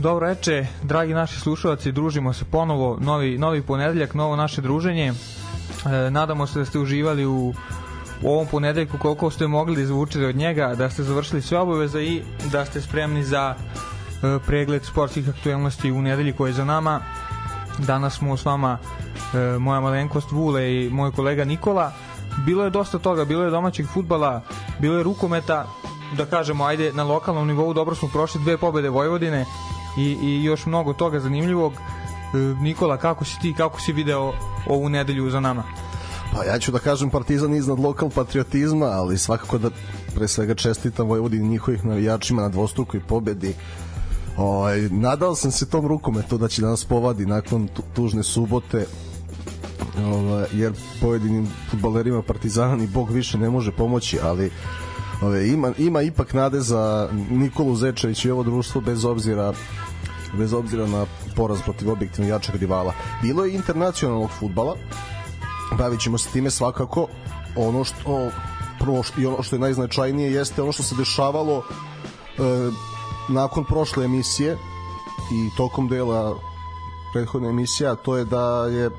Dobro reče, dragi naši slušalci, družimo se ponovo, novi, novi ponedeljak, novo naše druženje. E, nadamo se da ste uživali u, u ovom ponedeljku koliko ste mogli da izvučete od njega, da ste završili sve obaveze i da ste spremni za e, pregled sportskih aktualnosti u nedelji koja je za nama. Danas smo s vama e, moja malenkost Vule i moj kolega Nikola. Bilo je dosta toga, bilo je domaćeg futbala, bilo je rukometa, da kažemo, ajde, na lokalnom nivou dobro smo prošli dve pobede Vojvodine i, i još mnogo toga zanimljivog. E, Nikola, kako si ti, kako si video ovu nedelju za nama? Pa ja ću da kažem Partizan iznad lokal patriotizma, ali svakako da pre svega čestitam Vojvodini njihovih navijačima na dvostrukoj pobedi. Ovaj, nadao sam se tom rukometu da će da nas povadi nakon tužne subote ovaj, jer pojedinim futbalerima Partizana ni Bog više ne može pomoći, ali ove, ima, ima ipak nade za Nikolu Zečević i ovo društvo bez obzira bez obzira na poraz protiv objektivno jačeg rivala. Bilo je internacionalnog futbala, bavit ćemo se time svakako ono što prvo i ono što je najznačajnije jeste ono što se dešavalo e, nakon prošle emisije i tokom dela prethodne emisije, a to je da je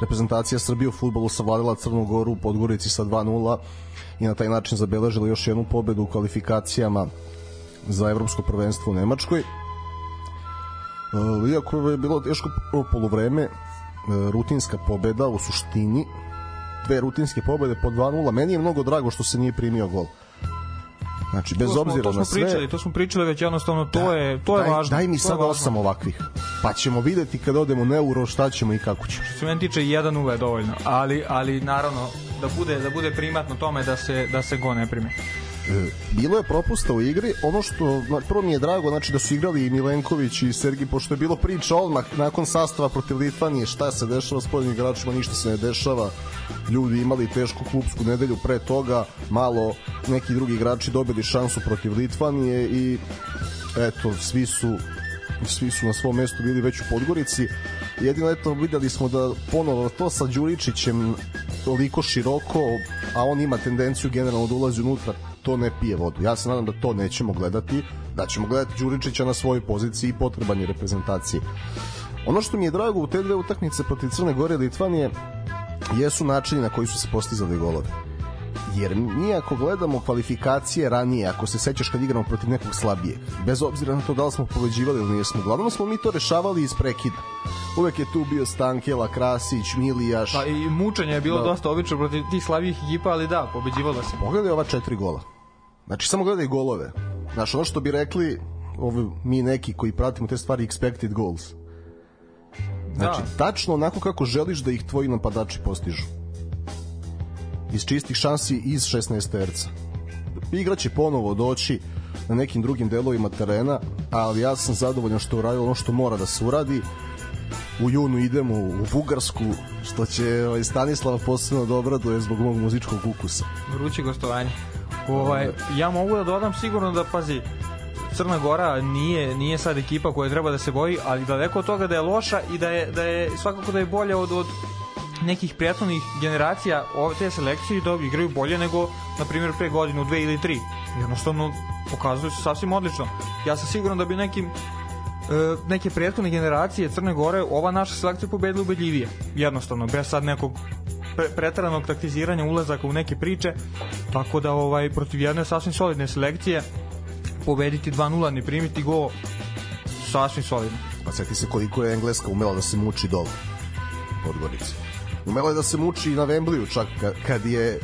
reprezentacija Srbije u futbolu savladala Crnu Goru u Podgorici sa 2-0 i na taj način zabeležila još jednu pobedu u kvalifikacijama za evropsko prvenstvo u Nemačkoj. E, iako je bilo teško polovreme, e, rutinska pobeda u suštini, dve rutinske pobede po 2-0, meni je mnogo drago što se nije primio gol. Znači, bez to obzira smo na sve... Pričali, to smo pričali već jednostavno, to da, je, to je daj, važno. Daj mi sad osam ovakvih. Pa ćemo videti kad odemo na euro šta ćemo i kako ćemo. Što se meni tiče, jedan uve je dovoljno. Ali, ali naravno, da bude, da bude primatno tome da se, da se go ne prime. Bilo je propusta u igri. Ono što prvo mi je drago znači da su igrali i Milenković i Sergi pošto je bilo priča odmah nakon sastava protiv Litvanije šta se dešava s pojedinim igračima ništa se ne dešava. Ljudi imali tešku klubsku nedelju pre toga malo neki drugi igrači dobili šansu protiv Litvanije i eto svi su svi su na svom mestu bili već u Podgorici. Jedino eto videli smo da ponovo to sa Đuričićem toliko široko a on ima tendenciju generalno da ulazi unutra to ne pije vodu. Ja se nadam da to nećemo gledati, da ćemo gledati Đuričića na svojoj poziciji i potreban je reprezentaciji. Ono što mi je drago u te dve utakmice protiv Crne Gore i Litvanije jesu načini na koji su se postizali golovi. Jer mi ako gledamo kvalifikacije ranije, ako se sećaš kad igramo protiv nekog slabijeg, bez obzira na to da li smo pobeđivali ili nismo, uglavnom smo mi to rešavali iz prekida. Uvek je tu bio Stankela, Krasić, Milijaš. Pa i mučenje je bilo da. dosta obično protiv tih slabijih ekipa, ali da, pobeđivalo se. Pogledaj ova četiri gola. Znači, samo gledaj golove. Znaš, ono što bi rekli ovi, mi neki koji pratimo te stvari expected goals. Znači, da. tačno onako kako želiš da ih tvoji napadači postižu. Iz čistih šansi iz 16 terca. Igraće ponovo doći na nekim drugim delovima terena, ali ja sam zadovoljan što uradio ono što mora da se uradi. U junu idemo u Bugarsku, što će ovaj, Stanislava posebno da je zbog mog muzičkog ukusa. Vruće gostovanje. Ovaj, ja mogu da dodam sigurno da, pazi, Crna Gora nije nije sad ekipa koja treba da se boji, ali daleko od toga da je loša i da je da je svakako da je bolja od od nekih prijatnih generacija ove te selekcije da igraju bolje nego na primjer pre godinu, dve ili tri. Jednostavno pokazuju se sasvim odlično. Ja sam siguran da bi nekim e, neke prethodne generacije Crne Gore ova naša selekcija pobedila ubedljivije. Jednostavno, bez sad nekog pre, pretaranog taktiziranja ulazaka u neke priče, tako da ovaj protiv jedne sasvim solidne selekcije pobediti 2-0, ne primiti go sasvim solidno. Pa seti se koliko je Engleska umela da se muči dole Podgorici. Umela je da se muči i na Vembliju čak kad je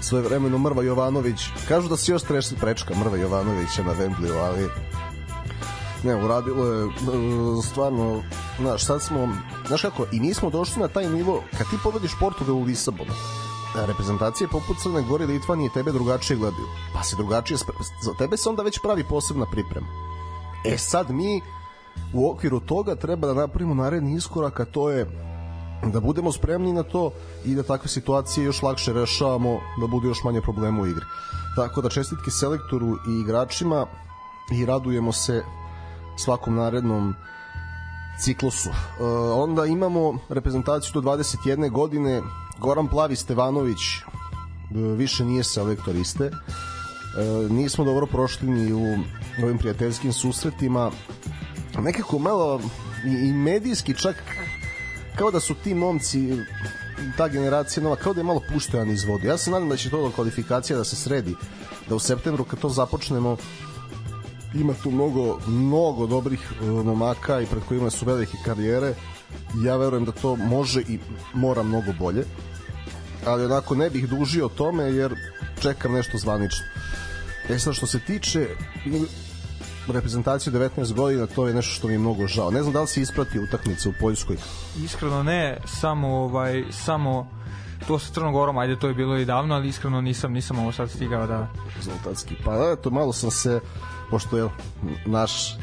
svoje vremeno Mrva Jovanović kažu da se još treši prečka Mrva Jovanovića na Vembliju, ali ne, uradilo je stvarno, znaš, sad smo, znaš kako, i nismo došli na taj nivo, kad ti pobediš Portugal u Lisabonu, reprezentacije poput Crne Gore i Litvanije tebe drugačije gledaju. Pa se drugačije, za tebe se onda već pravi posebna priprema. E sad mi u okviru toga treba da napravimo naredni iskorak, a to je da budemo spremni na to i da takve situacije još lakše rešavamo, da bude još manje problema u igri. Tako da čestitke selektoru i igračima i radujemo se svakom narednom ciklusu. E, onda imamo reprezentaciju do 21 godine, Goran Plavi Stevanović e, više nije selektor iste. E, nismo dobro prošli ni u ovim prijateljskim susretima nekako malo i, i medijski čak kao da su ti momci ta generacija nova kao da je malo puštojan iz vode. Ja se nadam da će to do kvalifikacija da se sredi, da u septembru kad to započnemo ima tu mnogo, mnogo dobrih uh, momaka i pred kojima su velike karijere. Ja verujem da to može i mora mnogo bolje. Ali onako ne bih dužio o tome jer čekam nešto zvanično. E sad što se tiče reprezentacije 19 godina, to je nešto što mi je mnogo žao. Ne znam da li se isprati utakmice u Poljskoj. Iskreno ne, samo ovaj samo to sa Crnom Gorom, ajde to je bilo i davno, ali iskreno nisam nisam ovo sad stigao da rezultatski. Pa eto malo sam se pošto je naš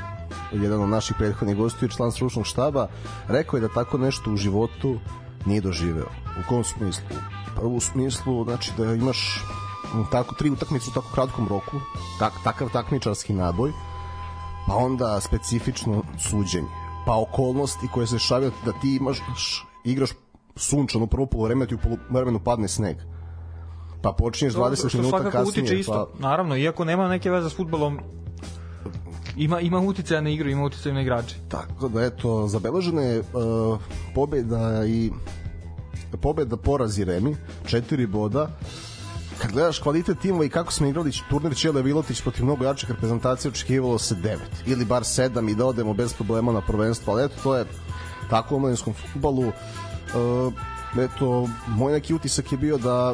jedan od naših prethodnih gostiju, član stručnog štaba, rekao je da tako nešto u životu nije doživeo. U kom smislu? Pa u smislu, znači da imaš tako tri utakmice u tako kratkom roku, tak, takav takmičarski naboj, pa onda specifično suđenje, pa okolnosti koje se šavaju da ti imaš igraš sunčano prvo polovreme, ti u polovremenu padne sneg. Pa počinješ 20 minuta kasnije. Utiče isto. Pa... Naravno, iako nema neke veze s futbolom, ima ima uticaja na igru, ima uticaja na igrače. Tako da eto zabeležena je uh, pobeda i pobeda porazi Remi, četiri boda. Kad gledaš kvalitet timova i kako smo igrali turnir Čele Vilotić protiv mnogo jačih reprezentacija očekivalo se 9 ili bar 7 i da odemo bez problema na prvenstvo, ali eto to je tako u omladinskom futbalu. Uh, eto, moj neki utisak je bio da,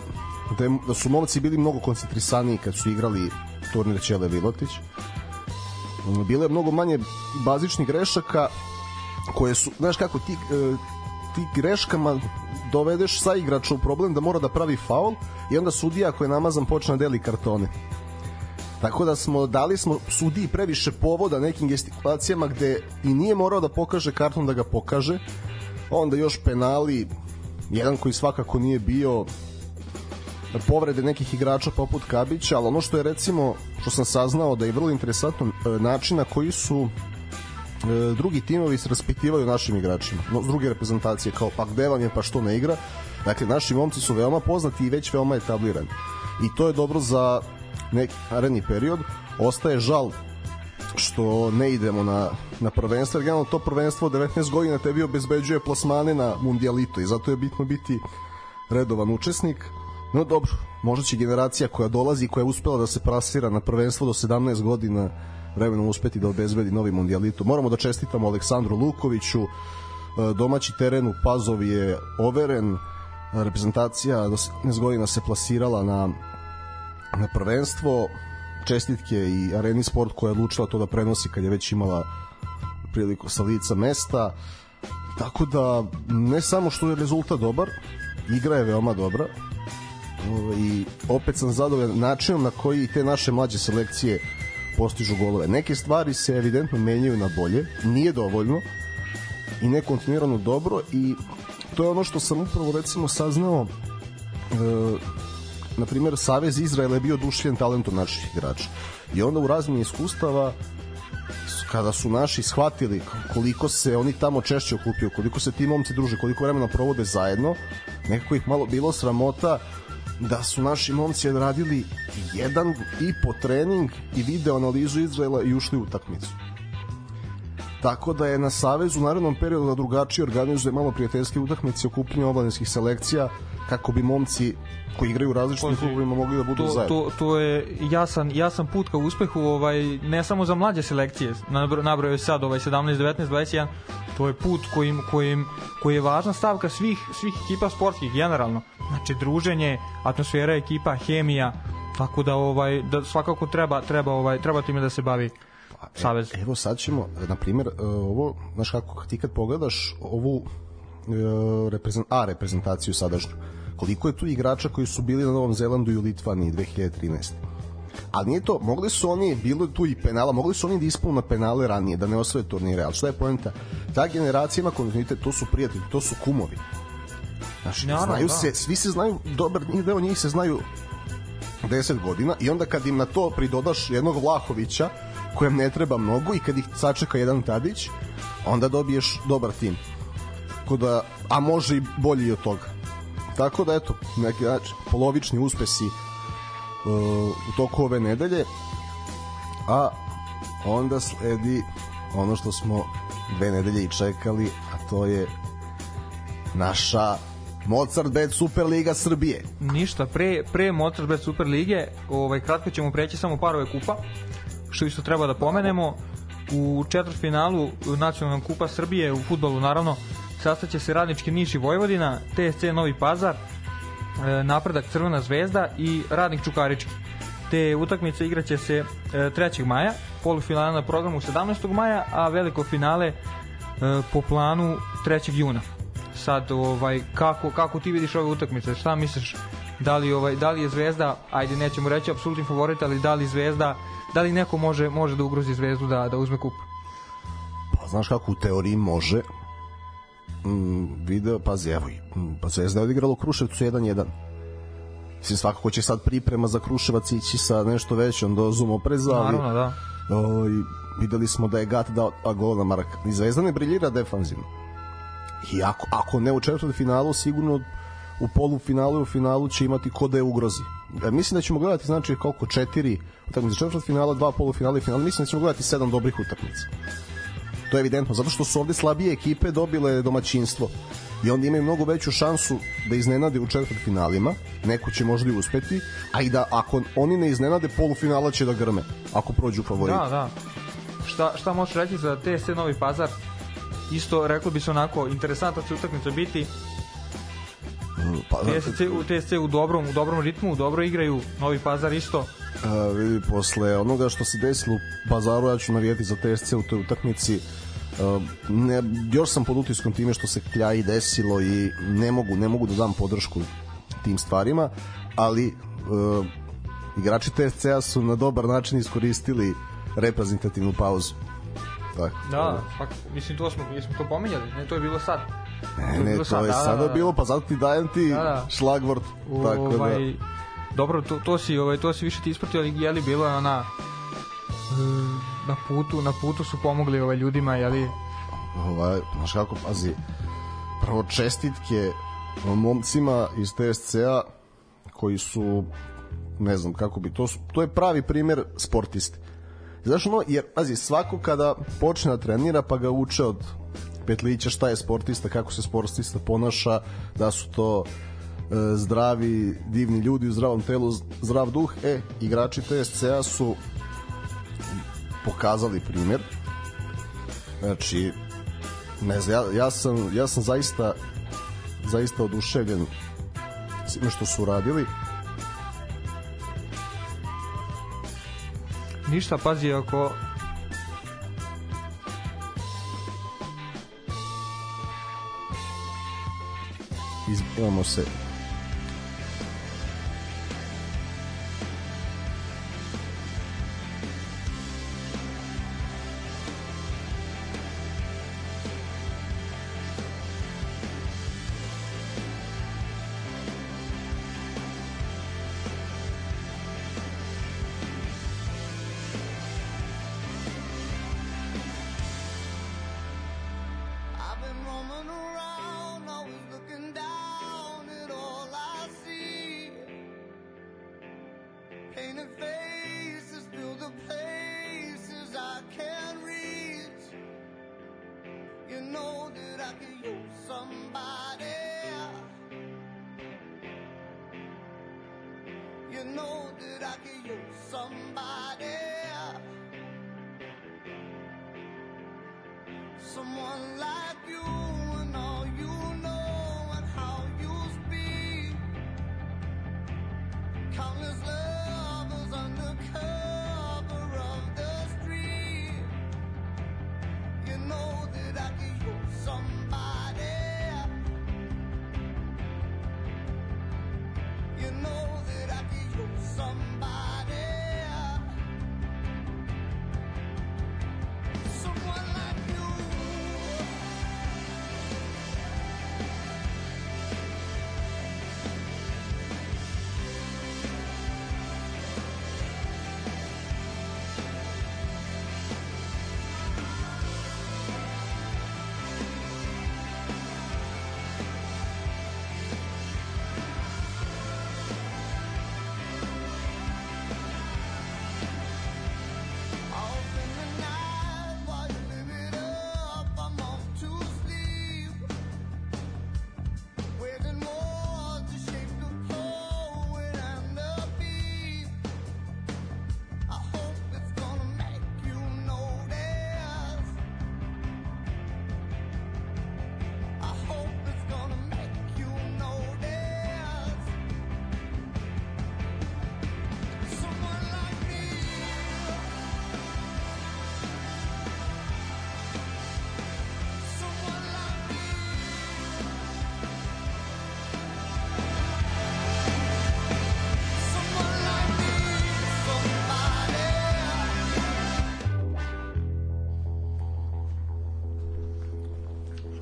da, je, da su momci bili mnogo koncentrisaniji kad su igrali turnir Čele Vilotić bilo je mnogo manje bazičnih grešaka koje su, znaš kako ti, uh, ti greškama dovedeš sa igrača u problem da mora da pravi faul i onda sudija koji je namazan počne da deli kartone. Tako da smo dali smo sudiji previše povoda nekim gestikulacijama gde i nije morao da pokaže karton da ga pokaže. Onda još penali, jedan koji svakako nije bio povrede nekih igrača poput Kabića, ali ono što je recimo, što sam saznao da je vrlo interesantno e, način na koji su e, drugi timovi se raspitivaju našim igračima, no, druge reprezentacije, kao pa gde vam je, pa što ne igra. Dakle, naši momci su veoma poznati i već veoma etablirani. I to je dobro za neki naredni period. Ostaje žal što ne idemo na, na prvenstvo, jer generalno to prvenstvo od 19 godina tebi obezbeđuje plasmane na mundialito i zato je bitno biti redovan učesnik. No dobro, možda će generacija koja dolazi, koja je uspela da se prasira na prvenstvo do 17 godina vremenom uspeti da obezbedi novi mundialito. Moramo da čestitamo Aleksandru Lukoviću, e, domaći teren u Pazovi je overen, reprezentacija do 17 godina se plasirala na, na prvenstvo, čestitke i Areni Sport koja je odlučila to da prenosi kad je već imala priliku sa lica mesta. Tako da, ne samo što je rezultat dobar, igra je veoma dobra i opet sam zadovoljan načinom na koji te naše mlađe selekcije postižu golove. Neke stvari se evidentno menjaju na bolje, nije dovoljno i ne kontinuirano dobro i to je ono što sam upravo recimo saznao e, na primjer Savez Izraela je bio dušljen talentom naših igrača i onda u razmini iskustava kada su naši shvatili koliko se oni tamo češće okupio, koliko se ti momci druže, koliko vremena provode zajedno, nekako ih malo bilo sramota da su naši momci radili jedan i po trening i video analizu Izraela i ušli u utakmicu. Tako da je na Savezu u narednom periodu da drugačije organizuje malo prijateljske utakmice i okupljanje obladenskih selekcija kako bi momci koji igraju u različitim klubovima mogli da budu to, zajedno. To, to je jasan, jasan put ka uspehu ovaj, ne samo za mlađe selekcije, nabrao je sad ovaj 17, 19, 21, to je put kojim, kojim, koji je važna stavka svih, svih ekipa sportskih generalno. Znači druženje, atmosfera ekipa, hemija, tako da ovaj da svakako treba treba ovaj treba time da se bavi pa, savez. Evo sad ćemo na primjer e, ovo znaš kako ti kad pogledaš ovu e, reprezent, A reprezentaciju sadašnju koliko je tu igrača koji su bili na Novom Zelandu i u Litvaniji 2013 ali nije to, mogli su oni, bilo tu i penala, mogli su oni da ispunu na penale ranije, da ne osvoje turnire, ali što je poenta? Ta generacija ima kontinuitet, to su prijatelji, to su kumovi. Znači, Naravno, znaju da. se, svi se znaju, dobar deo njih se znaju 10 godina i onda kad im na to pridodaš jednog Vlahovića, kojem ne treba mnogo i kad ih sačeka jedan Tadić, onda dobiješ dobar tim. Tako da, a može i bolji od toga. Tako da, eto, neki znači, polovični uspesi uh, u toku ove nedelje, a onda sledi ono što smo dve nedelje i čekali, a to je naša Mozart Bet Superliga Srbije. Ništa, pre, pre Mozart Bet Superlige, ovaj, kratko ćemo preći samo parove kupa, što isto treba da pomenemo. U četvrtfinalu nacionalnog kupa Srbije u futbolu, naravno, sastaće se Radnički Niš i Vojvodina, TSC Novi Pazar, e, Napredak Crvena zvezda i Radnik Čukarički. Te utakmice igraće se 3. maja, polufinale na programu 17. maja, a veliko finale e, po planu 3. juna sad ovaj kako kako ti vidiš ove utakmice šta misliš da li ovaj da li je Zvezda ajde nećemo reći apsolutni favorit ali da li Zvezda da li neko može može da ugrozi Zvezdu da da uzme kup pa znaš kako u teoriji može mm, video pazi evo mm, pa Zvezda je odigrala u Kruševcu 1-1 Mislim, svakako će sad priprema za Kruševac ići sa nešto većom dozom opreza, ali Naravno, da. ovaj, videli smo da je Gat dao gol na Maraka. I Zvezda ne briljira defanzivno. I ako, ako ne u četvrtom finalu, sigurno u polufinalu i u finalu će imati ko da je ugrozi. E, mislim da ćemo gledati znači koliko četiri utakmice četvrtog finala, dva polufinala i finala. Mislim da ćemo gledati sedam dobrih utakmica. To je evidentno, zato što su ovde slabije ekipe dobile domaćinstvo i onda imaju mnogo veću šansu da iznenade u četvrtfinalima, neko će možda i uspeti, a i da ako oni ne iznenade, polufinala će da grme, ako prođu favoriti. Da, da. Šta, šta možeš reći za TSC Novi Pazar? Isto, reklo bi se onako, interesantna će utakmica biti. Pa, TSC, u TSC u dobrom, u dobrom ritmu, dobro igraju, Novi Pazar isto. A, vidi, posle onoga što se desilo u Pazaru, ja ću navijeti za TSC u toj utakmici. Uh, ne, još sam pod utiskom time što se Kljaji desilo i ne mogu, ne mogu da dam podršku tim stvarima, ali uh, igrači TSC-a su na dobar način iskoristili reprezentativnu pauzu. Tako. Da, pa, mislim, to smo, jesmo to pomenjali, ne, to je bilo sad. Ne, ne, to je da, sada da, da. bilo, pa zato ti dajem ti Da, da. šlagvort. Tako da. ovaj, dobro, to, to si, ovaj, to si više ti ispratio, ali je li bilo je ona e, na putu, na putu su pomogli ovaj ljudima, je li? Ovaj, znaš kako, pazi, prvo čestitke momcima iz TSC-a koji su ne znam kako bi to to je pravi primer sportiste. Znaš ono, jer pazi, svako kada počne da trenira pa ga uče od petlića šta je sportista, kako se sportista ponaša, da su to e, zdravi, divni ljudi u zdravom telu, zdrav duh, e, igrači TSC-a su pokazali primjer. Znači ne znam, ja, ja, sam, ja sam zaista zaista oduševljen svime što su uradili. Ništa, pazi, ako izbivamo se always looking down at all I see. Painted faces fill the places I can't reach. You know that I could use somebody. You know that I could use somebody.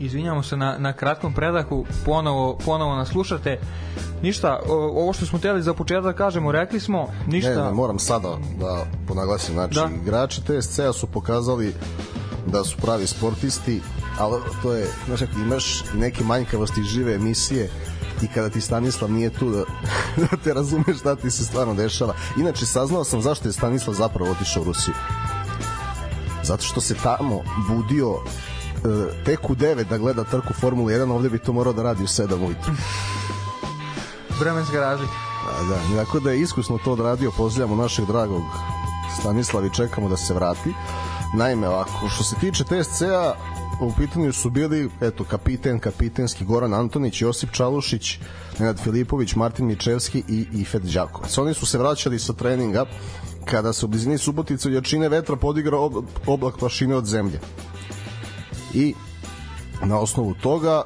Izvinjamo se na, na kratkom predahu, ponovo, ponovo nas slušate. Ništa, ovo što smo htjeli za početak da kažemo, rekli smo, ništa. Ne, ne, moram sada da ponaglasim. Znači, Da. igrači TSC-a su pokazali da su pravi sportisti, ali to je, znaš, ako imaš neke manjkavosti žive emisije i kada ti Stanislav nije tu da, da te razumeš šta ti se stvarno dešava. Inače, saznao sam zašto je Stanislav zapravo otišao u Rusiju. Zato što se tamo budio tek u 9 da gleda trku Formule 1, ovde bi to morao da radi u 7 ujutru. Vremenska razlika. A, da, tako da je iskusno to odradio, pozdravljamo našeg dragog Stanislava i čekamo da se vrati. Naime, ovako, što se tiče TSC-a, u pitanju su bili, eto, kapiten, kapitenski Goran Antonić, Josip Čalušić, Nenad Filipović, Martin Mičevski i Ifet Đakovac. Oni su se vraćali sa treninga kada se u blizini Subotice od jačine vetra podigrao ob- oblak plašine od zemlje. I na osnovu toga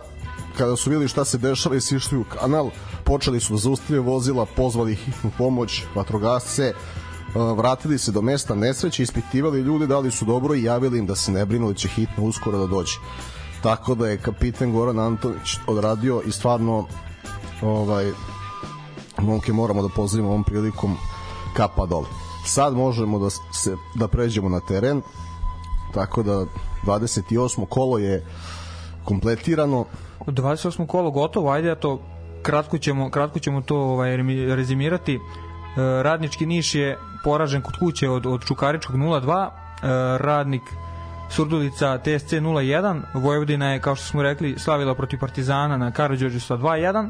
kada su videli šta se dešava i sišli u kanal počeli su da zaustavljaju vozila pozvali hitnu pomoć, vatrogasce uh, vratili se do mesta nesreće ispitivali ljude da li su dobro i javili im da se ne brinu da će hitno uskoro da dođe. Tako da je kapiten Goran Antonić odradio i stvarno ovaj momke moramo da pozdravimo ovom prilikom kapa dole. Sad možemo da se da pređemo na teren tako da 28. kolo je kompletirano 28. kolo gotovo, ajde ja to kratko ćemo, kratko ćemo to ovaj, rezimirati. E, radnički Niš je poražen kod kuće od, od Čukaričkog 0-2, e, radnik Surdulica TSC 0-1, Vojvodina je, kao što smo rekli, slavila protiv Partizana na Karadžođu sa 2-1,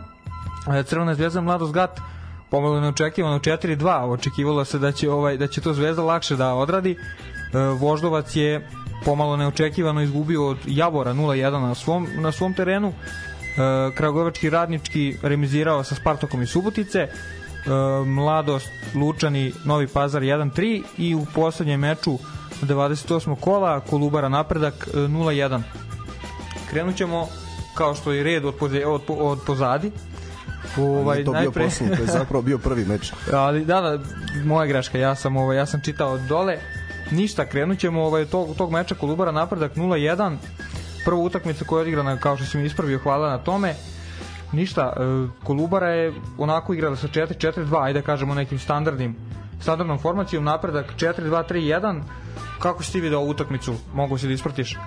E, Crvena zvezda Mladost Gat pomalo neočekivano 4-2 očekivalo se da će ovaj da će to Zvezda lakše da odradi Voždovac je pomalo neočekivano izgubio od Javora 0-1 na svom na svom terenu e, Kragujevački radnički remizirao sa Spartakom iz Subotice e, Mladost Lučani Novi Pazar 1-3 i u poslednjem meču 28. kola Kolubara napredak e, 0-1 krenut ćemo kao što je red od, poze, od, od pozadi ovaj, to bio najpre poslednji, to je zapravo bio prvi meč. ali da da moja greška ja sam ovaj ja sam čitao dole ništa krenućemo ovaj tog tog meča Kolubara napredak 0:1 prva utakmica koja je odigrana kao što si mi ispravio hvala na tome. Ništa e, Kolubara je onako igrala sa 4-4-2 ajde da kažemo nekim standardnim standardnom formacijom. Napredak 4-2-3-1 kako si ti video utakmicu? Mogu si da ispratiš?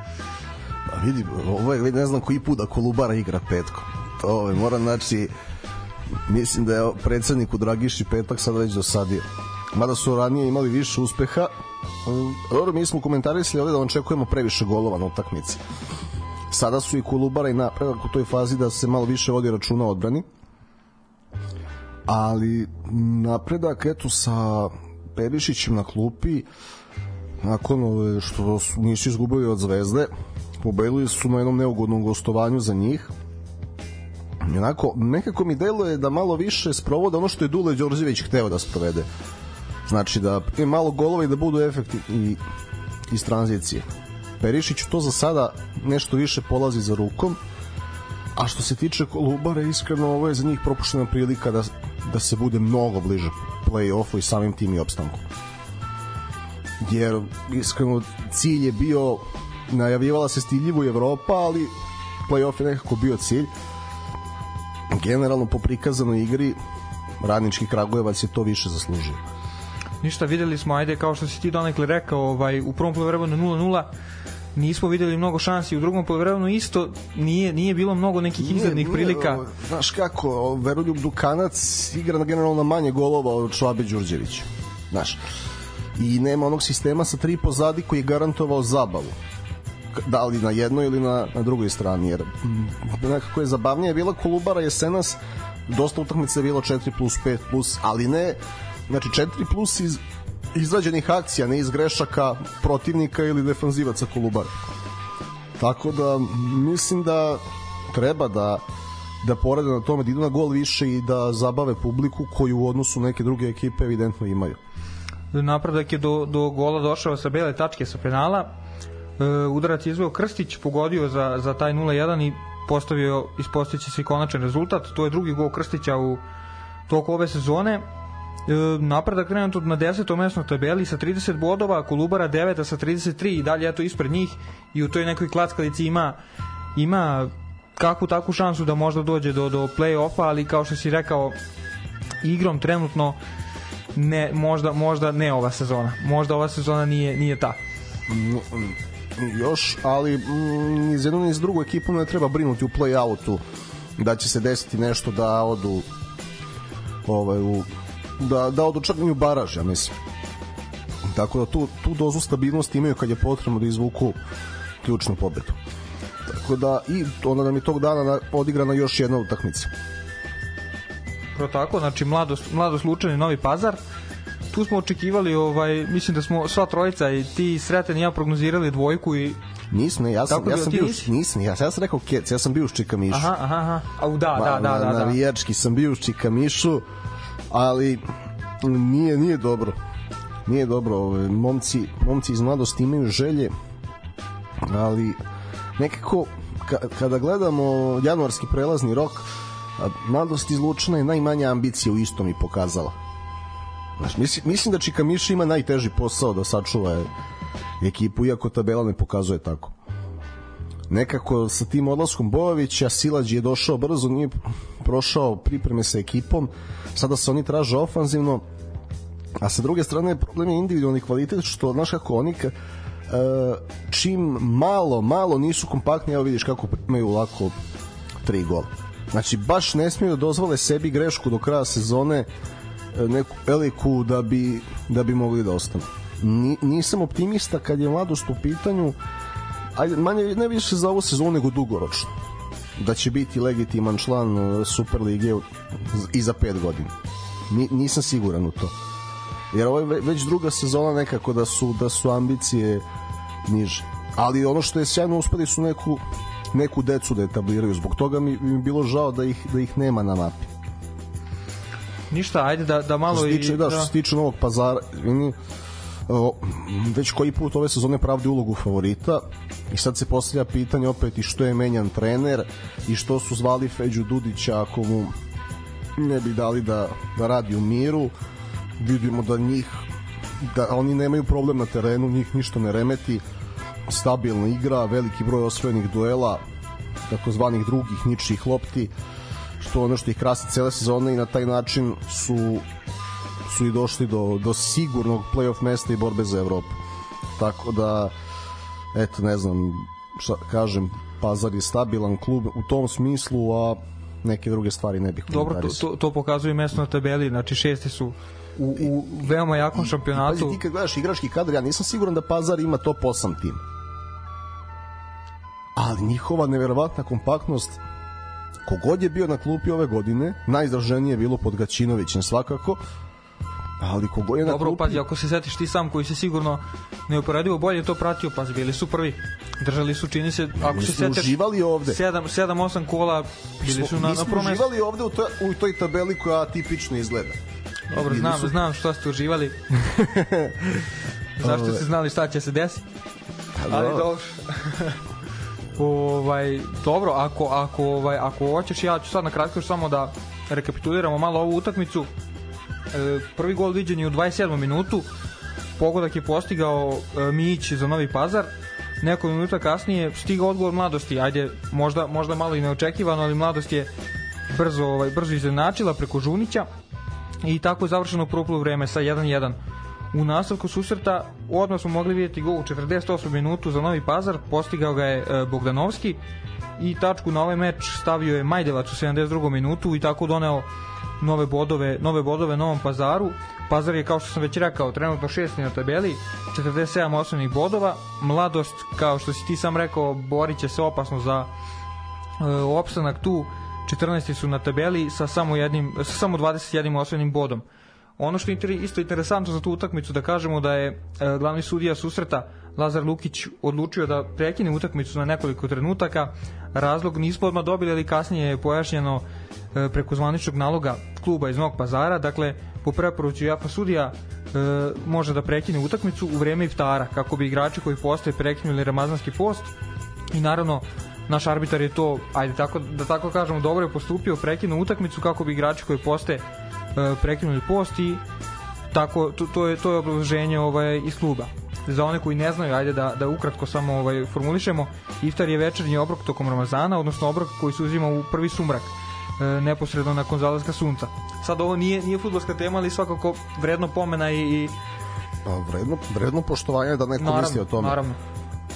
Pa vidi, ovo je ne znam koji put da Kolubara igra petkom. To je, moram, znači, mislim da je predsedniku Dragiši petak sad već dosadio. Mada su ranije imali više uspeha, dobro, mi smo komentarisali ovde da očekujemo previše golova na utakmici. Sada su i Kolubara i napredak u toj fazi da se malo više vodi računa odbrani. Ali napredak, eto, sa Perišićem na klupi, nakon što su izgubili od Zvezde, pobedili su na jednom neugodnom gostovanju za njih. Onako, nekako mi deluje da malo više sprovode ono što je Dule Đorđević hteo da sprovede. Znači da je malo golova i da budu efekti i iz tranzicije. Perišić to za sada nešto više polazi za rukom, a što se tiče Kolubara, iskreno ovo je za njih propuštena prilika da, da se bude mnogo bliže play-offu i samim tim i opstanku jer iskreno cilj je bio najavljivala se stiljivo Evropa, ali play-off je nekako bio cilj. Generalno po prikazanoj igri radnički Kragujevac je to više zaslužio. Ništa, videli smo, ajde, kao što si ti donekle rekao, ovaj, u prvom polovremenu 0-0, nismo videli mnogo šansi, u drugom polovremenu isto nije nije bilo mnogo nekih izglednih prilika. Znaš kako, Veroljub Dukanac igra na generalno na manje golova od Švabe Đurđevića. Znaš, i nema onog sistema sa tri pozadi koji je garantovao zabavu da li na jednoj ili na, na drugoj strani jer mm, nekako je zabavnije bila Kolubara jesenas dosta utakmica je bilo 4 plus 5 plus ali ne znači 4 plus iz izrađenih akcija ne iz grešaka protivnika ili defanzivaca Kolubara tako da mislim da treba da da porade na tome da idu na gol više i da zabave publiku koju u odnosu neke druge ekipe evidentno imaju Napredak je do, do gola došao sa bele tačke sa penala. E, udarac izveo Krstić, pogodio za, za taj 0-1 i postavio, ispostaviće se i konačan rezultat. To je drugi gol Krstića u toku ove sezone. E, napredak trenutno na 10. mesto na tabeli sa 30 bodova, Kolubara 9 sa 33 i dalje eto ispred njih i u toj nekoj klackalici ima ima kakvu takvu šansu da možda dođe do, do play-offa, ali kao što si rekao, igrom trenutno ne, možda, možda ne ova sezona. Možda ova sezona nije, nije ta. još, ali mm, ni za jednu ni za drugu ekipu ne treba brinuti u play-outu da će se desiti nešto da odu ovaj, u, da, da odu čak i u baraž, ja mislim. Tako da tu, tu dozu stabilnosti imaju kad je potrebno da izvuku ključnu pobedu. Tako da i onda nam je tog dana na- odigrana još jedna utakmica. Pro tako, znači mladost, mladost Lučani Novi Pazar. Tu smo očekivali, ovaj, mislim da smo sva trojica i ti Sreten i ja prognozirali dvojku i Nisam, ja sam, ja bio, sam bio, nisam, ja, ja sam rekao Kec, ja sam bio u Čika Mišu. aha, aha, aha. Au, da, da, da, da, da. Navijački sam bio u Čika Mišu, ali nije, nije dobro. Nije dobro, ove, momci, momci iz mladosti imaju želje, ali nekako ka, kada gledamo januarski prelazni rok, mladost iz Lučana je najmanja ambicija u istom i pokazala. Znaš, mislim, mislim da Čika Miša ima najteži posao da sačuva ekipu, iako tabela ne pokazuje tako nekako sa tim odlaskom Bojovića Silać je došao brzo, nije prošao pripreme sa ekipom, sada se oni traže ofanzivno, a sa druge strane problem je individualni kvalitet, što znaš kako oni e, čim malo, malo nisu kompaktni, evo vidiš kako imaju lako tri gola. Znači, baš ne smiju da dozvole sebi grešku do kraja sezone e, neku veliku da bi, da bi mogli da ostanu. Ni, nisam optimista kad je mladost u pitanju, ajde, manje ne više za ovu sezonu nego dugoročno da će biti legitiman član uh, Superlige i za 5 godina. Ni, nisam siguran u to. Jer ovo je ve- već druga sezona nekako da su da su ambicije niže. Ali ono što je sjajno uspeli su neku neku decu da etabliraju. Zbog toga mi, mi je bilo žao da ih da ih nema na mapi. Ništa, ajde da, da malo Što se tiče, i... da, što se tiče Novog pazara, već koji put ove sezone pravdi ulogu favorita. I sad se postavlja pitanje opet i što je menjan trener i što su zvali Feđu Dudića ako mu ne bi dali da, da radi u miru. Vidimo da njih da oni nemaju problem na terenu njih ništa ne remeti. Stabilna igra, veliki broj osvojenih duela takozvanih drugih ničih lopti što ono što ih krasi cele sezone i na taj način su su i došli do, do sigurnog playoff mesta i borbe za Evropu. Tako da, eto, ne znam, šta kažem, Pazar je stabilan klub u tom smislu, a neke druge stvari ne bih Dobro, to, to, to pokazuje mesto na tabeli, znači šesti su u, u veoma jakom šampionatu. Pazi, ti kad gledaš igrački kadar, ja nisam siguran da Pazar ima top 8 tim. Ali njihova neverovatna kompaktnost kogod je bio na klupi ove godine, najizraženije je bilo pod Gaćinovićem svakako, ali kogod je na Dobro, klupi... pazi, ako se setiš ti sam koji se sigurno neuporedivo bolje to pratio, pazi, bili su prvi. Držali su, čini se, ako Mi se setiš, uživali ovde. 7 7 8 kola bili su na na mestu. uživali ovde u, to, u toj tabeli koja tipično izgleda. Dobro, znam, su- znam što ste uživali. Zašto ste znali šta će se desiti? Ali dobro. ovaj dobro, ako ako ovaj ako hoćeš ja ću sad na kratko samo da rekapituliramo malo ovu utakmicu. E, prvi gol viđen je u 27. minutu. Pogodak je postigao e, Mić za Novi Pazar. Neko minuta kasnije stigao odgovor mladosti. Ajde, možda možda malo i neočekivano, ali mladost je brzo ovaj brzo izjednačila preko Žunića i tako je završeno prvo vreme sa 1-1. U nastavku susreta odmah smo mogli vidjeti gol u 48. minutu za Novi Pazar, postigao ga je e, Bogdanovski i tačku na ovaj meč stavio je Majdevac u 72. minutu i tako doneo nove bodove, nove bodove Novom Pazaru. Pazar je, kao što sam već rekao, trenutno šesti na tabeli, 47 osnovnih bodova. Mladost, kao što si ti sam rekao, borit će se opasno za e, opstanak tu 14. su na tabeli sa samo jednim sa samo 21 osvojenim bodom. Ono što je isto interesantno za tu utakmicu da kažemo da je e, glavni sudija susreta Lazar Lukić odlučio da prekine utakmicu na nekoliko trenutaka. Razlog nismo odmah dobili, ali kasnije je pojašnjeno preko zvaničnog naloga kluba iz Novog Pazara. Dakle, po preporuci UEFA sudija e, može da prekine utakmicu u vreme iftara kako bi igrači koji postoje prekinuli ramazanski post i naravno naš arbitar je to, ajde tako, da tako kažemo, dobro je postupio, prekinuo utakmicu kako bi igrači koji poste e, prekinuli post i tako, to, to, je, to je obrazloženje ovaj, iz kluba. za one koji ne znaju, ajde da, da ukratko samo ovaj, formulišemo, iftar je večernji obrok tokom Ramazana, odnosno obrok koji se uzima u prvi sumrak e, neposredno nakon zalaska sunca. Sad ovo nije nije fudbalska tema, ali svakako vredno pomena i, i A vredno, vredno poštovanje da neko misli o naravno, tome. naravno.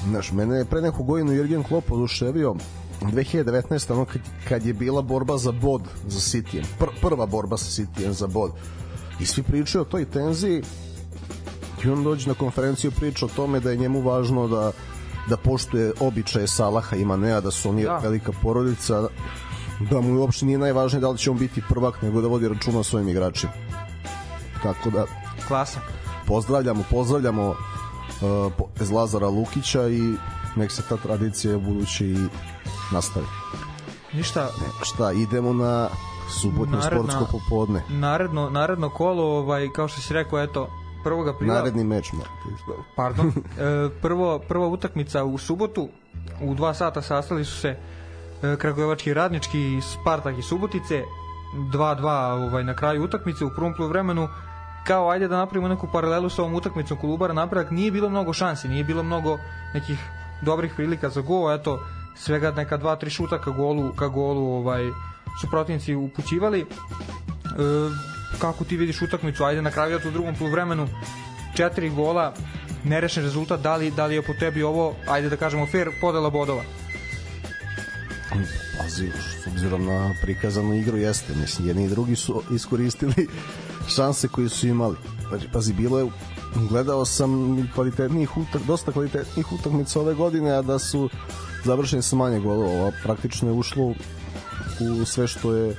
Znaš, mene je pre neku godinu Jurgen Klopp oduševio 2019. ono kad, kad je bila borba za bod za City. Pr, prva borba sa City za bod. I svi pričaju o toj tenziji i on dođe na konferenciju priča o tome da je njemu važno da da poštuje običaje Salaha i Manea, da su oni Da. velika porodica, da mu uopšte nije najvažnije da li će on biti prvak, nego da vodi računa o svojim igračima. Tako da, Klasa. pozdravljamo, pozdravljamo uh, bez Lazara Lukića i nek se ta tradicija u budući i nastavi. Ništa, Šta, idemo na subotno Naredna- sportsko popodne. naredno, naredno kolo, ovaj, kao što si rekao, eto, 1. aprila... Naredni meč, ma. pardon, e, prvo, prva utakmica u subotu, u dva sata sastali su se Kragujevački radnički Spartak i Subotice, 2-2 ovaj, na kraju utakmice u prvom poluvremenu kao ajde da napravimo neku paralelu sa ovom utakmicom Kolubara napredak nije bilo mnogo šansi, nije bilo mnogo nekih dobrih prilika za gol, eto svega neka dva tri šuta ka golu, ka golu ovaj su protivnici upućivali. E, kako ti vidiš utakmicu? Ajde na kraju u drugom poluvremenu četiri gola, nerešen rezultat, da li, da li je po tebi ovo, ajde da kažemo, fair podela bodova? Pazi, s obzirom na prikazanu igru jeste, mislim, jedni i drugi su iskoristili šanse koje su imali. Znači, pazi, bilo je, gledao sam kvalitetnih utak, dosta kvalitetnih utakmica ove godine, a da su završeni sa manje golova. Ova praktično je ušlo u sve što je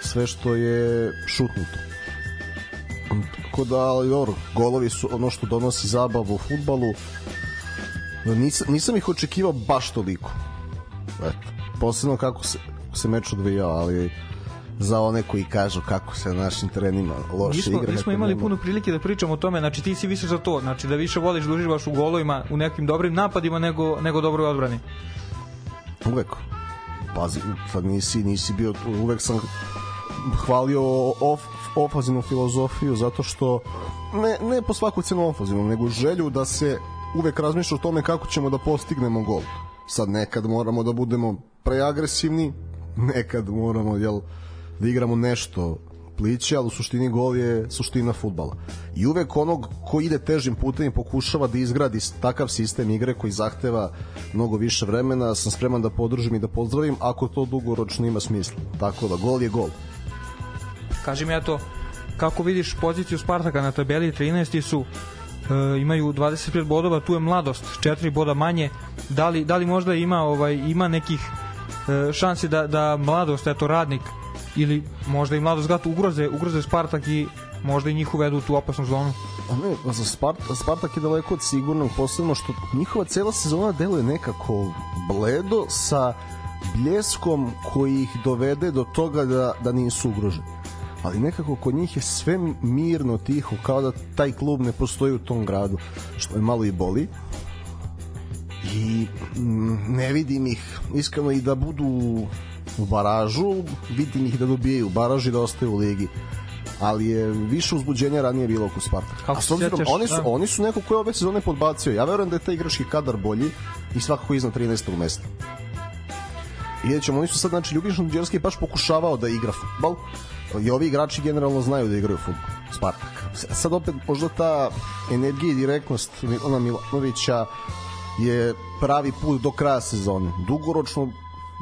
sve što je šutnuto. Tako da, ali dobro, golovi su ono što donosi zabavu u futbalu. Nisam, nisam ih očekivao baš toliko. Eto, posebno kako se, se meč odvijao, ali za one koji kažu kako se na našim terenima loše Nismo, igra. nismo nekad imali nema. puno prilike da pričamo o tome, znači ti si više za to, znači da više voliš da uživaš u golovima, u nekim dobrim napadima nego, nego dobroj odbrani. Uvek. Pazi, sad nisi, nisi bio tu, uvek sam hvalio of, ofazivnu filozofiju zato što ne, ne po svaku cenu ofazivnu, nego želju da se uvek razmišlja o tome kako ćemo da postignemo gol. Sad nekad moramo da budemo preagresivni, nekad moramo jel, da igramo nešto pliće, ali u suštini gol je suština futbala. I uvek onog ko ide težim putem i pokušava da izgradi takav sistem igre koji zahteva mnogo više vremena, sam spreman da podržim i da pozdravim ako to dugoročno ima smisla. Tako da gol je gol. Kaži mi eto, kako vidiš poziciju Spartaka na tabeli 13. su e, imaju 25 bodova, tu je mladost, 4 boda manje. Da li, da li možda ima ovaj ima nekih šansi da, da mladost, eto radnik ili možda i mladost gat ugroze, ugroze Spartak i možda i njih uvedu u tu opasnu zonu. A ne, za Spart, Spartak je daleko od sigurnog, posebno što njihova cela sezona deluje nekako bledo sa bljeskom koji ih dovede do toga da, da nisu ugroženi. Ali nekako kod njih je sve mirno, tiho, kao da taj klub ne postoji u tom gradu, što je malo i boli. I mm, ne vidim ih, iskreno i da budu u baražu, vidim ih da dobijaju baraž i da ostaju u ligi ali je više uzbuđenja ranije bilo oko Spartaka. Kako A s obzirom, oni su, da. oni su neko ko je ove sezone podbacio. Ja verujem da je taj igrački kadar bolji i svakako iznad 13. mesta. I vidjet ćemo, oni su sad, znači, Ljubiš Nudjerski je baš pokušavao da igra futbal i ovi igrači generalno znaju da igraju futbol. Spartak. Sad opet, možda ta energija i direktnost Milanovića je pravi put do kraja sezone. Dugoročno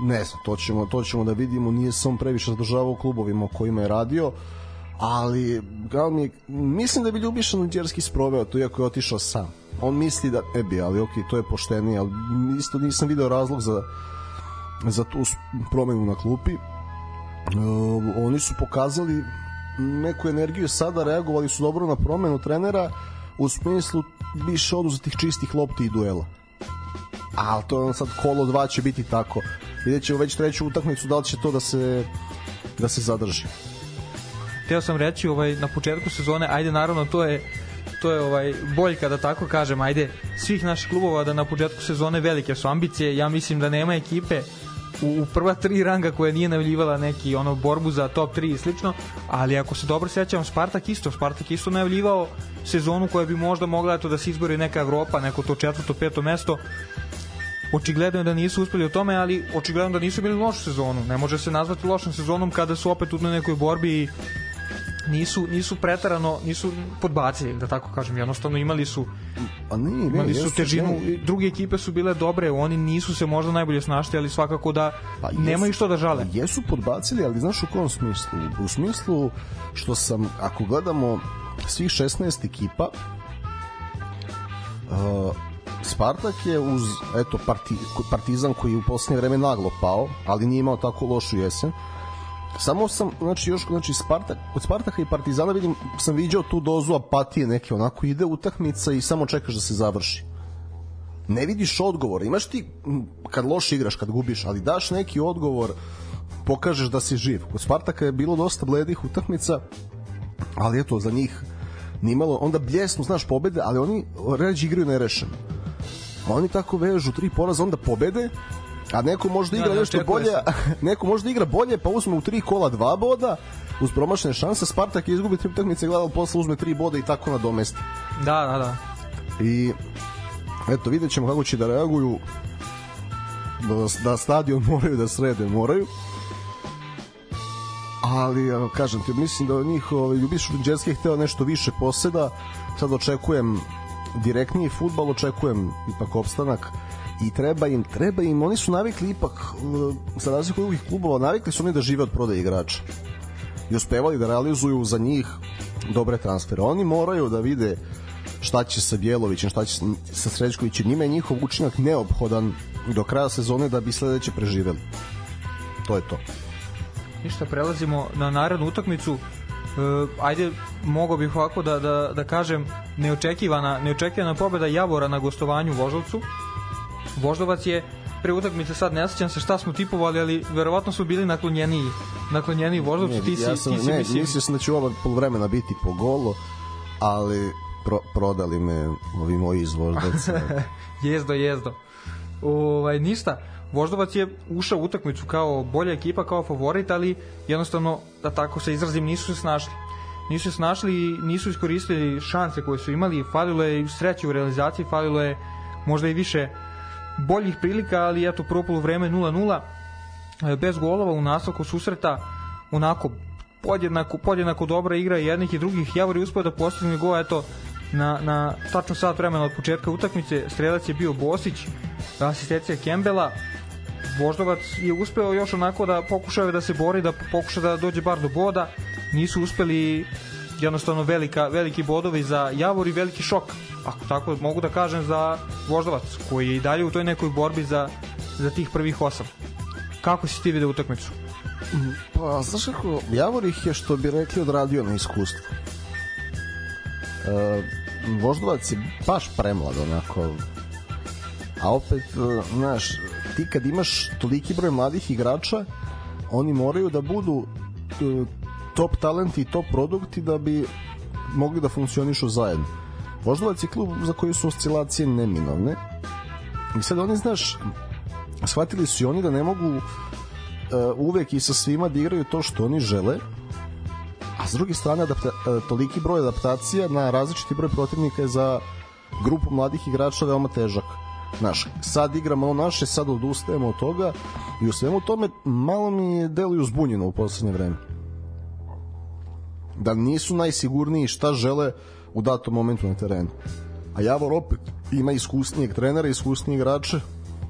ne znam, to ćemo, to ćemo da vidimo, nije se on previše zadržavao u klubovima o kojima je radio, ali mi, mislim da bi Ljubiša Nudjerski sproveo to iako je otišao sam. On misli da ne bi, ali okej, to je poštenije, ali isto nisam video razlog za za tu promenu na klupi. E, oni su pokazali neku energiju sada, reagovali su dobro na promenu trenera u smislu više oduzetih čistih lopti i duela. Ali to je sad kolo 2 će biti tako. Vidjet ćemo već treću utakmicu da li će to da se da se zadrži. Teo sam reći ovaj na početku sezone, ajde naravno to je to je ovaj boljka da tako kažem, ajde svih naših klubova da na početku sezone velike su ambicije, ja mislim da nema ekipe u, prva tri ranga koja nije najavljivala neki ono borbu za top 3 i slično, ali ako se dobro sećam Spartak isto, Spartak isto najavljivao sezonu koja bi možda mogla eto da se izbori neka Evropa, neko to četvrto, peto mesto. Očigledno je da nisu uspeli u tome, ali očigledno da nisu bili lošu sezonu. Ne može se nazvati lošom sezonom kada su opet u nekoj borbi i nisu nisu pretarano nisu podbacili da tako kažem jednostavno imali su A nije, ne, imali su težinu ne, druge ekipe su bile dobre oni nisu se možda najbolje snašli ali svakako da Pa jesu- nemaju što da žale Jesu podbacili, ali znaš u kom smislu? U smislu što sam, ako gledamo svih 16 ekipa, uh, Spartak je uz eto parti, Partizan koji je u poslednje vreme naglo pao, ali nije imao tako lošu jesen. Samo sam, znači još znači Spartak, od Spartaka i Partizana vidim, sam viđao tu dozu apatije neke, onako ide utakmica i samo čekaš da se završi ne vidiš odgovor. Imaš ti, kad loše igraš, kad gubiš, ali daš neki odgovor, pokažeš da si živ. Kod Spartaka je bilo dosta bledih utakmica, ali eto, za njih nimalo, onda bljesnu, znaš, pobede, ali oni ređe igraju nerešeno. Oni tako vežu tri poraza, onda pobede, a neko možda igra Da, ne nešto bolje, neko možda igra bolje, pa uzme u tri kola dva boda, uz promašene šanse, Spartak je izgubi tri utakmice, gledal posle uzme tri boda i tako nadomesti. da da da. I eto, vidjet ćemo kako će da reaguju da, da stadion moraju da srede, moraju. Ali, kažem ti, mislim da njih ovaj, Ljubiš Ruđerski je hteo nešto više poseda, sad očekujem direktniji futbal, očekujem ipak opstanak i treba im, treba im, oni su navikli ipak, eh, za razliku od drugih klubova, navikli su oni da žive od prodaje igrača i uspevali da realizuju za njih dobre transfere. Oni moraju da vide šta će sa Bjelovićem, šta će sa Srećkovićem. Njima je njihov učinak neophodan do kraja sezone da bi sledeće preživeli. To je to. Ništa, prelazimo na narednu utakmicu. E, ajde, mogao bih ovako da, da, da kažem neočekivana, neočekivana pobeda Javora na gostovanju u Voždovcu. Voždovac je pre utakmice sad ne sjećam se šta smo tipovali, ali verovatno su bili naklonjeniji naklonjeniji Voždovcu. ti si, ja sam, ti si ne, mislim, mislio sam da će ova polovremena biti po golo, ali pro, prodali me ovi moji iz Voždovca. jezdo, jezdo. Ovaj, ništa, Voždovac je ušao u utakmicu kao bolja ekipa, kao favorit, ali jednostavno, da tako se izrazim, nisu se snašli. Nisu se snašli i nisu iskoristili šanse koje su imali, falilo je sreće u realizaciji, falilo je možda i više boljih prilika, ali eto, prvo polovreme 0-0, e, bez golova u nastavku susreta, onako podjednako, podjednako dobra igra jednih i drugih. Javor je uspio da postigne gol, eto, na, na tačno sat vremena od početka utakmice, strelac je bio Bosić, asistencija Kembela, Voždovac je uspeo još onako da pokušao da se bori, da pokuša da dođe bar do boda, nisu uspeli jednostavno velika, veliki bodovi za Javor i veliki šok, ako tako mogu da kažem za Voždovac, koji je i dalje u toj nekoj borbi za, za tih prvih osam. Kako si ti video utakmicu? Pa, znaš kako, Javor ih je, što bi rekli, odradio na iskustvu. E, Voždovac je baš premlad, onako. A opet, e, znaš, ti kad imaš toliki broj mladih igrača, oni moraju da budu e, top talenti i top produkti da bi mogli da funkcionišu zajedno. Voždovac je klub za koji su oscilacije neminovne. I sad oni, znaš, shvatili su i oni da ne mogu uh, uvek i sa svima da igraju to što oni žele, a s druge strane adapta, uh, toliki broj adaptacija na različiti broj protivnika je za grupu mladih igrača veoma težak. Znaš, sad igramo ono naše, sad odustajemo od toga i u svemu tome malo mi deluju zbunjeno u poslednje vreme. Da nisu najsigurniji šta žele u datom momentu na terenu. A Javor opet ima iskusnijeg trenera, iskusnije igrače,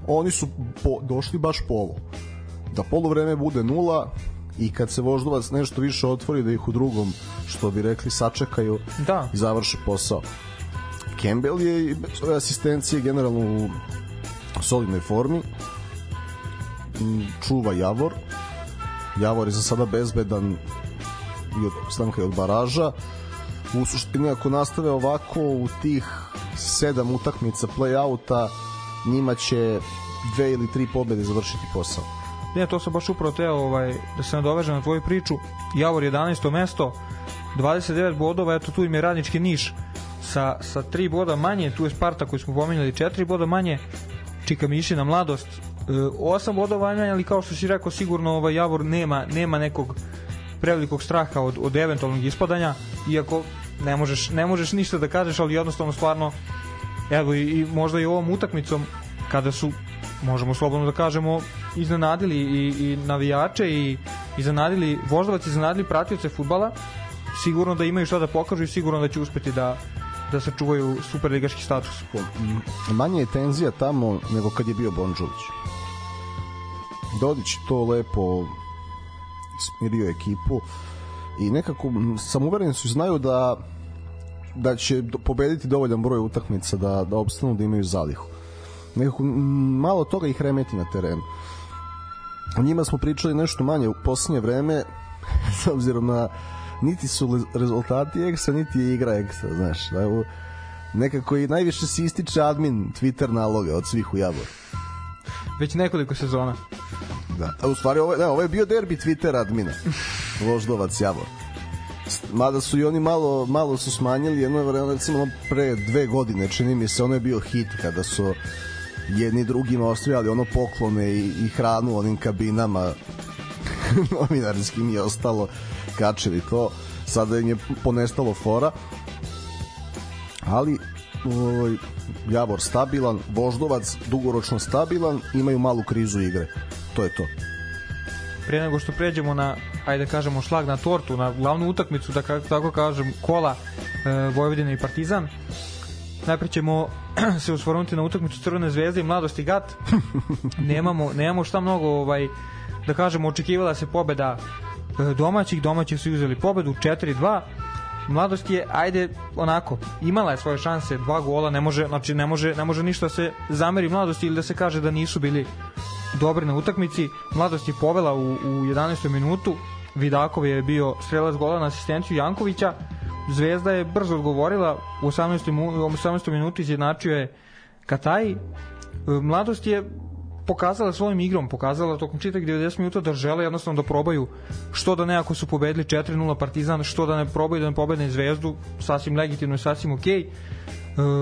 oni su po, došli baš po ovo. Da polovreme bude nula i kad se Voždovac nešto više otvori da ih u drugom, što bi rekli, sačekaju Da. i završi posao. Campbell je asistencije generalno u solidnoj formi. Čuva Javor. Javor je za sada bezbedan i od stanka i od baraža. U suštini ako nastave ovako u tih sedam utakmica play-outa njima će dve ili tri pobede završiti posao. Ne, to sam baš upravo teo ovaj, da se nadovežem na tvoju priču. Javor 11. mesto, 29 bodova, eto tu im je radnički niš sa, sa 3 boda manje, tu je Sparta koji smo pominjali 4 boda manje, Čika Mišina mladost osam bodova manje, ali kao što si rekao, sigurno ovaj Javor nema, nema nekog prevelikog straha od, od eventualnog ispadanja, iako ne možeš, ne možeš ništa da kažeš, ali jednostavno stvarno evo i, i možda i ovom utakmicom kada su možemo slobodno da kažemo iznenadili i, i navijače i iznenadili voždovac iznenadili pratioce futbala sigurno da imaju šta da pokažu i sigurno da će uspeti da da sačuvaju superligaški status. Manje je tenzija tamo nego kad je bio Bonđović. Dodić to lepo smirio ekipu i nekako sam uveren su znaju da da će pobediti dovoljan broj utakmica da, da opstanu da imaju zalihu. Nekako malo toga ih remeti na terenu. O njima smo pričali nešto manje u posljednje vreme s obzirom na niti su rezultati eksa, niti je igra eksa, znaš. Da, nekako i najviše se ističe admin Twitter naloga od svih u Jaboru. Već nekoliko sezona. Da. A u stvari ovo, ne, ovo je bio derbi Twitter admina. Voždovac Javor. Mada su i oni malo, malo su smanjili jedno vreme, recimo pre dve godine, čini mi se, ono je bio hit kada su jedni drugima ostavljali ono poklone i, i hranu onim kabinama novinarskim i ostalo kačili to sada im je ponestalo fora ali ovaj, Javor stabilan, Voždovac dugoročno stabilan, imaju malu krizu igre. To je to. Pre nego što pređemo na, ajde da kažemo, šlag na tortu, na glavnu utakmicu, da tako kažem, kola e, Vojvodina i Partizan, najpre ćemo se usvornuti na utakmicu Crvene zvezde i Mladosti Gat. nemamo, nemamo šta mnogo, ovaj, da kažemo, očekivala se pobeda e, domaćih, domaći su uzeli pobedu 4-2, Mladost je, ajde, onako, imala je svoje šanse, dva gola, ne može, znači ne može, ne može ništa da se zameri mladosti ili da se kaže da nisu bili dobri na utakmici. Mladost je povela u, u 11. minutu, Vidakov je bio strelac gola na asistenciju Jankovića, Zvezda je brzo odgovorila, u 18. mu- u 18. minuti izjednačio je Kataj. Mladost je pokazala svojim igrom, pokazala tokom čitavih 90 minuta da žele jednostavno da probaju što da ne ako su pobedili 4-0 Partizan, što da ne probaju da ne pobede Zvezdu, sasvim legitimno i sasvim okej. E,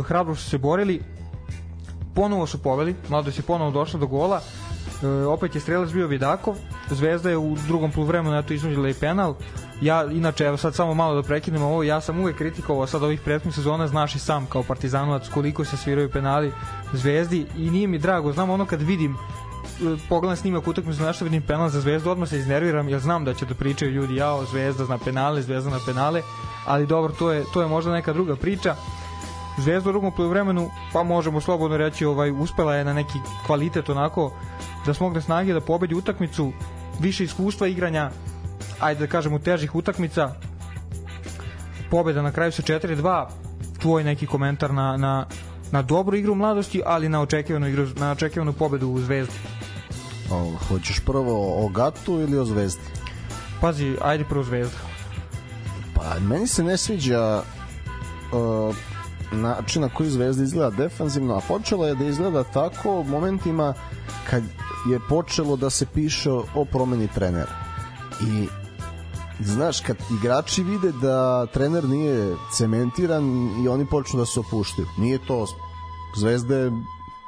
hrabro su se borili, ponovo su poveli, Mladost je ponovo došla do gola, e, opet je strelac bio Vidakov, Zvezda je u drugom poluvremenu eto iznudila i penal. Ja inače evo sad samo malo da prekinem ovo, ja sam uvek kritikovao sad ovih prethodnih sezona, znaš i sam kao partizanovac koliko se sviraju penali Zvezdi i nije mi drago, znam ono kad vidim e, pogledam snimak utakmice na što vidim penal za Zvezdu, odmah se iznerviram jer znam da će da pričaju ljudi, jao, Zvezda zna penale, Zvezda na penale, ali dobro, to je, to je možda neka druga priča. Zvezda u drugom poluvremenu, pa možemo slobodno reći, ovaj uspela je na neki kvalitet onako da smogne snage da pobedi utakmicu, više iskustva igranja, ajde da kažemo težih utakmica. Pobeda na kraju sa 4-2. Tvoj neki komentar na, na, na dobru igru mladosti, ali na očekivanu igru, na očekivanu pobedu u Zvezdi. O, hoćeš prvo o Gatu ili o Zvezdi? Pazi, ajde prvo Zvezda. Pa meni se ne sviđa uh, način na koji Zvezda izgleda defanzivno, a počela je da izgleda tako u momentima kad je počelo da se piše o promeni trenera. I znaš, kad igrači vide da trener nije cementiran i oni počnu da se opuštaju. Nije to Zvezda je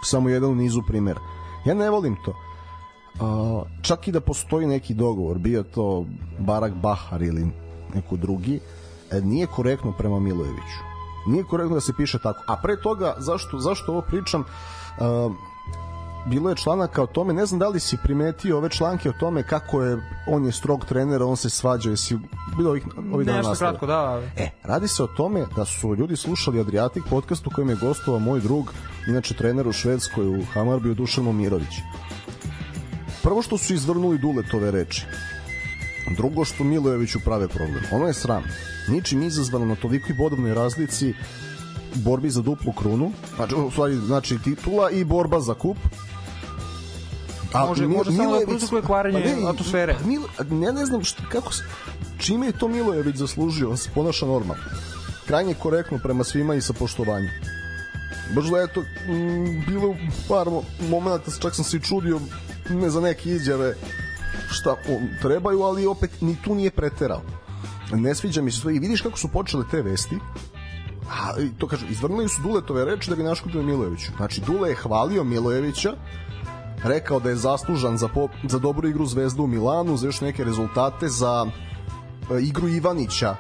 samo jedan u nizu primjera. Ja ne volim to. Čak i da postoji neki dogovor, bio to Barak Bahar ili neko drugi, e, nije korektno prema Milojeviću. Nije korektno da se piše tako. A pre toga, zašto, zašto ovo pričam, a, bilo je članaka o tome, ne znam da li si primetio ove članke o tome kako je, on je strog trener, on se svađa, jesi bilo ovih, ovih dana Nešto kratko, da. E, radi se o tome da su ljudi slušali Adriatic podcast u kojem je gostovao moj drug, inače trener u Švedskoj u Hamarbiju Dušan Momirović. Prvo što su izvrnuli Duletove reči. Drugo što Milojeviću prave problem. Ono je sram. Ničim izazvano na tolikoj bodovnoj razlici borbi za duplu krunu, znači, u stvari, znači titula i borba za kup. Može- može samo da prouzrokuje kvarenje Pa ne, atmosfere. pa Milo, ja ne znam šta, kako se, čime je to Milojević zaslužio, on se ponaša normalno. Krajnje korektno prema svima i sa poštovanjem. Baš da je to bilo par mo- momenta, čak sam se i čudio ne za neke izjave šta on, trebaju, ali opet ni tu nije preterao. Ne sviđa mi se to i vidiš kako su počele te vesti, a to kažu, izvrnuli su Duletove reči da bi naškodili Milojeviću. Znači, Dule je hvalio Milojevića rekao da je zaslužan za, po, za dobru igru Zvezdu u Milanu, za još neke rezultate, za e, igru Ivanića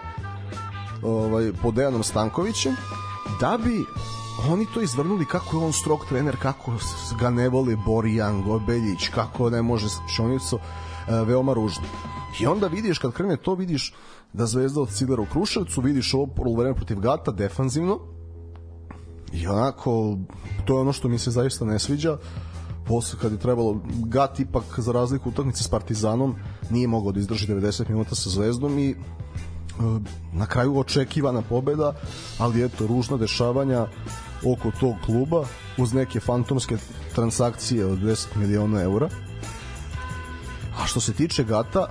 ovaj, pod Dejanom Stankovićem, da bi oni to izvrnuli kako je on strog trener, kako ga ne voli Borijan, Gobeljić, kako ne može s Čonicu, e, veoma ružno. I onda vidiš, kad krene to, vidiš da Zvezda od Cidara u Kruševcu, vidiš ovo polovreme protiv Gata defanzivno, i onako, to je ono što mi se zaista ne sviđa, posle kad je trebalo Gat ipak za razliku utakmice s Partizanom nije mogao da izdrži 90 minuta sa Zvezdom i e, na kraju očekivana pobeda, ali eto ružna dešavanja oko tog kluba uz neke fantomske transakcije od 10 miliona eura. A što se tiče Gata,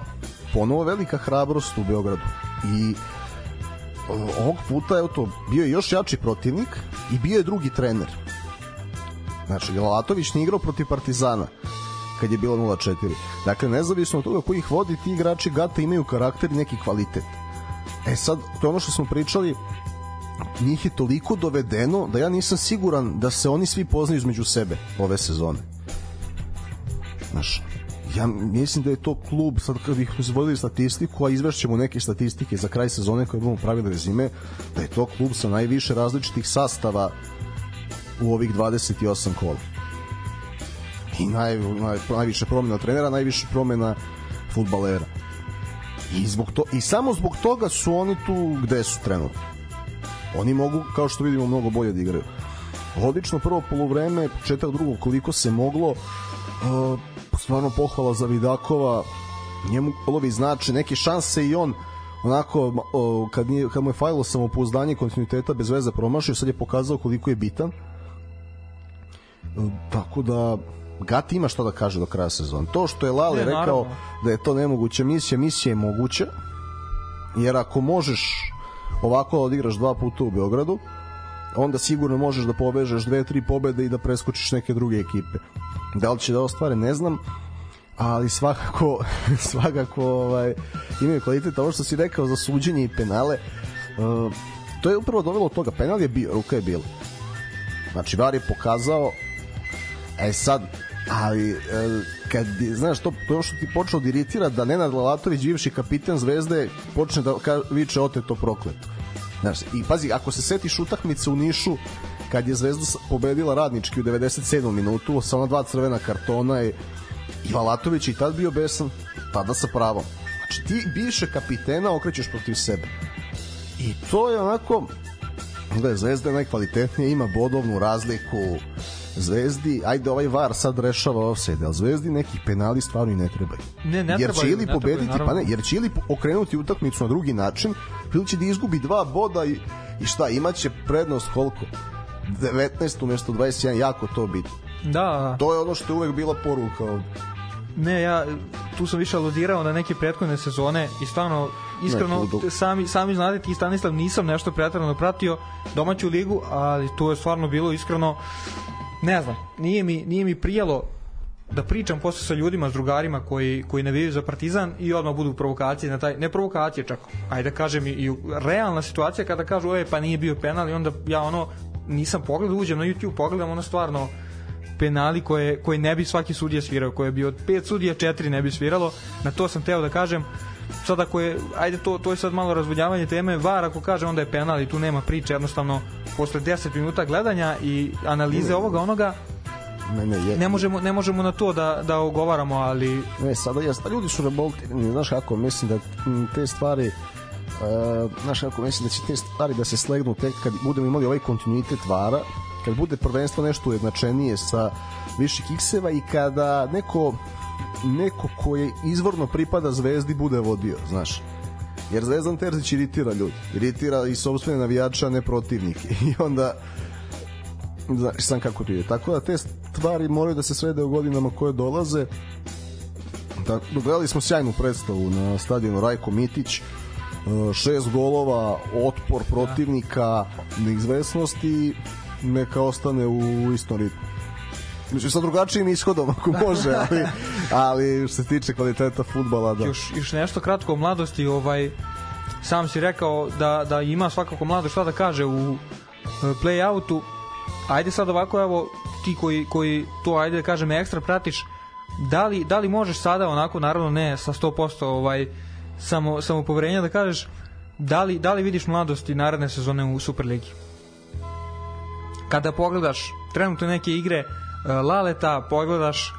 ponovo velika hrabrost u Beogradu. I e, ovog puta evo to bio je još jači protivnik i bio je drugi trener. Znači, Lalatović nije igrao protiv Partizana kad je bilo 0-4. Dakle, nezavisno od toga koji ih vodi, ti igrači Gata imaju karakter i neki kvalitet. E sad, to je ono što smo pričali, njih je toliko dovedeno da ja nisam siguran da se oni svi poznaju između sebe ove sezone. Znaš, ja mislim da je to klub, sad kad bih izvodili statistiku, a izvešćemo neke statistike za kraj sezone koje budemo pravili rezime, da je to klub sa najviše različitih sastava u ovih 28 kola. I naj, naj, najviše promena trenera, najviše promena futbalera. I, zbog to, I samo zbog toga su oni tu gde su trenutno. Oni mogu, kao što vidimo, mnogo bolje da igraju. Odlično prvo polovreme, početak drugog koliko se moglo, uh, stvarno pohvala za Vidakova, njemu golovi znači neke šanse i on onako uh, kad, nije, kad mu je fajlo samopouzdanje kontinuiteta bez veze promašio, sad je pokazao koliko je bitan. Tako da Gat ima šta da kaže do kraja sezona. To što je Lali Ne, rekao naravno. da je to nemoguća misija, misija je moguća, jer ako možeš ovako da odigraš dva puta u Beogradu, onda sigurno možeš da povežeš dve, tri pobede i da preskočiš neke druge ekipe. Da li će da ostvare, ne znam, ali svakako svakako ovaj, imaju kvalitet. Ovo što si rekao za suđenje i penale, uh, to je upravo dovelo od toga. Penal je bio, ruka je bila. Znači, VAR je pokazao E sad, ali e, kad je, znaš to, to je što ti počeo da iritira da Nenad Lalatović bivši kapitan Zvezde počne da ka, viče oteto prokleto znaš, i pazi, ako se setiš utakmice u Nišu kad je Zvezda pobedila radnički u 97. minutu sa ona dva crvena kartona i, i Lalatović je i tad bio besan tada sa pravom znači ti bivše kapitena okrećeš protiv sebe i to je onako Zvezda je najkvalitetnija, ima bodovnu razliku Zvezdi, ajde ovaj VAR sad rešava offside, ali Zvezdi neki penali stvarno i ne trebaju. Ne, ne jer će ili pobediti, trebaju, pa ne, jer će ili okrenuti utakmicu na drugi način, ili će da izgubi dva boda i, i šta, imaće prednost koliko? 19 umesto 21, jako to biti. Da, To je ono što je uvek bila poruka ovde. ne, ja tu sam više aludirao na neke prethodne sezone i stvarno iskreno Ne, sami sami znate ti Stanislav nisam nešto preterano pratio domaću ligu, ali to je stvarno bilo iskreno ne znam, nije mi nije mi prijalo da pričam posle sa ljudima, s drugarima koji, koji navijaju za Partizan i odmah budu provokacije na taj, ne provokacije čak, ajde da kažem i, i realna situacija kada kažu ej pa nije bio penal i onda ja ono nisam pogledao, uđem na YouTube, pogledam ono stvarno penali koje, koje ne bi svaki sudija svirao, koje bi od pet sudija četiri ne bi sviralo, na to sam teo da kažem sad ako je, ajde to, to je sad malo razvodnjavanje teme, VAR ako kaže onda je penal i tu nema priče, jednostavno posle 10 minuta gledanja i analize ovoga onoga Ne, ne, je, ne možemo, ne možemo na to da, da ogovaramo, ali Ne, sada jeste, ljudi su revoltirani, znaš kako, mislim da te stvari uh, znaš kako, mislim da će te stvari da se slegnu tek kad budemo imali ovaj kontinuitet vara, kad bude prvenstvo nešto ujednačenije sa više kikseva i kada neko neko ko je izvorno pripada zvezdi bude vodio, znaš. Jer Zvezdan Terzić iritira ljudi. Iritira i sobstvene navijače, a ne protivnike. I onda znaš sam kako to ide. Tako da te stvari moraju da se srede u godinama koje dolaze. Da, gledali smo sjajnu predstavu na stadionu Rajko Mitić. E, šest golova, otpor protivnika, neizvesnosti, neka ostane u istom ritmu. Mislim, sa drugačijim ishodom ako može, ali, ali što se tiče kvaliteta futbala, da. još, još nešto kratko o mladosti, ovaj, sam si rekao da, da ima svakako mlado šta da kaže u e, play-outu. Ajde sad ovako, evo, ti koji, koji to, ajde da kažem, ekstra pratiš, da li, da li možeš sada onako, naravno ne sa 100% ovaj, samo, samo poverenja da kažeš da li, da li vidiš mladosti naredne sezone u Superligi? Kada pogledaš trenutno neke igre Laleta, pogledaš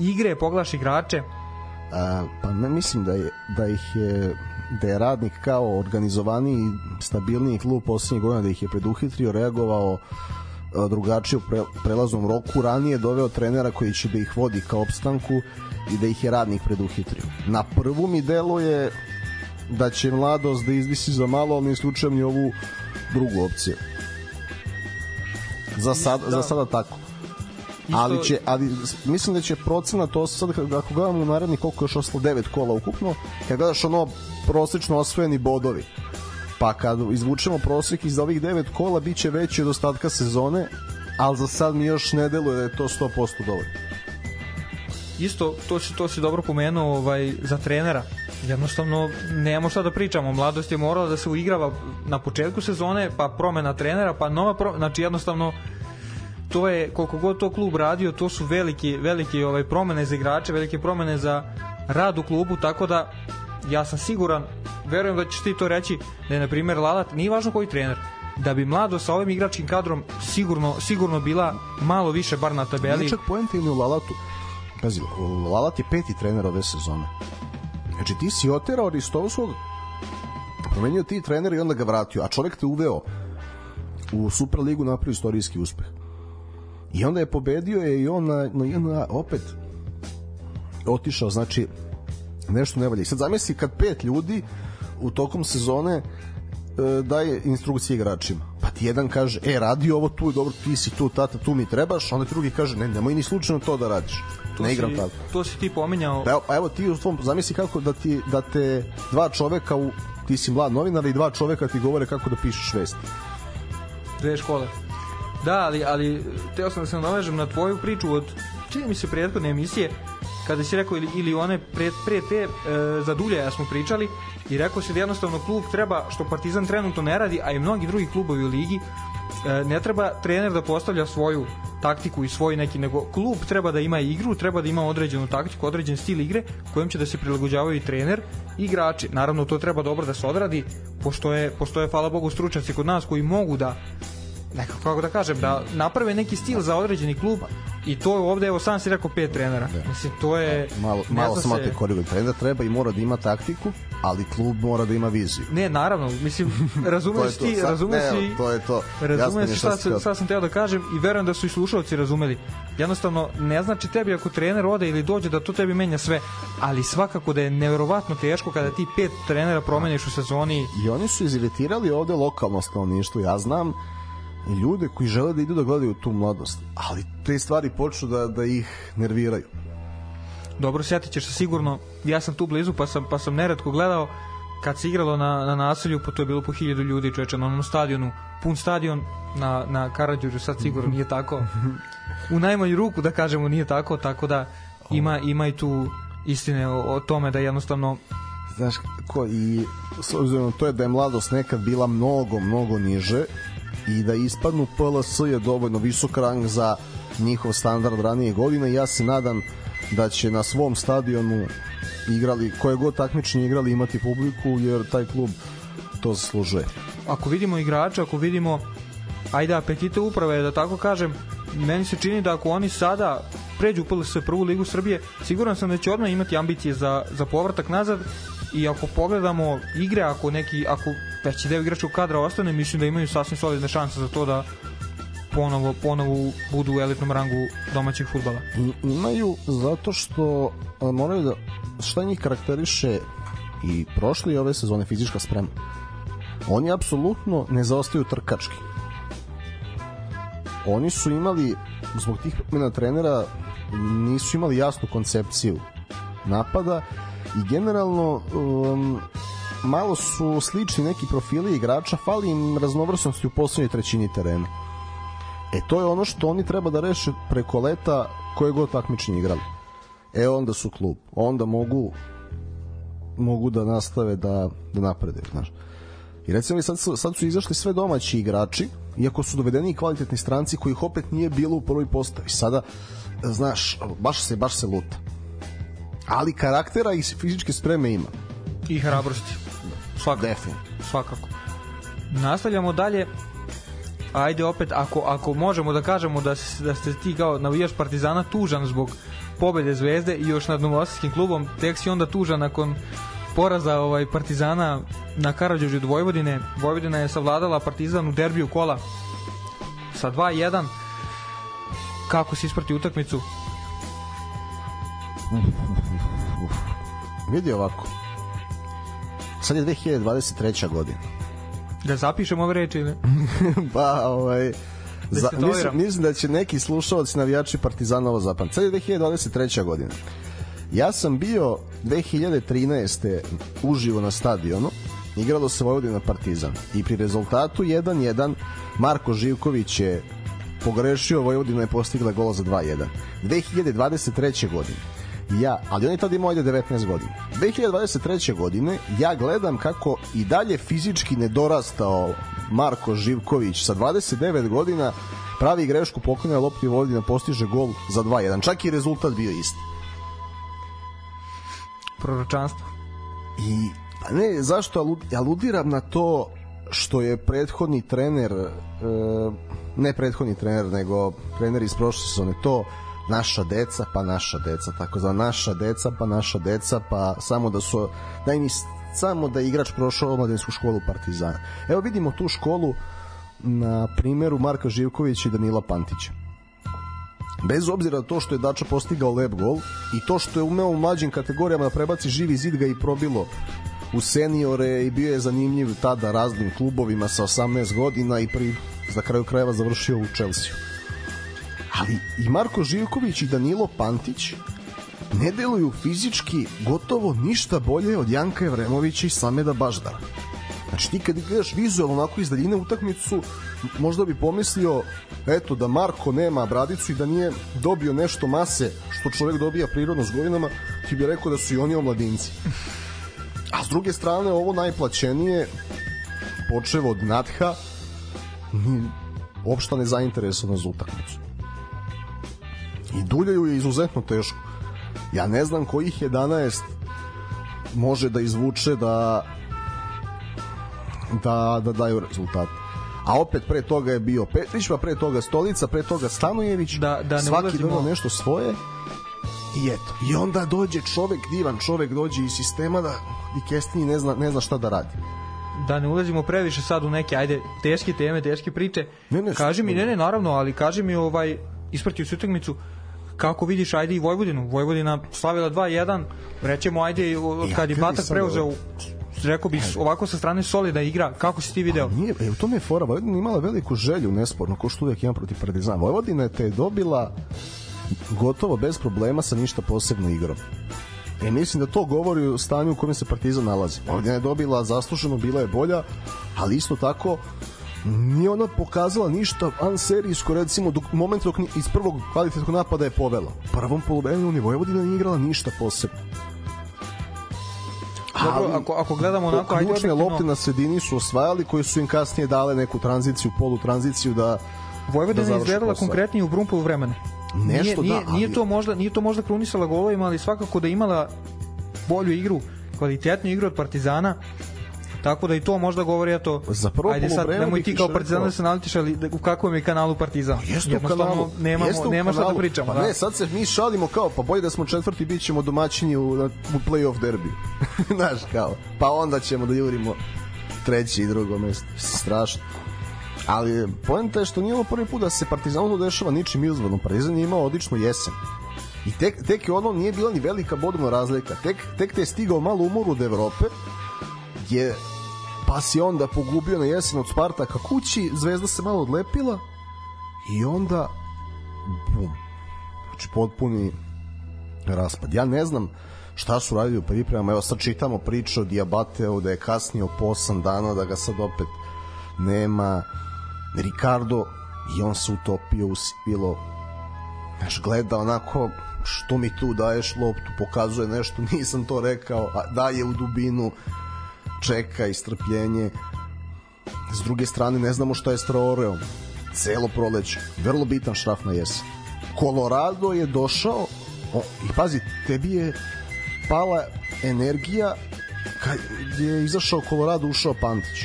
igre, pogledaš igrače, A, pa ne mislim da je da ih je da je radnik kao organizovani i stabilniji klub poslednjih godina da ih je preduhitrio, reagovao a, drugačije u pre, prelaznom roku, ranije doveo trenera koji će da ih vodi ka opstanku i da ih je radnik preduhitrio. Na prvu mi deluje da će mladost da izvisi za malo, ali ne isključujem ni ovu drugu opciju. Za, sad, Da. za sada tako. Ali će, ali mislim da će procenat to sad ako gledamo u narednih koliko još ostalo 9 kola ukupno, kad gledaš ono prosečno osvojeni bodovi, pa kad izvučemo prosek iz ovih 9 kola biće veći od ostatka sezone, ali za sad mi još ne deluje da je to 100% dovoljno. isto to si to si dobro pomenuo ovaj za trenera jednostavno nemamo šta da pričamo mladost je morala da se uigrava na početku sezone pa promena trenera pa nova pro... znači jednostavno to je koliko god to klub radio to su veliki veliki ovaj promene za igrače velike promene za rad u klubu tako da ja sam siguran verujem da ćeš ti to reći da je na primjer Lalat nije važno koji trener da bi mlado sa ovim igračkim kadrom sigurno sigurno bila malo više bar na tabeli Nije čak poenta ili u Lalatu. Pazi, Lalat je peti trener ove sezone. Znači ti si oterao Ristovskog, promenio ti trener i onda ga vratio, a čovjek te uveo u Superligu napravio istorijski uspeh. I onda je pobedio je i on na, na, na opet otišao, znači nešto ne valja. I sad zamisli kad pet ljudi u tokom sezone e, daje instrukcije igračima. Pa ti jedan kaže, e, radi ovo tu, dobro, ti si tu, tata, tu mi trebaš, onda drugi kaže, ne, nemoj ni slučajno to da radiš. To ne igram si, tako. To si ti pominjao. Pa evo, pa evo ti u tvom, zamisli kako da, ti, da te dva čoveka, u, ti si mlad novinar i dva čoveka ti govore kako da pišeš vesti. dve škole. Da, ali, ali teo sam da se navežem na tvoju priču od, čini mi se, prethodne emisije, kada si rekao, ili, ili one pre, pre te, e, za Duljaja smo pričali, i rekao si da jednostavno klub treba, što Partizan trenutno ne radi, a i mnogi drugi klubovi u ligi, e, ne treba trener da postavlja svoju taktiku i svoj neki, nego klub treba da ima igru, treba da ima određenu taktiku, određen stil igre kojim će da se prilagođavaju i trener i igrači. Naravno, to treba dobro da se odradi, pošto je, postoje, hvala Bogu, stručnjaci kod nas koji mogu da nekako kako da kažem, da naprave neki stil za određeni klub i to je ovde, evo sam si rekao pet trenera. Mislim, to je... Malo, malo samo se- te korigujem. Trener treba i mora da ima taktiku, ali klub mora da ima viziju. Ne, naravno, mislim, razumeš ti, Sad- razumeš ne, ti, to je to. Razumeš je šta, šta, šta sam teo da kažem i verujem da su i slušalci razumeli. Jednostavno, ne znači tebi ako trener ode ili dođe da to tebi menja sve, ali svakako da je neverovatno teško kada ti pet trenera promeniš u sezoni I oni su iziritirali ovde lokalno stanovništvo, ja znam ljude koji žele da idu da gledaju tu mladost, ali te stvari počnu da, da ih nerviraju. Dobro, sjetit ćeš se sigurno, ja sam tu blizu pa sam, pa sam neretko gledao kad se igralo na, na naselju, pa to je bilo po hiljadu ljudi čoveče na onom stadionu, pun stadion na, na Karadžođu, sad sigurno nije tako. U najmanju ruku da kažemo nije tako, tako da ima, ima i tu istine o, o tome da jednostavno Znaš, ko, i s obzirom to je da je mladost nekad bila mnogo, mnogo niže i da ispadnu PLS je dovoljno visok rang za njihov standard ranije godina i ja se nadam da će na svom stadionu igrali, koje god takmičenje igrali imati publiku jer taj klub to zaslužuje. ako vidimo igrača, ako vidimo ajde apetite uprave, da tako kažem, meni se čini da ako oni sada pređu u PLS prvu ligu Srbije, siguran sam da će odmah imati ambicije za, za povratak nazad i ako pogledamo igre, ako neki, ako veći deo igračkog kadra ostane, mislim da imaju sasvim solidne šanse za to da ponovo, ponovo budu u elitnom rangu domaćeg futbala. Imaju zato što a, moraju da šta njih karakteriše i prošle i ove sezone fizička sprema oni apsolutno ne zaostaju trkački oni su imali zbog tih promjena trenera nisu imali jasnu koncepciju napada i generalno um, malo su slični neki profili igrača fali im raznovrsnosti u poslednjoj trećini terena E to je ono što oni treba da reše preko leta koje god takmičenje igrali. E onda su klub. Onda mogu mogu da nastave da, da napreduju, znaš. I recimo sad su, sad su izašli sve domaći igrači, iako su dovedeni i kvalitetni stranci kojih opet nije bilo u prvoj postavi. Sada, znaš, baš se, baš se luta. Ali karaktera i fizičke spreme ima. I hrabrosti. Svakako. Definitivno. Svakako. Nastavljamo dalje. Ajde opet, ako, ako možemo da kažemo da, da ste ti kao navijač Partizana tužan zbog pobede Zvezde i još nad Novosadskim klubom, tek si onda tužan nakon poraza ovaj Partizana na Karadžođu od Vojvodine. Vojvodina je savladala Partizan u derbiju kola sa 2-1. Kako si isprati utakmicu? Vidi ovako. Sad je 2023. godina. Da zapišemo ove reči ili? pa, ovaj, Da za, mislim, mislim da će neki slušalci navijači Partizana ovo zapamati. Sad je 2023. godina. Ja sam bio 2013. uživo na stadionu igralo se Vojvodina Partizan i pri rezultatu 1-1 Marko Živković je pogrešio, Vojvodina je postigla gol za 2-1. 2023. godine ja, ali on je tada imao ajde 19 godina. 2023. godine ja gledam kako i dalje fizički nedorastao Marko Živković sa 29 godina pravi grešku poklanja lopti Vojvodina postiže gol za 2-1. Čak i rezultat bio isti. Proročanstvo. I pa ne, zašto alud, aludiram na to što je prethodni trener e, ne prethodni trener nego trener iz prošle sezone to naša deca pa naša deca tako za naša deca pa naša deca pa samo da su daj mi s- samo da je igrač prošao omladinsku školu Partizana evo vidimo tu školu na primeru Marka Živkovića i Danila Pantića bez obzira to što je Dača postigao lep gol i to što je umeo u mlađim kategorijama da prebaci živi zid ga i probilo u seniore i bio je zanimljiv tada raznim klubovima sa 18 godina i pri, za kraju krajeva završio u Chelsea. Ali i Marko Živković i Danilo Pantić ne deluju fizički gotovo ništa bolje od Janka Evremovića i Sameda Baždara. Znači ti kad gledaš vizualno onako iz daljine utakmicu, možda bi pomislio eto da Marko nema bradicu i da nije dobio nešto mase što čovek dobija prirodno s godinama, ti bi rekao da su i oni omladinci. A s druge strane ovo najplaćenije počevo od Natha ni- uopšte ne zainteresovano za utakmicu. I Duljaju je izuzetno teško. Ja ne znam kojih 11 može da izvuče da da, da daju rezultat. A opet pre toga je bio Petrić, pa pre toga Stolica, pre toga Stanojević, Da- da ne svaki ulazimo- donao nešto svoje i eto. I onda dođe čovek, divan čovek dođe iz sistema da i Kestini ne zna, ne zna šta da radi. da ne ulazimo previše sad u neke ajde teške teme, teške priče. Ne, ne, kaži mi, ne, ne, naravno, ali kaži mi ovaj ispratio si utakmicu kako vidiš ajde i Vojvodinu. Vojvodina slavila 2-1. Rećemo ajde od kad je Batak preuzeo rekao bih ovako sa strane solida igra. Kako si ti video? Nije, e, u tome je fora, Vojvodina imala veliku želju, nesporno, ko što uvijek ima protiv Partizana. Vojvodina te je dobila gotovo bez problema sa ništa posebno igrom. E, mislim da to govori o stanju u kojem se Partizan nalazi. Vojvodina je dobila zasluženo, bila je bolja, ali isto tako nije ona pokazala ništa anserijsko, recimo, dok, moment dok ni- iz prvog kvalitetnog napada je povela. U prvom polovremenu ni Vojvodina nije igrala ništa posebno. Dobro, ako, ako gledamo onako, ajde ključne lopte na sredini su osvajali koji su im kasnije dale neku tranziciju, polu tranziciju da Vojvodina da je završi izgledala posao. konkretnije u Brumpovu vremena. Nešto nije, da, nije, nije ali- to možda nije to možda krunisala golovima, ali svakako da imala bolju igru, kvalitetnu igru od Partizana. Tako da i to možda govori eto. Za prvo Ajde sad nemoj ti kao Partizan da se nalitiš, ali da- u kakvom je kanalu Partizan. Jeste u kanalu. Nemamo, jeste u nema šta da pričamo. Pa da. ne, sad se mi šalimo kao, pa bolje da smo četvrti, bit ćemo domaćini u, u play-off derbi. Znaš, kao. Pa onda ćemo da jurimo treće i drugo mesto. Strašno. Ali poenta je što nije ovo prvi put da se Partizanu to dešava ničim izvorno. Partizan je imao odličnu jesen. I tek, tek je ono nije bila ni velika bodovna razlika. Tek, tek te je stigao malo umor od Evrope, je pa si onda pogubio na jesen od Spartaka kući, Zvezda se malo odlepila i onda bum. Znači potpuni raspad. Ja ne znam šta su radili u pripremama. Evo sad čitamo priču o Diabateu da je kasnio po 8 dana, da ga sad opet nema. Ricardo i on se utopio u sipilo. Znaš, gleda onako što mi tu daješ loptu, pokazuje nešto, nisam to rekao, a daje u dubinu, čeka i strpljenje. S druge strane, ne znamo šta je s Traoreom. Celo proleće. Vrlo bitan šraf na jesen. Colorado je došao o, i pazi, tebi je pala energija kad je izašao Colorado, ušao Pantić.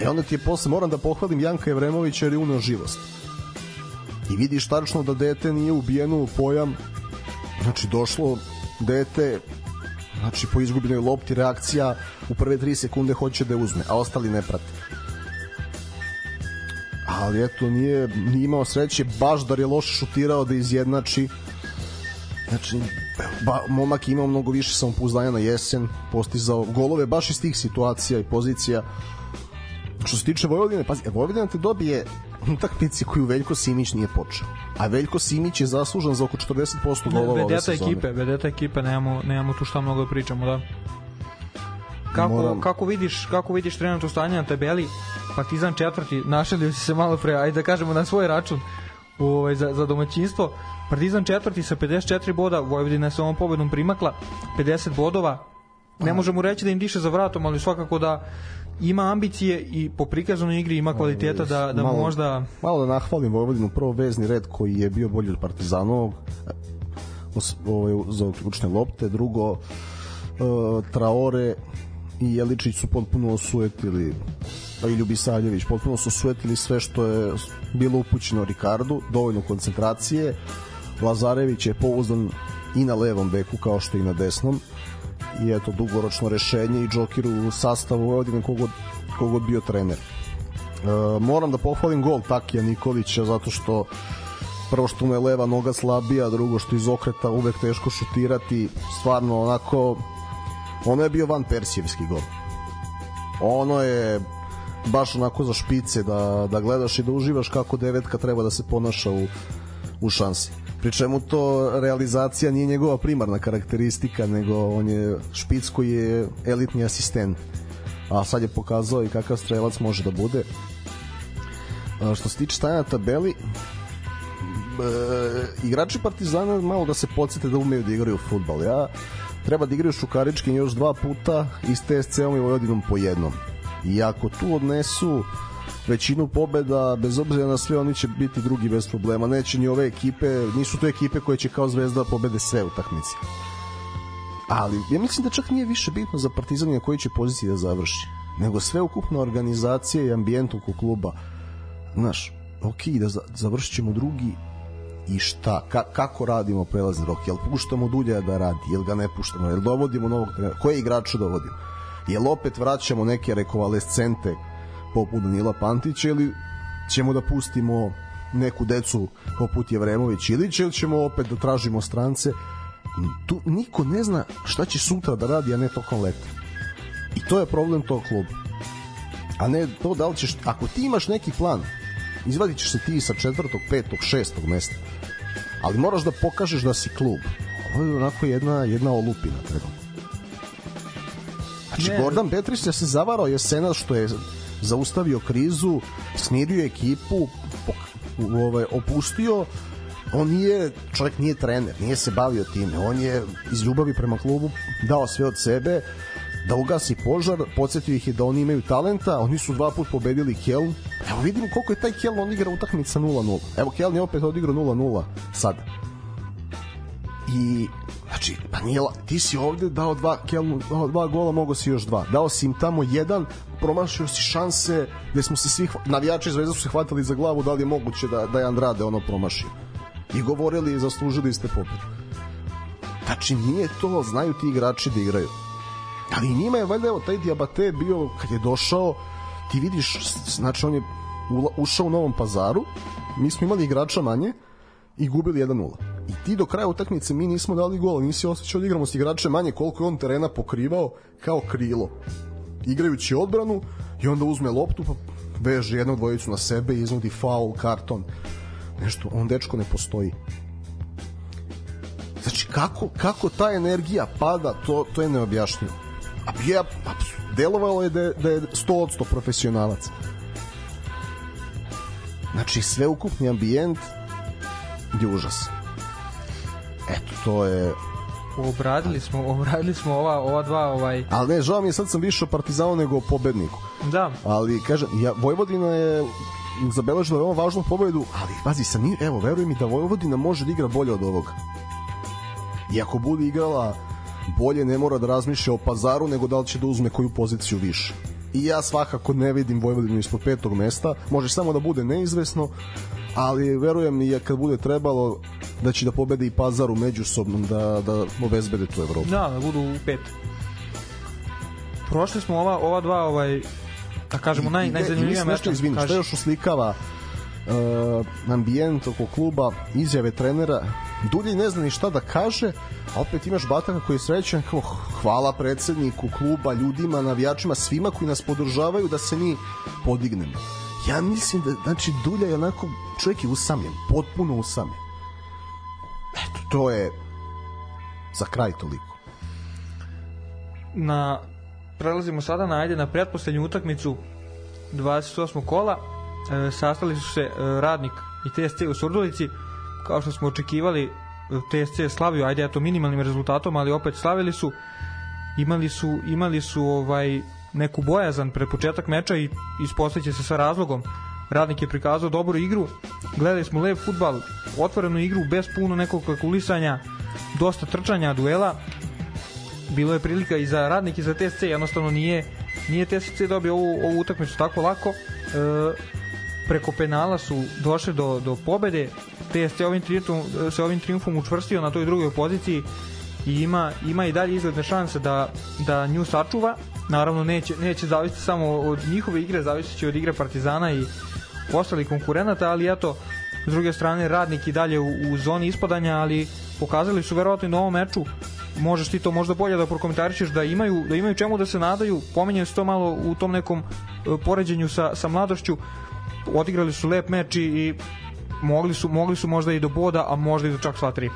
E onda ti je posle, moram da pohvalim Janka Evremovića jer je uneo živost. I vidiš tačno da dete nije ubijeno u pojam znači došlo dete znači po izgubljenoj lopti reakcija u prve 3 sekunde hoće da je uzme, a ostali ne prate. Ali eto, nije, nije imao sreće, baš da je loše šutirao da izjednači. Znači, ba, momak imao mnogo više samopouzdanja na jesen, postizao golove baš iz tih situacija i pozicija. Što se tiče Vojvodine, pazi, Vojvodina te dobije utakmici koju Veljko Simić nije počeo. A Veljko Simić je zaslužan za oko 40% golova ove sezone. ekipe, vedeta ekipe, nemamo, nemamo tu šta mnogo da pričamo, da. Kako, Moram- kako vidiš kako vidiš trenutno stanje na tabeli Partizan četvrti našalio si se malo pre ajde da kažemo na svoj račun ovaj, za, za domaćinstvo Partizan četvrti sa 54 boda Vojvodina je sa ovom pobedom primakla 50 bodova ne možemo reći da im diše za vratom ali svakako da ima ambicije i po prikazanoj igri ima kvaliteta da, da Malo- možda Malo da nahvalim Vojvodinu, prvo vezni red koji je bio bolji od Partizanovog ovaj, za uključne lopte, drugo e, Traore i Jeličić su potpuno osujetili pa i Ljubisavljević potpuno su osujetili sve što je bilo upućeno Rikardu, dovoljno koncentracije. Lazarević je pouzdan i na levom beku kao što i na desnom i eto dugoročno rešenje i Džokir u sastavu Vojvodine kogod, kogod bio trener E, moram da pohvalim gol Takija Nikolića zato što prvo što mu je leva noga slabija, drugo što iz okreta uvek teško šutirati, stvarno onako ono je bio van Persijevski gol. Ono je baš onako za špice da, da gledaš i da uživaš kako devetka treba da se ponaša u, u šansi. Pri čemu to realizacija nije njegova primarna karakteristika, nego on je špic koji je elitni asistent. A sad je pokazao i kakav strelac može da bude. A, što se tiče stanja tabeli, e, igrači Partizana malo da se podsjete da umeju da igraju futbal. Ja treba da igraju Šukarički još dva puta i s TSC-om i Vojvodinom po jednom. I ako tu odnesu većinu pobeda, bez obzira na sve, oni će biti drugi bez problema. Neće ni ove ekipe, nisu to ekipe koje će kao zvezda pobede sve utakmice. Ali ja mislim da čak nije više bitno za Partizan na kojoj će poziciji da završi, nego sve ukupna organizacija i ambijent oko kluba. Znaš, ok, da za, završit ćemo drugi i šta, Ka, kako radimo prelazni rok, jel puštamo Dulja da radi, jel ga ne puštamo, jel dovodimo novog trenera, koje igrače dovodimo, jel opet vraćamo neke rekovalescente poput Danila Pantića ili ćemo da pustimo neku decu poput Jevremović Ilić ili ćemo opet da tražimo strance tu niko ne zna šta će sutra da radi, a ne tokom leta. I to je problem tog kluba. A ne to da li ćeš, ako ti imaš neki plan, izvadit ćeš se ti sa četvrtog, petog, šestog mesta. Ali moraš da pokažeš da si klub. Ovo je onako jedna, jedna olupina treba. Znači, Ne. Gordon Petrić je se zavarao jesena što je zaustavio krizu, smirio ekipu, ovaj, opustio. On nije, čovjek nije trener, nije se bavio time, on je iz ljubavi prema klubu dao sve od sebe, da ugasi požar, podsjetio ih je da oni imaju talenta, oni su dva put pobedili Keln, evo vidimo koliko je taj Keln on igra utakmica 0-0, evo Keln je opet odigrao 0-0 sad. I Znači, pa nije, ti si ovde dao dva, Kelnu, dao dva gola, mogo si još dva. Dao si im tamo jedan, promašio si šanse gde smo se svi, navijači Zvezda su se hvatali za glavu da li je moguće da, da je Andrade ono promašio. I govorili, zaslužili ste pobedu. Znači, nije to, znaju ti igrači da igraju. Ali njima je valjda, evo, taj Diabate bio, kad je došao, ti vidiš, znači, on je ušao u Novom pazaru, mi smo imali igrača manje i gubili 1-0. I ti do kraja utakmice mi nismo dali gol, nisi osjećao da igramo s igrače manje koliko je on terena pokrivao kao krilo. Igrajući odbranu i onda uzme loptu pa veže jednu dvojicu na sebe i iznudi faul, karton. Nešto, on dečko ne postoji. Znači, kako, kako ta energija pada, to, to je neobjašnjivo. A pa, delovalo je da, je- da je 100% profesionalac. Znači, sveukupni ambijent je užas. Eto, to je... obradili smo obradili smo ova ova dva ovaj Ali ne, žao mi je, sad sam više o Partizanu nego o pobedniku. Da, ali kažem, ja, Vojvodina je zabeležila veoma važnu pobedu, ali pazi, sam, nije- evo, veruj mi da Vojvodina može da igra bolje od ovoga. I ako bude igrala bolje, ne mora da razmišlja o pazaru, nego da li će da uzme koju poziciju više. I ja svakako ne vidim Vojvodinu ispod petog mesta, može samo da bude neizvesno, ali verujem i kad bude trebalo da će da pobede i pazaru međusobnom da, da obezbede tu Evropu. da, da budu u pet. Prošli smo ova, ova dva, ovaj, da kažemo, naj, najzanimljivija meča. Izvini, Kaži. što još uslikava uh, ambijent oko kluba, izjave trenera, Dulji ne zna ni šta da kaže, a opet imaš Bataka koji je srećan kao hvala predsedniku kluba, ljudima, navijačima, svima koji nas podržavaju da se mi podignemo. Ja mislim da, znači, Dulja je onako, čovjek je usamljen, potpuno usamljen. Eto, to je za kraj toliko. na prelazimo sada na ajde na pretposlednju utakmicu 28. kola e, sastali su se e, Radnik i TSC u Surdulici kao što smo očekivali e, TSC je slavio ajde eto minimalnim rezultatom ali opet slavili su imali su imali su ovaj neku bojazan pred početak meča i ispostaće se sa razlogom Radnik je prikazao dobru igru gledali smo lep futbal otvorenu igru bez puno nekog kalkulisanja dosta trčanja duela bilo je prilika i za radnik i za TSC, jednostavno nije nije TSC dobio ovu, ovu utakmicu tako lako. E, preko penala su došli do, do pobede. TSC ovim triumfom, se ovim triumfom učvrstio na toj drugoj poziciji i ima, ima i dalje izgledne šanse da, da nju sačuva. Naravno neće, neće zavisiti samo od njihove igre, zavisit će od igre Partizana i ostalih konkurenata, ali eto, s druge strane radnik i dalje u, u zoni ispadanja, ali pokazali su verovatno i na ovom meču. Možeš ti to možda bolje da prokomentarišeš da imaju da imaju čemu da se nadaju. Pominjaju se to malo u tom nekom e, poređenju sa, sa mladošću. Odigrali su lep meč i, i mogli su mogli su možda i do boda a možda i do čak sva tri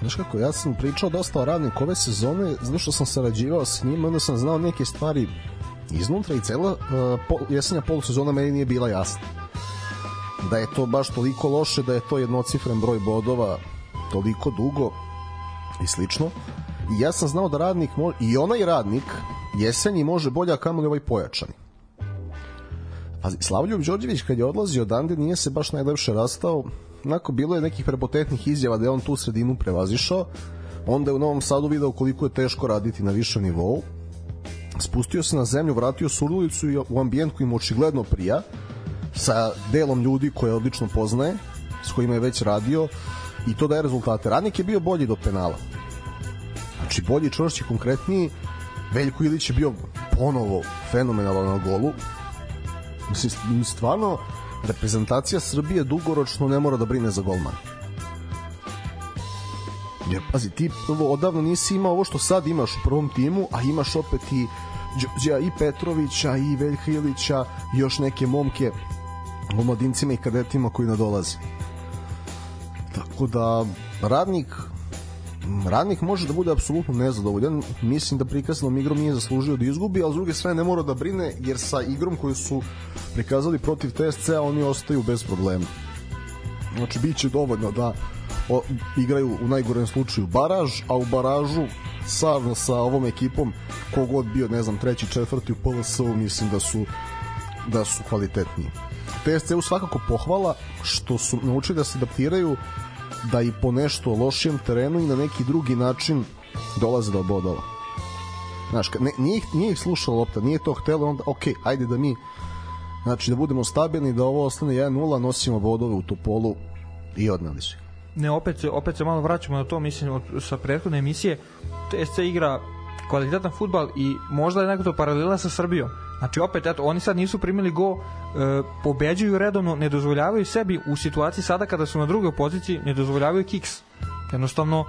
Znaš kako, ja sam pričao dosta o radniku ove sezone, zato što sam sarađivao s njim, onda sam znao neke stvari iznutra i cela uh, pol, jesenja polusezona meni nije bila jasna. Da je to baš toliko loše, da je to jednocifren broj bodova toliko dugo i slično. I ja sam znao da radnik može, i onaj radnik jesenji može bolje, a kamoli ovaj pojačani. Pazi, Slavljub Đorđević kad je odlazio odande nije se baš najlepše rastao. Onako bilo je nekih prepotentnih izjava da je on tu sredinu prevazišao. Onda je u Novom Sadu video koliko je teško raditi na višem nivou. Spustio se na zemlju, vratio Surdulicu i u ambijent koji mu očigledno prija sa delom ljudi koje odlično poznaje, s kojima je već radio i to daje rezultate. Radnik je bio bolji do penala. Znači bolji, čvršći, konkretniji. Veljko Ilić je bio ponovo fenomenalan na golu. Mislim, stvarno, reprezentacija Srbije dugoročno ne mora da brine za golman. Jer, pazi, ti prvo odavno nisi imao ovo što sad imaš u prvom timu, a imaš opet i Đorđa i Petrovića i Veljka Ilića i još neke momke u mladincima i kadetima koji nadolaze. Tako da, radnik radnik može da bude apsolutno nezadovoljan. Mislim da prikaznom igrom nije zaslužio da izgubi ali s druge strane ne mora da brine jer sa igrom koju su prikazali protiv TSC-a oni ostaju bez problema. Znači bit će dovoljno da o, igraju u najgorem slučaju baraž a u baražu savno sa ovom ekipom kogod bio ne znam treći četvrti u PLS-u mislim da su da su kvalitetniji. TSC-u svakako pohvala što su naučili da se adaptiraju da i po nešto lošijem terenu i na neki drugi način dolaze do bodova. Znaš, ne, nije, nije ih slušala lopta, nije to htelo, onda, ok, ajde da mi znači da budemo stabilni, da ovo ostane 1-0, nosimo bodove u Topolu i odneli su ne opet opet se malo vraćamo na to mislim od, sa prethodne emisije TSC igra kvalitetan futbal i možda je nekako to paralela sa Srbijom znači opet eto oni sad nisu primili go e, pobeđuju redovno ne dozvoljavaju sebi u situaciji sada kada su na drugoj poziciji ne dozvoljavaju kiks jednostavno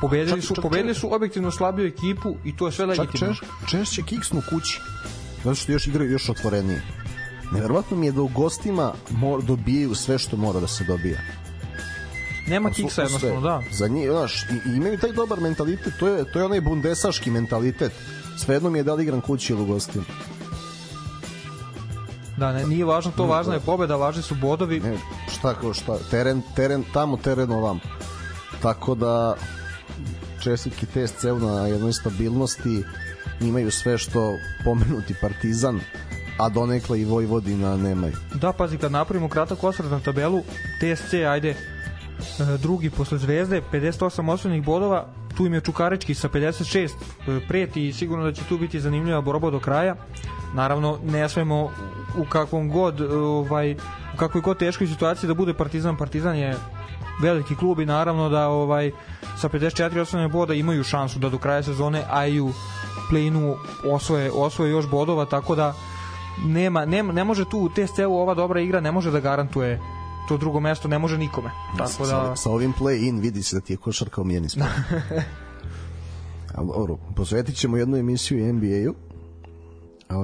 pobedili Čak- su čak- pobedili su objektivno slabiju ekipu i to je sve Čak legitimno češ, češće kiksnu kući, zato što još igraju još otvorenije. Neverovatno mi je da u gostima mor, dobijaju sve što mora da se dobija. nema kiksa jednostavno da Za njih, znaš, i, i imaju taj dobar mentalitet, to je, to je onaj bundesaški mentalitet. Svejedno mi je da li igram kući ili u gostima. Da ne, nije važno to važna je pobeda važni su bodovi Ne, šta kao šta, teren, teren, tamo, teren ovam. Tako da, čestitki TSC-u na jednoj stabilnosti imaju sve što pomenuti Partizan, a donekle i Vojvodina nemaju. Da, pazi, kad napravimo kratak osvrt na tabelu, TSC, ajde, e, drugi posle Zvezde, 58 osnovnih bodova, tu im je Čukarički sa 56 e, preti i sigurno da će tu biti zanimljiva borba do kraja. Naravno, ne smemo u kakvom god, e, ovaj, u kakvoj god teškoj situaciji da bude Partizan. Partizan je veliki klub i naravno da ovaj sa 54 osnovne boda imaju šansu da do kraja sezone a i u play-inu osvoje, osvoje još bodova, tako da nema, nema ne može tu u TSC-u ova dobra igra ne može da garantuje to drugo mesto ne može nikome. Tako da Sa, sa ovim play-in vidi se da ti je košarka omijeni sport. Dobro, posvetit ćemo jednu emisiju NBA-u.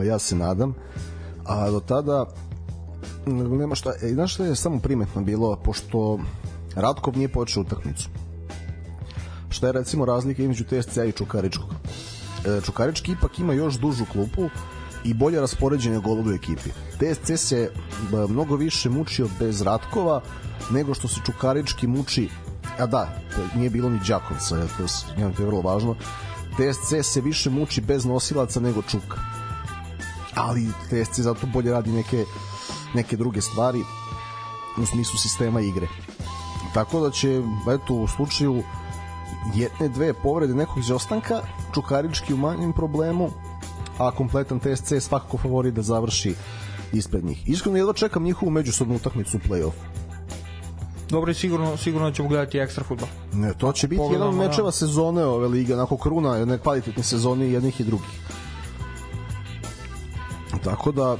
Ja se nadam. A do tada m, nema šta, e, znaš šta je samo primetno bilo, pošto Ratkov nije počeo utakmicu. Šta je recimo razlika između TSC-a i Čukaričkog? E, Čukarički ipak ima još dužu klupu i bolje raspoređene golove u ekipi. TSC se b, mnogo više mučio bez Ratkova nego što se Čukarički muči a da, nije bilo ni Đakovca, to, njemu to je vrlo važno. TSC se više muči bez nosilaca nego Čuka. Ali TSC zato bolje radi neke, neke druge stvari u smislu sistema igre. Tako da će, eto, u slučaju jedne, dve povrede nekog izostanka, Čukarički u manjem problemu, a kompletan TSC je svakako favorit da završi ispred njih. Iskreno jedva čekam njihovu međusobnu utakmicu u play-off. dobro i sigurno, sigurno ćemo gledati ekstra futbol. Ne, to će biti Pogledamo, jedan od da. mečeva sezone ove lige, onako kruna jedne kvalitetne sezone jednih i drugih. Tako da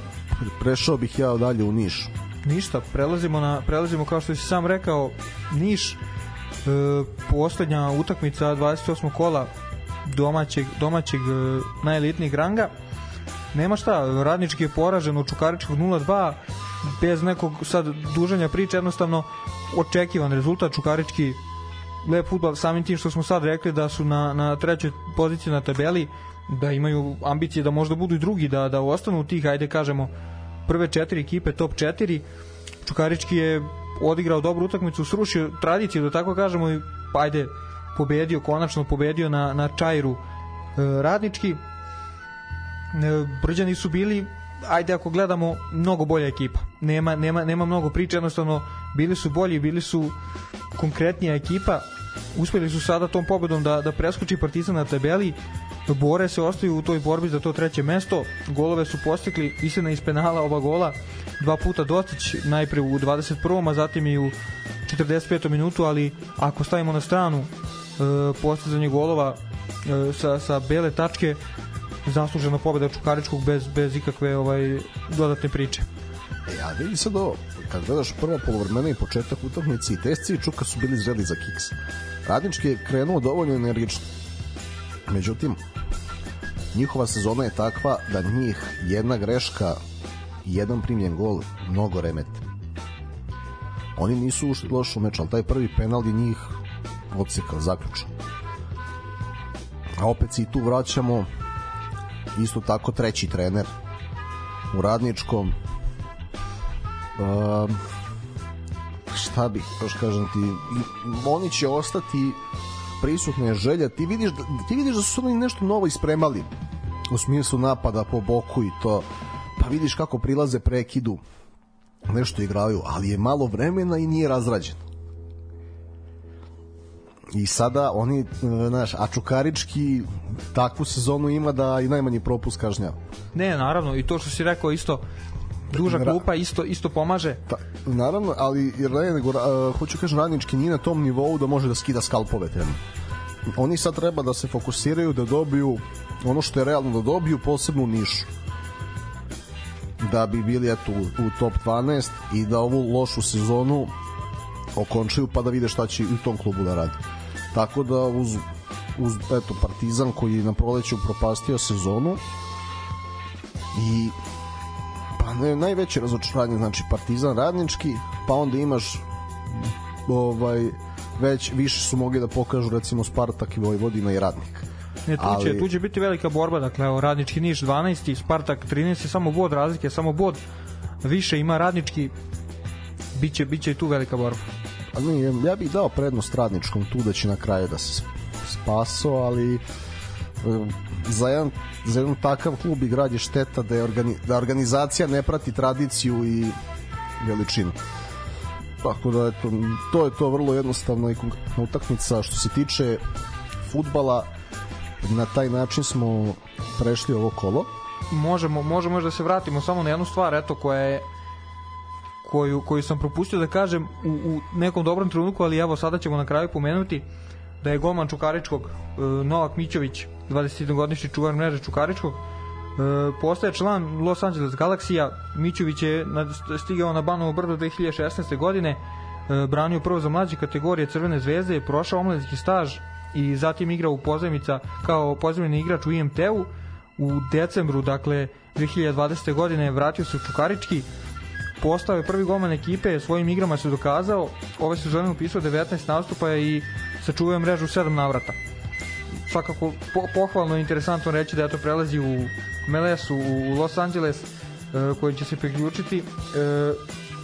prešao bih ja dalje u Niš. Ništa, prelazimo na prelazimo kao što si sam rekao Niš e, poslednja utakmica 28. kola domaćeg domaćeg e, najelitnijeg ranga. Nema šta, Radnički je poražen od Čukaričkog 0-2 bez nekog sad duženja priče, jednostavno očekivan rezultat Čukarički lep futbal samim tim što smo sad rekli da su na, na trećoj poziciji na tabeli da imaju ambicije da možda budu i drugi da, da ostanu u tih, ajde kažemo prve četiri ekipe, top 4 Čukarički je odigrao dobru utakmicu, srušio tradiciju da tako kažemo i ajde pobedio, konačno pobedio na, na Čajru e, Radnički e, Brđani su bili ajde ako gledamo mnogo bolja ekipa nema, nema, nema mnogo priče jednostavno bili su bolji, bili su konkretnija ekipa uspeli su sada tom pobedom da, da preskoči Partizan na tabeli bore se ostaju u toj borbi za to treće mesto golove su postekli istina iz penala ova gola dva puta Dostić najpre u 21. a zatim i u 45. minutu ali ako stavimo na stranu postizanje golova e, sa, sa bele tačke zaslužena pobeda Čukaričkog bez, bez ikakve ovaj dodatne priče E, a vidi sad ovo, kad gledaš prvo polovremena i početak utakmice i TSC i Čuka su bili zreli za kiks. Radnički je krenuo dovoljno energično. Međutim, njihova sezona je takva da njih jedna greška i jedan primljen gol mnogo remete. Oni nisu ušli loš u meč, ali taj prvi penal je njih odsekao, zaključao. A opet se i tu vraćamo isto tako treći trener u radničkom. Um, šta bih još kažem ti? Oni će ostati prisutna je želja ti vidiš da, ti vidiš da su oni nešto novo ispremali u smislu napada po boku i to. Pa vidiš kako prilaze prekidu. Nešto igraju ali je malo vremena i nije razrađeno i sada oni, e, znaš, a Čukarički takvu sezonu ima da i najmanji propust kažnjava. ne naravno i to što si rekao isto duža Ra- klupa isto isto pomaže Ta, naravno, ali jer ne, nego, uh, hoću kažem, radnički nije na tom nivou da može da skida skalpove trenutno. Oni sad treba da se fokusiraju da dobiju ono što je realno da dobiju, posebno u Nišu. Da bi bili eto, u, u top 12 i da ovu lošu sezonu okončaju pa da vide šta će u tom klubu da radi. Tako da uz, uz eto, Partizan koji je na proleću propastio sezonu i pa ne, najveće razočaranje znači Partizan radnički pa onda imaš ovaj već više su mogli da pokažu recimo Spartak i Vojvodina i Radnik Ne, tu, će, Ali- tu će biti velika borba, dakle, evo, Radnički Niš 12. Spartak 13. Samo bod razlike, samo bod više ima Radnički, biće, biće i tu velika borba. A ne, ja bih dao prednost radničkom tu da će na kraju da se spaso ali e, za jedan, za jedan takav klub i grad je šteta da, je organi, da organizacija ne prati tradiciju i veličinu. Tako da, eto, to je to vrlo jednostavno i konkretna utakmica. Što se tiče futbala, na taj način smo prešli ovo kolo. možemo, možemo još da se vratimo samo na jednu stvar, eto, koja je koju, koju sam propustio da kažem u, u nekom dobrom trenutku, ali evo sada ćemo na kraju pomenuti da je golman Čukaričkog e, Novak Mićović, 21-godišnji čuvar mreže Čukaričkog, e, postaje član Los Angeles Galaxija. Mićović je na, stigao na Banovo brdo 2016. godine, e, branio prvo za mlađe kategorije Crvene zvezde, prošao omladinski staž i zatim igrao u pozajmica kao pozajmeni igrač u IMT-u. U decembru, dakle, 2020. godine vratio se u Čukarički, postao je prvi golman ekipe, svojim igrama se dokazao, ove sezone upisao 19 nastupa i sačuvao mrežu u 7 navrata. Svakako po, pohvalno i interesantno reći da to prelazi u MLS u, u Los Angeles e, koji će se priključiti. E,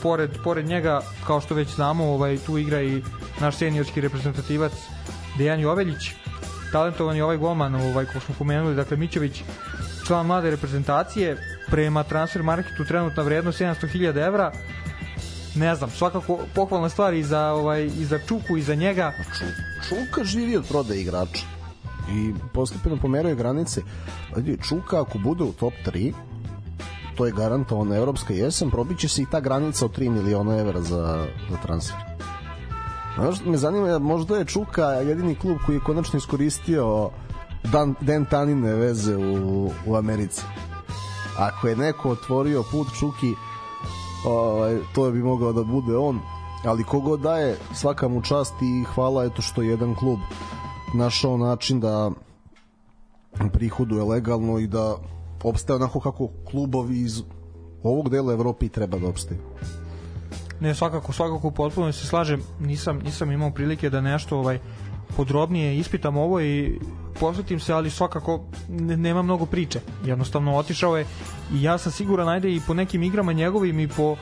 pored, pored njega kao što već znamo ovaj, tu igra i naš seniorski reprezentativac Dejan Joveljić. Talentovan je ovaj golman ovaj, ko smo pomenuli dakle Mićević član mlade reprezentacije prema transfer marketu trenutna vrednost 700.000 evra ne znam, svakako pohvalna stvar i za, ovaj, i za Čuku i za njega Ču, Čuka živi od prodaje igrača i postepeno pomeraju granice. Čuka ako bude u top 3, to je garantovana evropska jesen, probiće se i ta granica od 3 miliona evra za, za transfer. Znaš, me zanima, možda je Čuka jedini klub koji je konačno iskoristio Dan, Dan Tanine veze u, u Americi. Ako je neko otvorio put Čuki, ovaj, to bi mogao da bude on, ali kogo daje svaka mu čast i hvala eto što je jedan klub našao način da prihoduje legalno i da opstaje onako kako klubovi iz ovog dela Evrope i treba da opstaju. Ne, svakako, svakako potpuno se slažem. Nisam nisam imao prilike da nešto ovaj podrobnije ispitam ovo i posvetim se, ali svakako ne, nema mnogo priče. Jednostavno otišao je i ja sam siguran ajde i po nekim igrama njegovim i po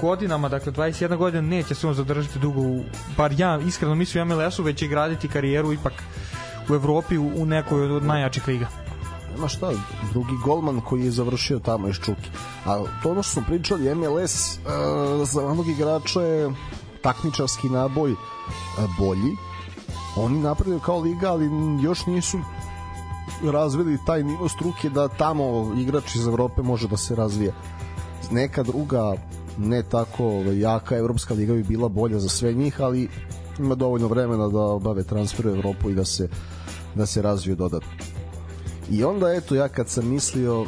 godinama, dakle 21 godina neće se on zadržati dugo u, bar ja iskreno mislim u MLS-u, već će graditi karijeru ipak u Evropi u, u nekoj od, najjačih liga. Nema šta, drugi golman koji je završio tamo iz Čuki. A to ono što smo pričali, MLS uh, za onog igrača je takmičarski naboj uh, bolji. Oni napravljaju kao liga, ali još nisu razvili taj nivo struke da tamo igrač iz Evrope može da se razvije. Neka druga ne tako ovaj, jaka evropska liga bi bila bolja za sve njih, ali ima dovoljno vremena da obave transfer u Evropu i da se da se razviju dodatno. I onda eto ja kad sam mislio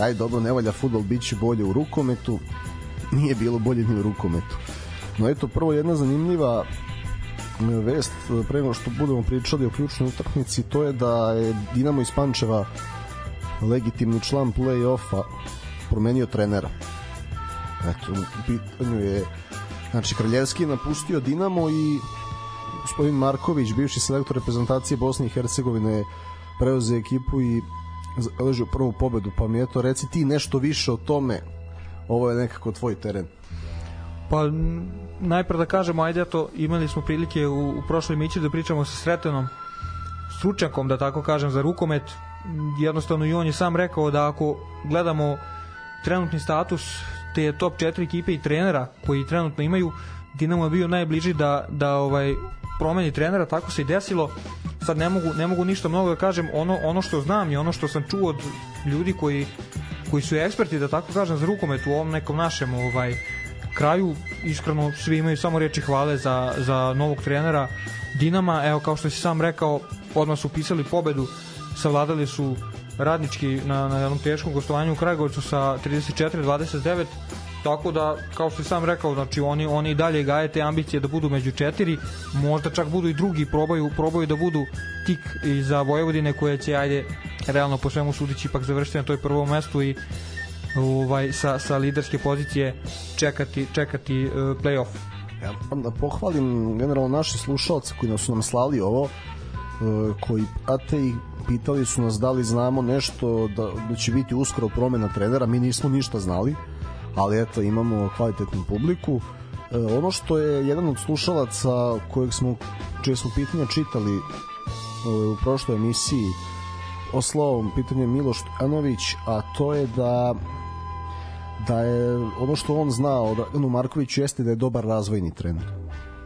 aj dobro ne valja fudbal biće bolje u rukometu nije bilo bolje ni u rukometu. No eto prvo jedna zanimljiva vest pre nego što budemo pričali o ključnoj utakmici to je da je Dinamo iz Pančeva legitimni član play-offa promenio trenera. Eto, u pitanju je znači Kraljevski je napustio Dinamo i gospodin Marković, bivši selektor reprezentacije Bosne i Hercegovine preuzeo ekipu i zaležio prvu pobedu, pa mi eto reci ti nešto više o tome. Ovo je nekako tvoj teren Pa najpre da kažemo, ajde eto, imali smo prilike u, u prošloj mići da pričamo sa Sretenom, stručnjakom, da tako kažem, za rukomet. Jednostavno i on je sam rekao da ako gledamo trenutni status te top 4 ekipe i trenera koji trenutno imaju, Dinamo je bio najbliži da, da ovaj promeni trenera, tako se i desilo. Sad ne mogu, ne mogu ništa mnogo da kažem, ono, ono što znam i ono što sam čuo od ljudi koji, koji su eksperti, da tako kažem, za rukomet u ovom nekom našem ovaj, kraju iskreno svi imaju samo reči hvale za, za novog trenera Dinama, evo kao što si sam rekao odmah su pisali pobedu savladali su radnički na, na jednom teškom gostovanju u Kragujevcu sa 34-29 tako da kao što sam rekao znači oni oni dalje gaje te ambicije da budu među četiri. Možda čak budu i drugi probaju probaju da budu tik i za Vojvodine koje će ajde realno po svemu sudići ipak završiti na toj prvom mestu i ovaj sa sa liderske pozicije čekati čekati uh, play-off. Ja moram da pohvalim generalno naše slušalce koji nas su nam slali ovo uh, koji prate i pitali su nas da li znamo nešto da, da će biti uskoro promena trenera, mi nismo ništa znali ali eto imamo kvalitetnu publiku uh, ono što je jedan od slušalaca kojeg smo čije smo pitanja čitali uh, u prošloj emisiji oslovom pitanje Miloš Anović, a to je da da je ono što on zna o Draganu Markoviću jeste da je dobar razvojni trener.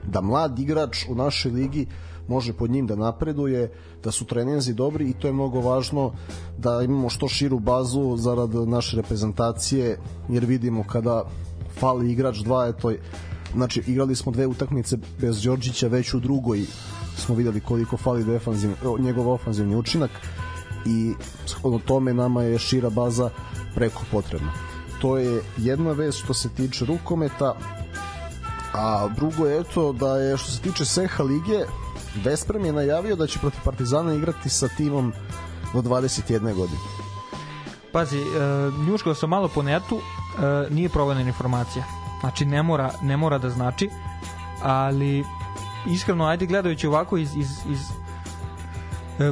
Da mlad igrač u našoj ligi može pod njim da napreduje, da su treninzi dobri i to je mnogo važno da imamo što širu bazu zarad naše reprezentacije jer vidimo kada fali igrač dva, eto znači igrali smo dve utakmice bez Đorđića već u drugoj smo videli koliko fali defanzivni, njegov ofanzivni učinak i shodno tome nama je šira baza preko potrebna. To je jedna vez što se tiče rukometa, a drugo je to da je što se tiče Seha lige, Vesprem je najavio da će protiv Partizana igrati sa timom do 21 godine. Pazi, e, njuškao sam malo po netu, e, nije provedena informacija. Znači ne mora, ne mora da znači, ali iskreno, ajde gledajući ovako iz, iz, iz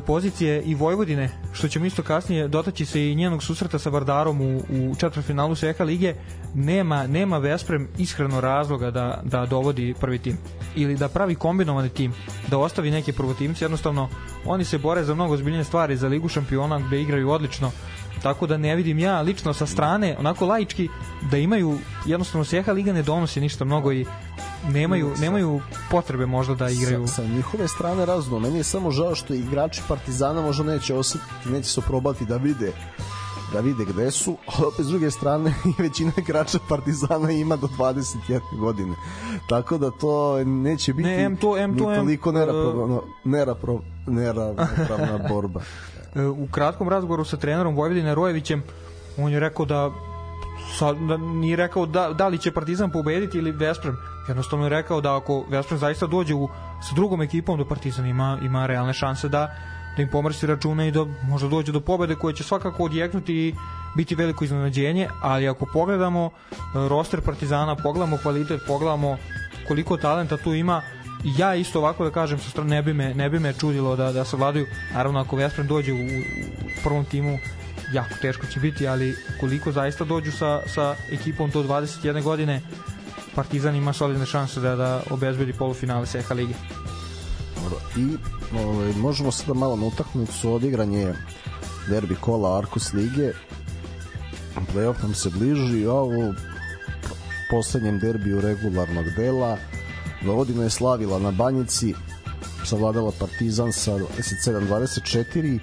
pozicije i Vojvodine, što ćemo isto kasnije dotaći se i njenog susreta sa Vardarom u, u četvrtfinalu Seha lige, nema, nema Vesprem iskreno razloga da, da dovodi prvi tim ili da pravi kombinovani tim, da ostavi neke prvotimce, jednostavno oni se bore za mnogo zbiljne stvari, za ligu šampiona gde igraju odlično, tako da ne vidim ja lično sa strane, onako laički, da imaju, jednostavno Seha Liga ne donosi ništa mnogo i nemaju, nemaju potrebe možda da igraju. Sa, sa njihove strane razno, meni je samo žao što igrači Partizana možda neće osetiti, neće se oprobati da vide da vide gde su, ali opet s druge strane većina igrača Partizana ima do 21 godine. Tako da to neće biti Ne, em to- em to- toliko nerapravna, nerapro, neravnopravna borba. E, u kratkom razgovoru sa trenerom Vojvodine Rojevićem on je rekao da sa, da nije rekao da, da li će Partizan pobediti ili Vesprem jednostavno je rekao da ako Vesprem zaista dođe u, sa drugom ekipom do Partizan ima, ima realne šanse da da im pomrsi računa i da možda dođe do pobede koja će svakako odjeknuti i biti veliko iznenađenje, ali ako pogledamo e, roster Partizana, pogledamo kvalitet, pogledamo koliko talenta tu ima, ja isto ovako da kažem sa strane ne bi me ne bi me čudilo da da se vladaju naravno ako Vesprem dođe u, u prvom timu jako teško će biti ali koliko zaista dođu sa, sa ekipom do 21 godine Partizan ima solidne šanse da da obezbedi polufinale Seha lige. Dobro. I ovaj, možemo sada malo na utakmicu odigranje derbi kola Arkus Lige. Playoff nam se bliži, a u poslednjem derbiju regularnog dela Vojvodina je slavila na Banjici, savladala Partizan sa 27-24.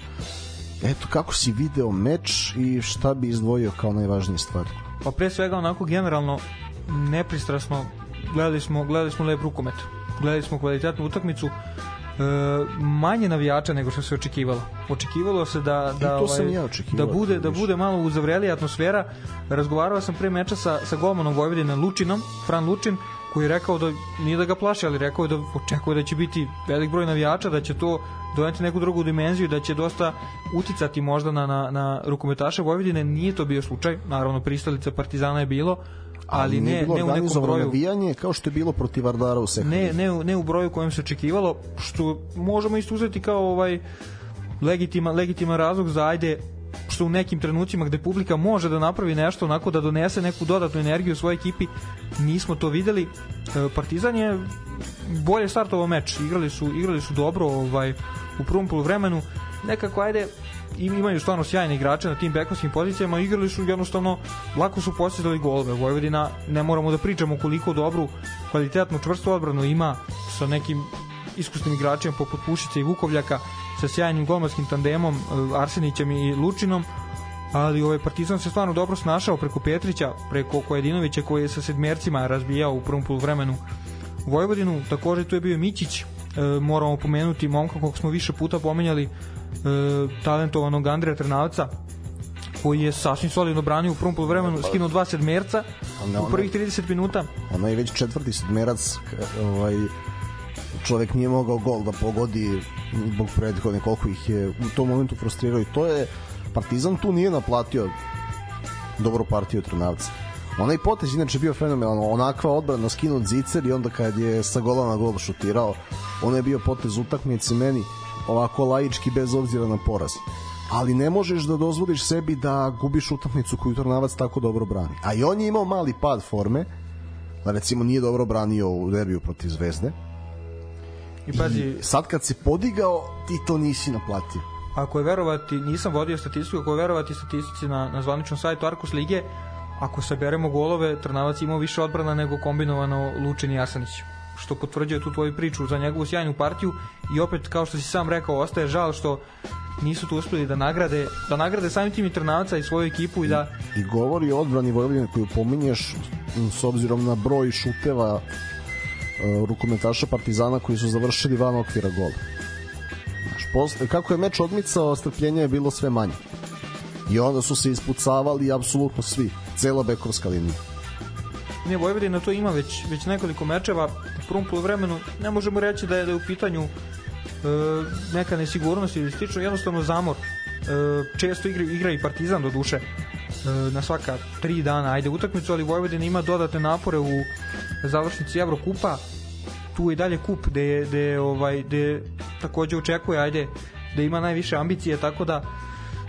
Eto, kako si video meč i šta bi izdvojio kao najvažnije stvari? Pa pre svega onako generalno nepristrasno gledali smo gledali smo lep rukomet. Gledali smo kvalitetnu utakmicu. E, manje navijača nego što se očekivalo. Očekivalo se da da to sam i ja da bude da bude malo uzavrelija atmosfera. Razgovarao sam pre meča sa sa golmanom Vojvodine Lučinom, Fran Lučin, koji je rekao da nije da ga plaši, ali rekao je da očekuje da će biti velik broj navijača, da će to doneti neku drugu dimenziju, da će dosta uticati možda na, na, na rukometaše Vojvodine. Nije to bio slučaj, naravno pristalica Partizana je bilo, ali, nije ne, bilo ne u nekom broju navijanje kao što je bilo protiv Vardara u Seha ne, ne, ne u broju kojem se očekivalo, što možemo isto uzeti kao ovaj legitiman, legitiman razlog za ajde što u nekim trenucima gde publika može da napravi nešto onako da donese neku dodatnu energiju svojoj ekipi nismo to videli. E, Partizan je bolje startovao meč igrali su, igrali su dobro ovaj, u prvom poluvremenu. Nekako ajde im- imaju stvarno sjajne igrače na tim bekovskim pozicijama igrali su jednostavno lako su postizali golove. Vojvodina ne moramo da pričamo koliko dobru kvalitetnu čvrstu odbranu ima sa nekim iskusnim igračima poput Pušice i Vukovljaka sa sjajnim golmanskim tandemom e, Arsenićem i Lučinom ali ovaj Partizan se stvarno dobro snašao preko Petrića, preko Kojedinovića koji je sa sedmercima razbijao u prvom poluvremenu Vojvodinu, takođe tu je bio Mićić, e, moramo pomenuti momka kog smo više puta pomenjali, e, talentovanog Andreja Trnavca, koji je sasvim solidno branio u prvom poluvremenu, skinuo dva sedmerca ne, u ono- prvih 30 minuta. Ona je već četvrti sedmerac ovaj čovek nije mogao gol da pogodi zbog prethodne koliko ih je u tom momentu frustrirao. I to je Partizan tu nije naplatio dobru partiju Trnavca. Onaj potez inače bio fenomenalno onakva odbrana skinut zicer i onda kad je sa gola na gol šutirao ono je bio potez utakmice meni ovako laički bez obzira na poraz. Ali ne možeš da dozvoliš sebi da gubiš utakmicu koju Trnavac tako dobro brani. A i on je imao mali pad forme recimo nije dobro branio u derbiju protiv Zvezde I pazi, i sad kad se podigao ti to nisi naplatio. ako je verovati, nisam vodio statistiku, ako je verovati statistici na, na zvaničnom sajtu Arkus Lige, ako saberemo golove, Trnavac imao više odbrana nego kombinovano Lučin i Arsanić što potvrđuje tu tvoju priču za njegovu sjajnu partiju. I opet kao što si sam rekao ostaje žal što nisu tu uspeli da nagrade da nagrade samim tim i Trnavca i svoju ekipu i da I govori o odbrani Vojvodine koju pominješ s obzirom na broj šuteva e, rukometaša Partizana koji su završili van okvira gola. Znaš, posle, kako je meč odmicao, strpljenja je bilo sve manje. I onda su se ispucavali apsolutno svi, cela bekovska linija. Ne, Vojvodina to ima već, već nekoliko mečeva u prvom polovremenu. Ne možemo reći da je, da je u pitanju e, neka nesigurnost ili slično, jednostavno zamor. E, često igra, igra i Partizan do duše na svaka tri dana ajde utakmicu, ali Vojvodina ima dodatne napore u završnici Evrokupa. Tu i dalje kup gde, je- gde, je, ovaj, gde takođe očekuje ajde da ima najviše ambicije, tako da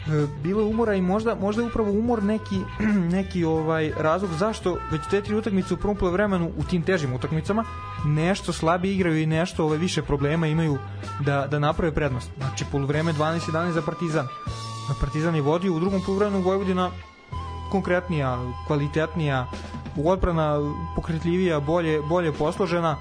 E, bilo umora i možda možda je upravo umor neki neki ovaj razlog zašto već te tri utakmice u prvom poluvremenu u tim težim utakmicama nešto slabije igraju i nešto ove više problema imaju da da naprave prednost. Znači poluvreme 12-11 za Partizan. Partizan je vodio u drugom poluvremenu Vojvodina konkretnija, kvalitetnija, odbrana pokretljivija, bolje bolje posložena.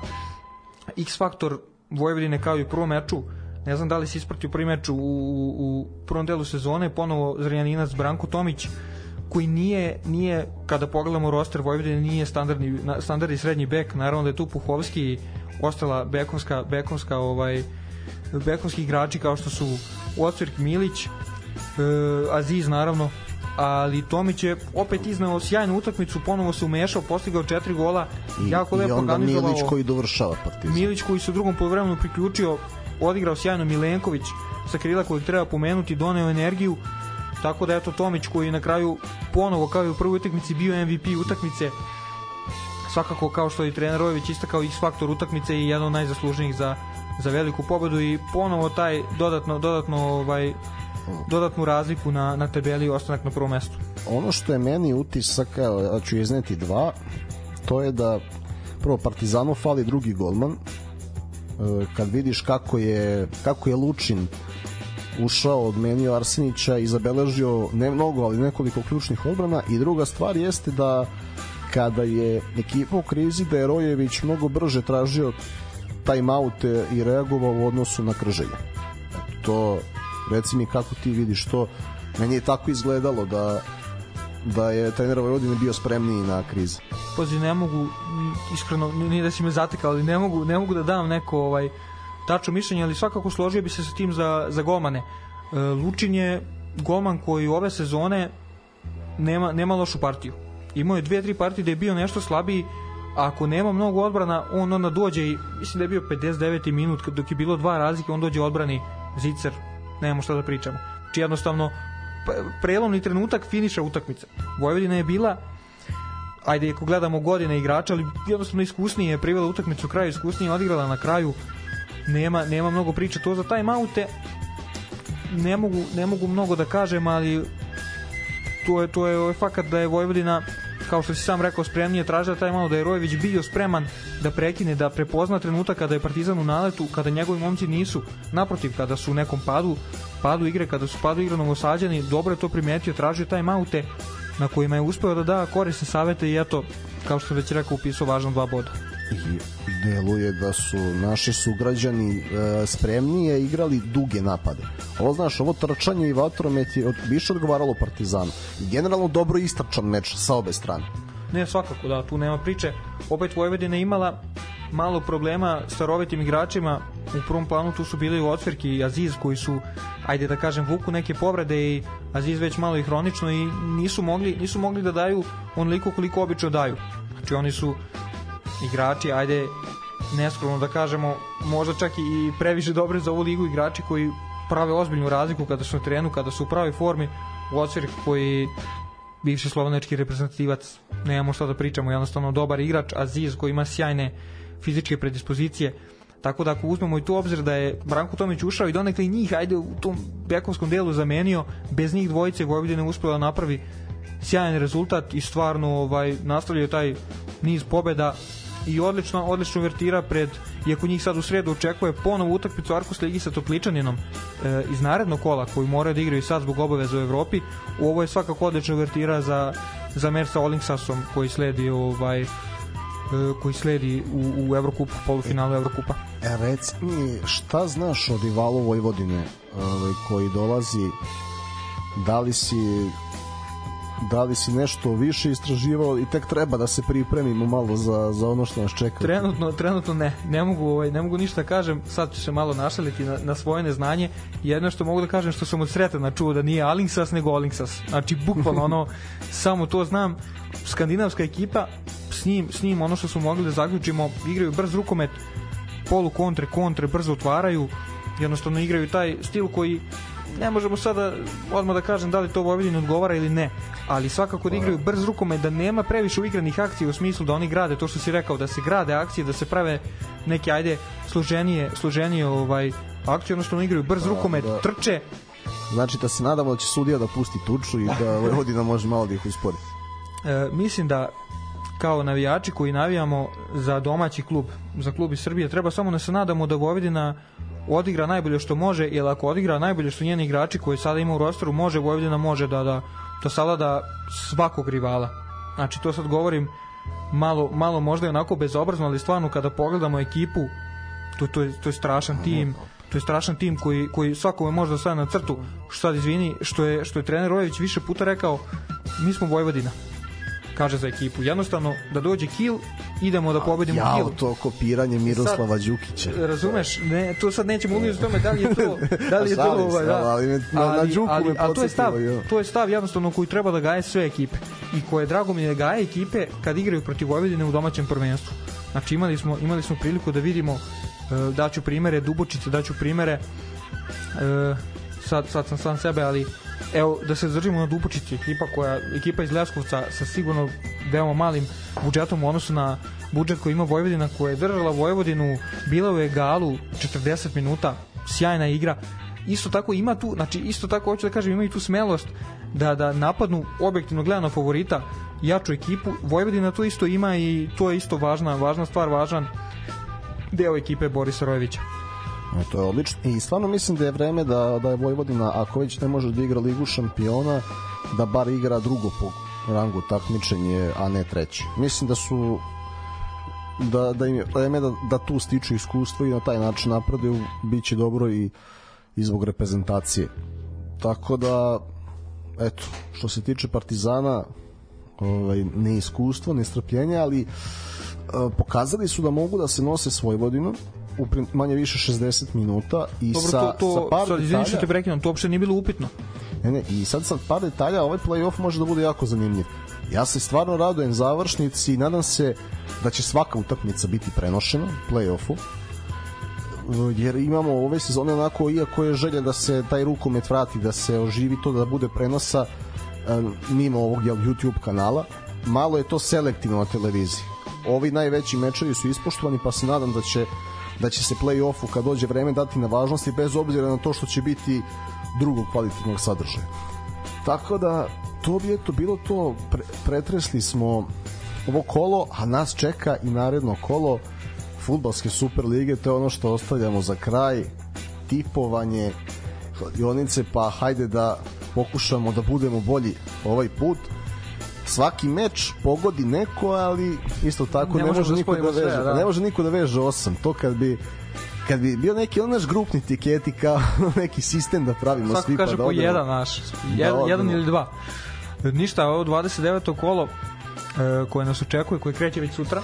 X faktor Vojvodine kao i u prvom meču ne znam da li si ispratio prvi meč u, u, u prvom delu sezone ponovo Zrenjaninac Branko Tomić koji nije, nije kada pogledamo roster Vojvodine nije standardni, standardni srednji bek naravno da je tu Puhovski i ostala bekonska, bekonska ovaj, bekonski igrači kao što su Ocvirk Milić e, Aziz naravno ali Tomić je opet iznao sjajnu utakmicu, ponovo se umešao, postigao četiri gola, I, jako i lepo onda organizovao. Milić koji dovršava Partizan. Milić koji se u drugom poluvremenu priključio, odigrao sjajno Milenković sa krila kojeg treba pomenuti, doneo energiju, tako da eto Tomić koji na kraju ponovo kao i u prvoj utakmici bio MVP utakmice, svakako kao što je i trener Rojević istakao X faktor utakmice i jedan od najzaslužnijih za, za veliku pobedu i ponovo taj dodatno, dodatno ovaj, dodatnu razliku na, na tabeli i ostanak na prvom mestu. ono što je meni utisak, ja ću izneti dva, to je da prvo Partizanu fali drugi golman, E, kad vidiš kako je, kako je Lučin ušao, odmenio Arsenića i zabeležio ne mnogo, ali nekoliko ključnih odbrana i druga stvar jeste da kada je ekipa u krizi da je Rojević mnogo brže tražio timeoute i reagovao u odnosu na krženje. To, reci mi kako ti vidiš to, meni je tako izgledalo da da je trener Vojvodine bio spremniji na krize. Pazi, ne mogu, iskreno, nije da si me zatekao, ali ne mogu, ne mogu da dam neko ovaj, tačno mišljenje, ali svakako složio bi se sa tim za, za golmane. E, Lučin je golman koji ove sezone nema, nema lošu partiju. Imao je dve, tri partije da je bio nešto slabiji, a ako nema mnogo odbrana, on onda dođe i mislim da je bio 59. minut, dok je bilo dva razlike, on dođe odbrani Zicer, nemamo šta da pričamo. Znači jednostavno, p- prelomni trenutak finiša utakmice. Vojvodina je bila ajde ako gledamo godine igrača, ali jednostavno iskusnije je privela utakmicu u kraju, iskusnije je odigrala na kraju. Nema nema mnogo priče to za taj maute. Ne mogu ne mogu mnogo da kažem, ali to je to je fakat da je Vojvodina kao što si sam rekao spremnije tražila taj malo da je Rojević bio spreman da prekine da prepozna trenutak kada je Partizan u naletu kada njegovi momci nisu. Naprotiv kada su u nekom padu padu igre kada su padu igre novosađani dobro je to primetio tražio taj maute na kojima je uspeo da da korisne savete i eto kao što već rekao upisao važno dva boda I deluje da su naši sugrađani e, spremnije igrali duge napade. Ovo znaš, ovo trčanje i vatromet je od, više odgovaralo Partizanu. Generalno dobro istračan meč sa obe strane. Ne, svakako, da, tu nema priče. Opet Vojvodina imala malo problema sa rovitim igračima. U prvom planu tu su bili Ocvirki i Aziz koji su, ajde da kažem, vuku neke povrede i Aziz već malo i hronično i nisu mogli, nisu mogli da daju onoliko koliko obično daju. Znači oni su igrači, ajde neskromno da kažemo, možda čak i previše dobre za ovu ligu igrači koji prave ozbiljnu razliku kada su na terenu, kada su u pravoj formi. Ocvirk koji bivši slovenački reprezentativac, nemamo šta da pričamo, jednostavno dobar igrač, Aziz koji ima sjajne fizičke predispozicije, tako da ako uzmemo i tu obzir da je Branko Tomić ušao i donekle i njih, ajde u tom bekovskom delu zamenio, bez njih dvojice Vojvodina uspela da napravi sjajan rezultat i stvarno ovaj nastavljaju taj niz pobeda i odlično, odlično vertira pred, iako njih sad u sredu očekuje ponovu utakmicu Arkus Ligi sa Topličaninom e, iz narednog kola koju moraju da igraju sad zbog obaveza u Evropi, ovo je svakako odlično vertira za, za meč sa koji sledi ovaj, e, koji sledi u, u Evrokupu, polufinalu Evrokupa. E, reci mi, šta znaš o rivalu Vojvodine ovaj, koji dolazi? Da li si da li si nešto više istraživao i tek treba da se pripremimo malo za, za ono što nas čeka? Trenutno, trenutno ne. Ne mogu, ovaj, ne mogu ništa da kažem. Sad ću se malo našaliti na, na svoje neznanje. Jedno što mogu da kažem što sam od Sretana čuo da nije Alingsas nego Olingsas. Znači, bukvalno ono, samo to znam. Skandinavska ekipa, s njim, s njim ono što smo mogli da zaključimo, igraju brz rukomet, polu kontre, kontre, brzo otvaraju, jednostavno igraju taj stil koji ne možemo sada odmah da kažem da li to Vojvodini odgovara ili ne, ali svakako da igraju brz rukomet, da nema previše uigranih akcija u smislu da oni grade, to što si rekao, da se grade akcije, da se prave neke, ajde, služenije, služenije ovaj, akcije, odnosno igraju brz rukomet, da. trče, Znači da se nadamo da će sudija da pusti tuču i da Vojvodina može malo da ih uspori. e, mislim da kao navijači koji navijamo za domaći klub, za klub iz Srbije, treba samo da se nadamo da Vojvodina odigra najbolje što može, jer ako odigra najbolje što njeni igrači koji sada ima u rosteru, može Vojvodina može da da da savlada svakog rivala. Znači to sad govorim malo malo možda i onako bezobrazno, ali stvarno kada pogledamo ekipu, to to je to je strašan tim. To je strašan tim koji koji svakome može da stane na crtu. Što sad izvini, što je što je trener Rojević više puta rekao, mi smo Vojvodina kaže za ekipu. Jednostavno, da dođe kill, idemo da pobedimo Jao, kill. to kopiranje Miroslava Đukića. Razumeš? Ne, to sad nećemo ulaziti u tome da li je to, da li je to Šalim se, ovaj, da. ali na- na Đuku me ali, to je stav, jo. to je stav jednostavno koji treba da gaje sve ekipe i koje drago mi je da gaje ekipe kad igraju protiv Vojvodine u domaćem prvenstvu. Znači imali smo imali smo priliku da vidimo uh, daću primere Dubočice, daću primere e, sad, sad sam sam sebe, ali evo da se zadržimo na Dubočici, ekipa koja ekipa iz Leskovca sa sigurno veoma malim budžetom u odnosu na budžet koji ima Vojvodina koja je držala Vojvodinu bila u egalu 40 minuta sjajna igra. Isto tako ima tu znači isto tako hoću da kažem imaju tu smelost da da napadnu objektivno gledano favorita jaču ekipu. Vojvodina to isto ima i to je isto važna važna stvar važan deo ekipe Borisa Rojevića No, to je odlično. I stvarno mislim da je vreme da, da je Vojvodina, ako već ne može da igra Ligu šampiona, da bar igra drugo po rangu takmičenje, a ne treće. Mislim da su da, da im je vreme da, da tu stiču iskustvo i na taj način napreduju, bit će dobro i, i zbog reprezentacije. Tako da, eto, što se tiče Partizana, ovaj, ne iskustvo, ne strpljenje, ali e, pokazali su da mogu da se nose s Vojvodinom u manje više 60 minuta i Dobro, sa, to, to, sa par sad detalja, te prekinem, to uopšte nije bilo upitno. ne, ne, i sad sa par detalja ovaj play-off može da bude jako zanimljiv. Ja se stvarno radujem završnici i nadam se da će svaka utakmica biti prenošena u play-offu jer imamo ove sezone onako iako je želja da se taj rukomet vrati da se oživi to da bude prenosa em, mimo ovog YouTube kanala malo je to selektivno na televiziji ovi najveći mečevi su ispoštovani pa se nadam da će da će se play-offu kad dođe vreme dati na važnosti bez obzira na to što će biti drugog kvalitetnog sadržaja. Tako da to bi eto bilo to. Pre, pretresli smo ovo kolo a nas čeka i naredno kolo futbalske super lige to je ono što ostavljamo za kraj. Tipovanje kladionice pa hajde da pokušamo da budemo bolji ovaj put svaki meč pogodi neko ali isto tako Ne ne, može da niko da spojimo sve, veže da. ne može niko da veže osam to kad bi kad bi bio neki onaš grupni tiketi kao neki sistem da pravimo Svako svi kaže pa da po odemo. jedan naš. Da Jedan, ili dva. Ništa, ovo 29. kolo e, koje nas očekuje, koje kreće već sutra.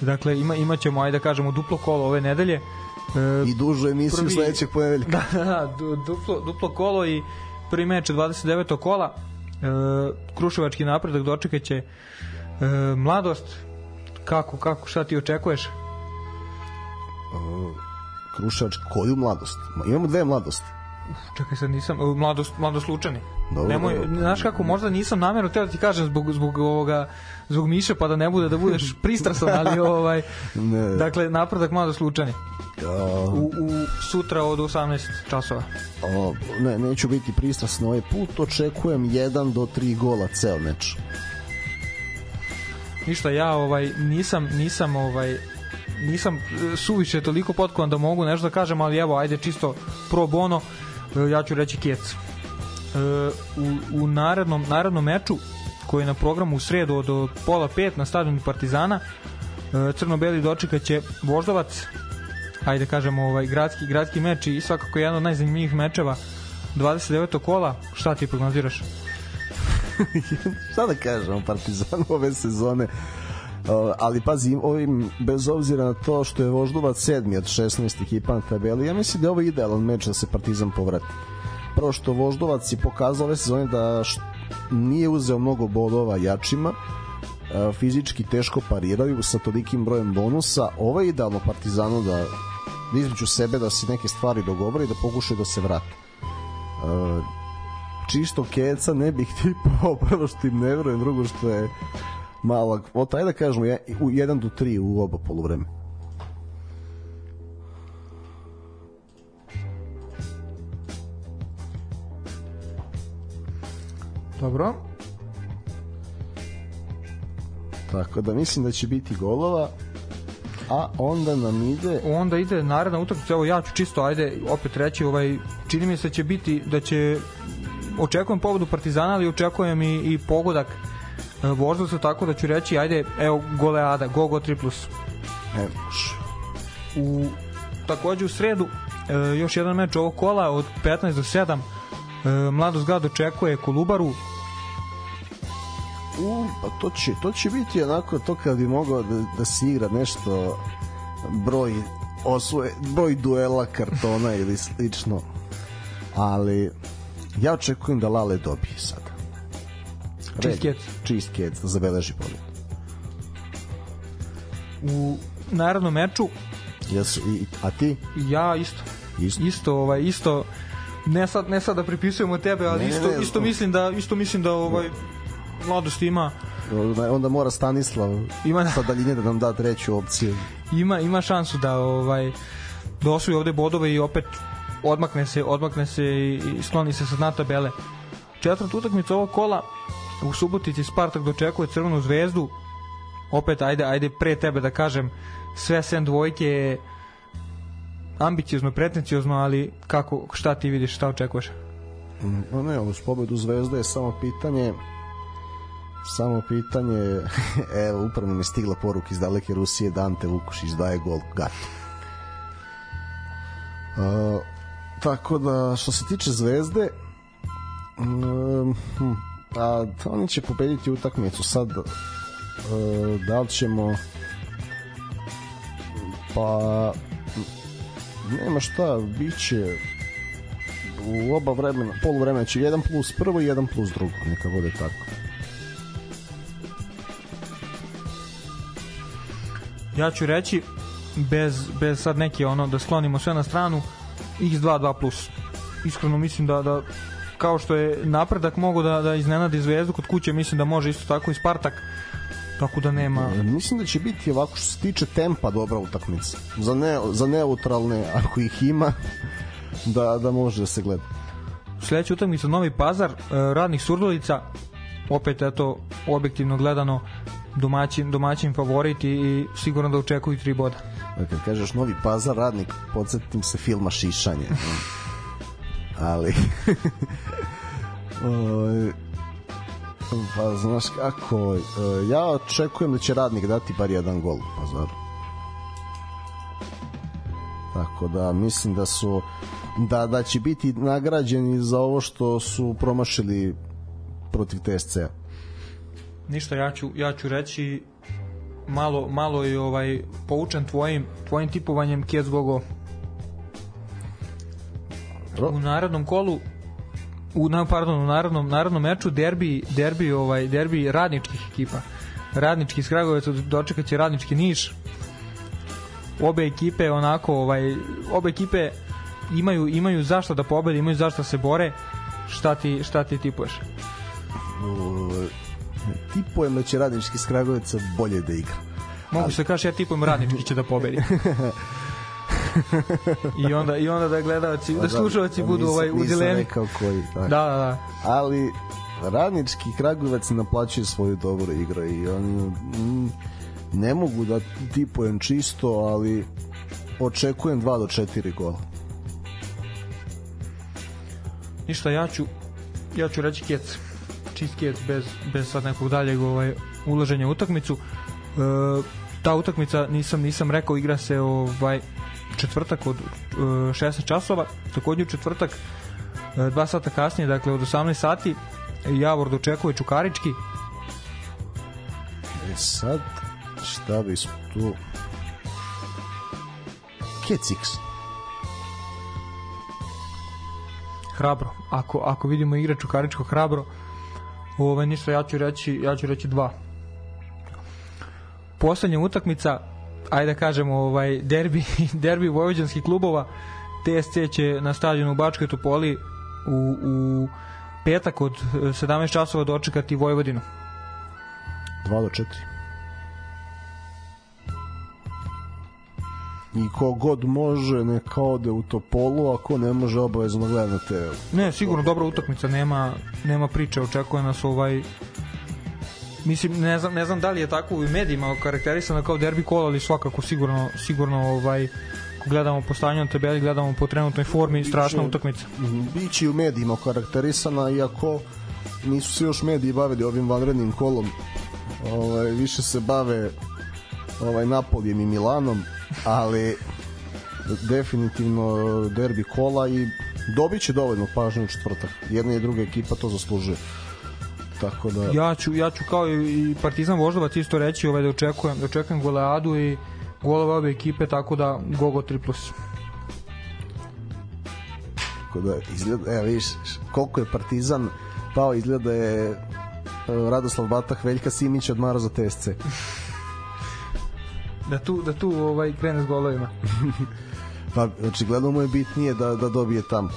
Dakle, ima, imaćemo, ajde da kažemo, duplo kolo ove nedelje. E, i dužu emisiju Prvi- sledećeg ponedeljka da, da, da, du- duplo, duplo kolo i prvi meč je 29. kola. E, Kruševački napredak dočekat će e, mladost. Kako, kako, šta ti očekuješ? Kruševačka koju mladost Ma, imamo dve mladosti Čekaj sad nisam, e, mladost, mladost Lučani. Dobro, Nemoj, dobro. znaš kako, možda nisam namerno teo da ti kažem zbog, zbog ovoga, zbog Miše, pa da ne bude da budeš pristrasan, ali ovaj, Ne. dakle, napredak mladost Lučani. A, U, u sutra od 18 časova. o, ne, neću biti pristrasan ovaj put očekujem 1 do 3 gola ceo meč Ništa, ja ovaj nisam nisam ovaj nisam e, suviše toliko potkovan da mogu nešto da kažem, ali evo, ajde čisto pro bono, ja ću reći Kec. E, u, u narednom, narednom meču koji je na programu u sredu od, pola pet na stadionu Partizana e, crno-beli dočekaće Voždovac ajde da kažemo ovaj gradski gradski meč i svakako jedan od najzanimljivijih mečeva 29. kola šta ti prognoziraš šta da kažem o Partizanu ove sezone ali pazi, ovim, bez obzira na to što je Voždovac sedmi od 16 ekipa na tabeli, ja mislim da je ovo idealan meč da se Partizan povrati. Prvo što Voždovac je pokazao ove sezone da nije uzeo mnogo bodova jačima, uh, fizički teško pariraju sa tolikim brojem bonusa. Ovo je idealno Partizanu da, da između sebe da se neke stvari dogovore i da pokušaju da se vrate. Uh, čisto keca ne bih tipao prvo što im ne verujem, drugo što je malo, o taj da kažemo je, u 1 do 3 u oba poluvreme. dobro Tako da mislim da će biti golova, a onda nam ide onda ide naredna utakmica evo ja ću čisto ajde opet reći ovaj čini mi se da će biti da će očekujem pobedu Partizana ali očekujem i, i pogodak e, Voždovca tako da ću reći ajde evo goleada go go 3 plus. E, može. u takođe u sredu e, još jedan meč ovog kola od 15 do 7 e, Mladost Grad očekuje Kolubaru. U, pa to će, to će biti onako to kad bi mogao da, da se igra nešto broj osvoje, broj duela kartona ili slično. Ali ja očekujem da Lale dobije sada Čist kec. čist kec zabeleži pobjedu u narednom meču Jesu, i, a ti? ja isto Isto. isto ovaj isto ne sad ne sad da pripisujemo tebe ali Ne, ne, isto ne, isto to- mislim da isto mislim da ovaj mladost ima onda mora Stanislav Ima- sa daljine da nam da treću opciju ima ima šansu da ovaj da osvoji ovde bodove i opet odmakne se odmakne se i skloni se sa dna tabele. Četvrta utakmica ovog kola u Subotici Spartak dočekuje Crvenu zvezdu. Opet ajde ajde pre tebe da kažem sve sem dvojke ambiciozno, pretenciozno, ali kako, šta ti vidiš, šta očekuješ? No ne, uz pobedu Zvezde je samo pitanje samo pitanje evo upravo mi stigla poruka iz daleke Rusije Dante Vukušić daje gol gato uh, tako da što se tiče Zvezde um, hm, a oni će pobediti utakmicu sad uh, da li ćemo pa nema šta biće u oba vremena, polu vremena će 1 plus prvo i 1 plus drugo, neka bude tako. Ja ću reći bez, bez sad neke ono da sklonimo sve na stranu x2 2 plus iskreno mislim da, da kao što je napredak mogu da, da iznenadi zvezdu kod kuće mislim da može isto tako i Spartak tako da nema E, Mislim da će biti ovako što se tiče tempa dobra utakmica. Za, ne, za neutralne, ako ih ima, da, da može da se gleda. sledeća utakmica Novi Pazar, e, radnih Surdulica, opet eto objektivno gledano domaćin, domaćin favorit i, sigurno da očekuju tri boda. E, Kad kažeš Novi Pazar, radnik, podsjetim se filma Šišanje. Ali... Pa znaš kako, e, ja očekujem da će radnik dati bar jedan gol u Pazaru. Tako da mislim da su da, da će biti nagrađeni za ovo što su promašili protiv TSC-a. Ništa, ja ću, ja ću reći malo, malo i ovaj poučen tvojim, tvojim tipovanjem Kjec. Dobro. U narednom kolu u na pardon, u narednom narednom meču derbi derbi ovaj derbi radničkih ekipa. Radnički iz Kragujevca dočekaće radnički Niš. Obe ekipe onako ovaj obe ekipe imaju imaju zašto da pobede, imaju zašto da se bore. Šta ti šta ti tipuješ? Tipujem da će radnički iz Kragujevca bolje da igra. Mogu se kaže ja tipujem radnički će da pobedi. I onda i onda da gledalci, da Pa budu nisam- ovaj nisam udeleni. rekao koji. Da, da, da. Ali radnički Kragujevac naplaćuje svoju dobru igru i oni mm, ne mogu da tipujem čisto, ali očekujem 2 do 4 gola. Ništa, ja ću, ja ću reći kec. Čist kec bez, bez sad nekog daljeg ovaj, ulaženja u utakmicu. E, ta utakmica, nisam nisam rekao, igra se ovaj četvrtak od e, 16 časova, takođe u četvrtak e, dva sata kasnije, dakle od 18 sati Javor dočekuje Čukarički E sad, šta bi tu... Kecix. hrabro. Ako, ako vidimo igre Čukaričko hrabro, ovaj, ništa, ja ću reći, ja ću reći dva. Poslednja utakmica, ajde da kažemo, ovaj, derbi, derbi vojvođanskih klubova, TSC će na stadionu u Bačkoj Topoli u, u petak od eh, 17 časova dočekati Vojvodinu. 2 do 4. I ko god može neka ode u Topolu, ako ne može obavezno gleda na TV. Ne, sigurno dobra utakmica, nema nema priče, očekuje nas ovaj Mislim, ne znam, ne znam da li je tako u medijima karakterisano kao derbi kola, ali svakako sigurno, sigurno ovaj, gledamo po stanju na tabeli, gledamo po trenutnoj formi, strašna utakmica. Biće i u medijima karakterisana, iako nisu se još mediji bavili ovim vanrednim kolom. Ovaj, više se bave ovaj Napolijem i Milanom, ali definitivno derbi kola i dobit će dovoljno pažnje u četvrtak. Jedna i druga ekipa to zaslužuje. Tako da... Ja ću, ja ću kao i Partizan Voždovac isto reći ovaj, da očekujem, da očekujem goleadu i golove obe ekipe, tako da Gogo 3+. Plus. Tako da izgleda, evo vidiš, koliko je Partizan pao, izgleda je e, Radoslav Batah Veljka Simić odmara za TSC. Da tu, da tu ovaj, krene s golovima. Pa očigledno mu je bitnije da, da dobije tamo.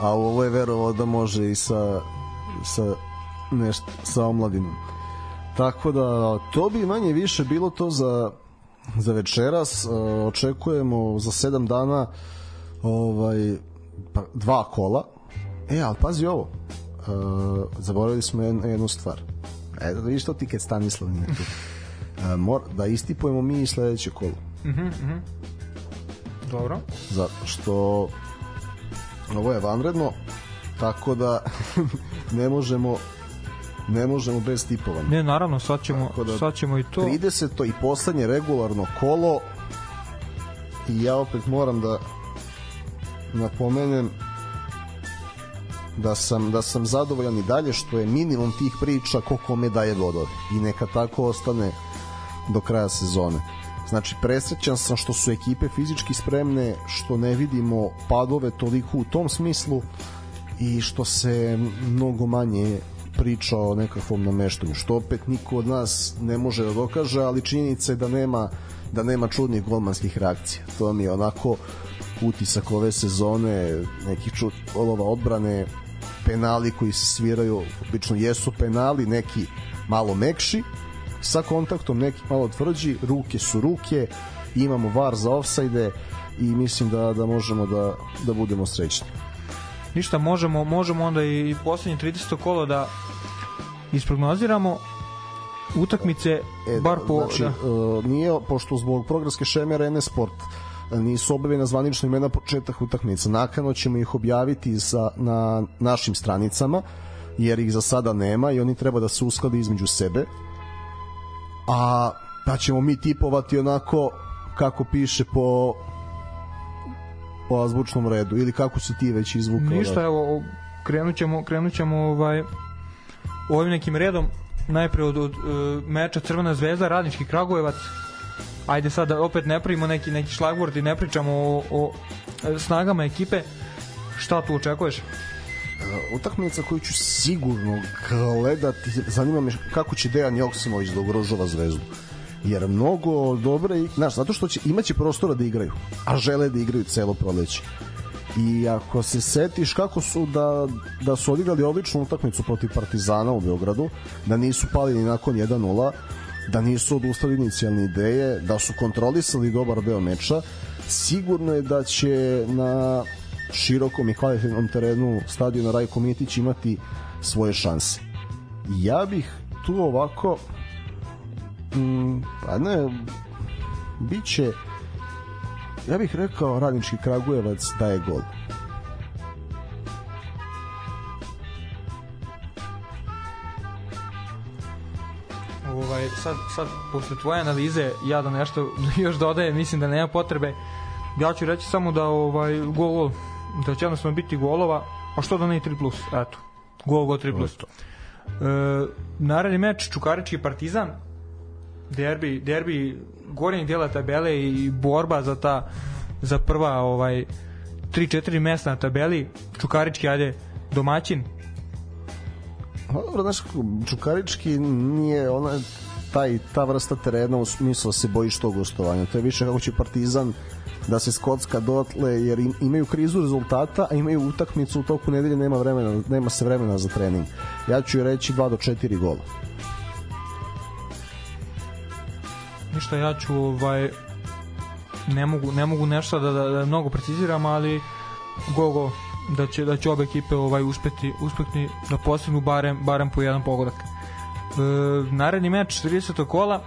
A ovo je verovao da može i sa, sa, nešto, sa omladinom. Tako da to bi manje više bilo to za, za večeras. E, očekujemo za 7 dana ovaj, pa, dva kola. E, ali pazi ovo. E, zaboravili smo jednu, jednu stvar. E, da vidiš to ti kad Stanislav nije tu. E, mor, da istipujemo mi sledeće kolo. Dobro. zato što ovo je vanredno tako da ne možemo ne možemo bez tipovanja Ne, naravno, sad ćemo, da- sad ćemo i to. 30. i poslednje regularno kolo i ja opet moram da napomenem da sam, da sam zadovoljan i dalje što je minimum tih priča ko kome daje bodove i neka tako ostane do kraja sezone znači presrećan sam što su ekipe fizički spremne što ne vidimo padove toliko u tom smislu i što se mnogo manje priča o nekakvom nameštanju što opet niko od nas ne može da dokaže ali činjenica je da nema da nema čudnih golmanskih reakcija to mi je onako utisak ove sezone nekih čud golova odbrane penali koji se sviraju obično jesu penali neki malo mekši sa kontaktom neki malo tvrđi ruke su ruke imamo var za ofsajde i mislim da da možemo da da budemo srećni Ništa, možemo, možemo onda i poslednje 30. kolo da isprognoziramo utakmice, E, bar po... znači, da. e, nije, pošto zbog programske šeme Rene Sport e, nisu objavljena zvanična imena početak utakmica. Nakano ćemo ih objaviti za, na našim stranicama, jer ih za sada nema i oni treba da se usklade između sebe. A pa ćemo mi tipovati onako kako piše po po azbučnom redu ili kako si ti već izvukao Ništa, evo, o- krenut ćemo, krenut ćemo ovaj, ovim nekim redom, najpre od, od uh, meča Crvena zvezda, Radnički Kragujevac, ajde sad da opet ne pravimo neki, neki šlagvord i ne pričamo o, o e, snagama ekipe, šta tu očekuješ? utakmica koju ću sigurno gledati zanima me kako će Dejan Joksimović da ugrožava zvezdu. Jer mnogo dobre znaš, zato što će imaće prostora da igraju a žele da igraju celo proleće i ako se setiš kako su da, da su odigrali odličnu utakmicu protiv Partizana u Beogradu da nisu pali ni nakon 1-0 da nisu odustali inicijalne ideje da su kontrolisali dobar deo meča sigurno je da će na širokom i kvalitetnom terenu stadiona Rajko Mitić imati svoje šanse. Ja bih tu ovako mm, pa ne biće ja bih rekao radnički Kragujevac daje gol. ovaj, sad, sad posle tvoje analize ja da nešto još dodajem, mislim da nema potrebe. Ja ću reći samo da ovaj gol, da će jednostavno biti golova a što da ne i 3 plus, eto. Gol, gol 3 plus. E, naredni meč Čukarički Partizan derbi, derbi gornjeg dela tabele i borba za ta za prva ovaj 3-4 mesta na tabeli Čukarički ajde domaćin Pa dobro, znaš, Čukarički nije ona taj, ta vrsta terena u smislu da se bojiš tog gostovanja. To je više kako će Partizan da se skocka dotle jer im, imaju krizu rezultata, a imaju utakmicu u toku nedelje, nema vremena, nema se vremena za trening. Ja ću reći 2 do 4 gola. Ništa ja ću ovaj ne mogu ne mogu nešto da, da, da mnogo preciziram ali go go da će da će obe ekipe ovaj uspeti uspeti da postignu barem barem po jedan pogodak. E, naredni meč 30. kola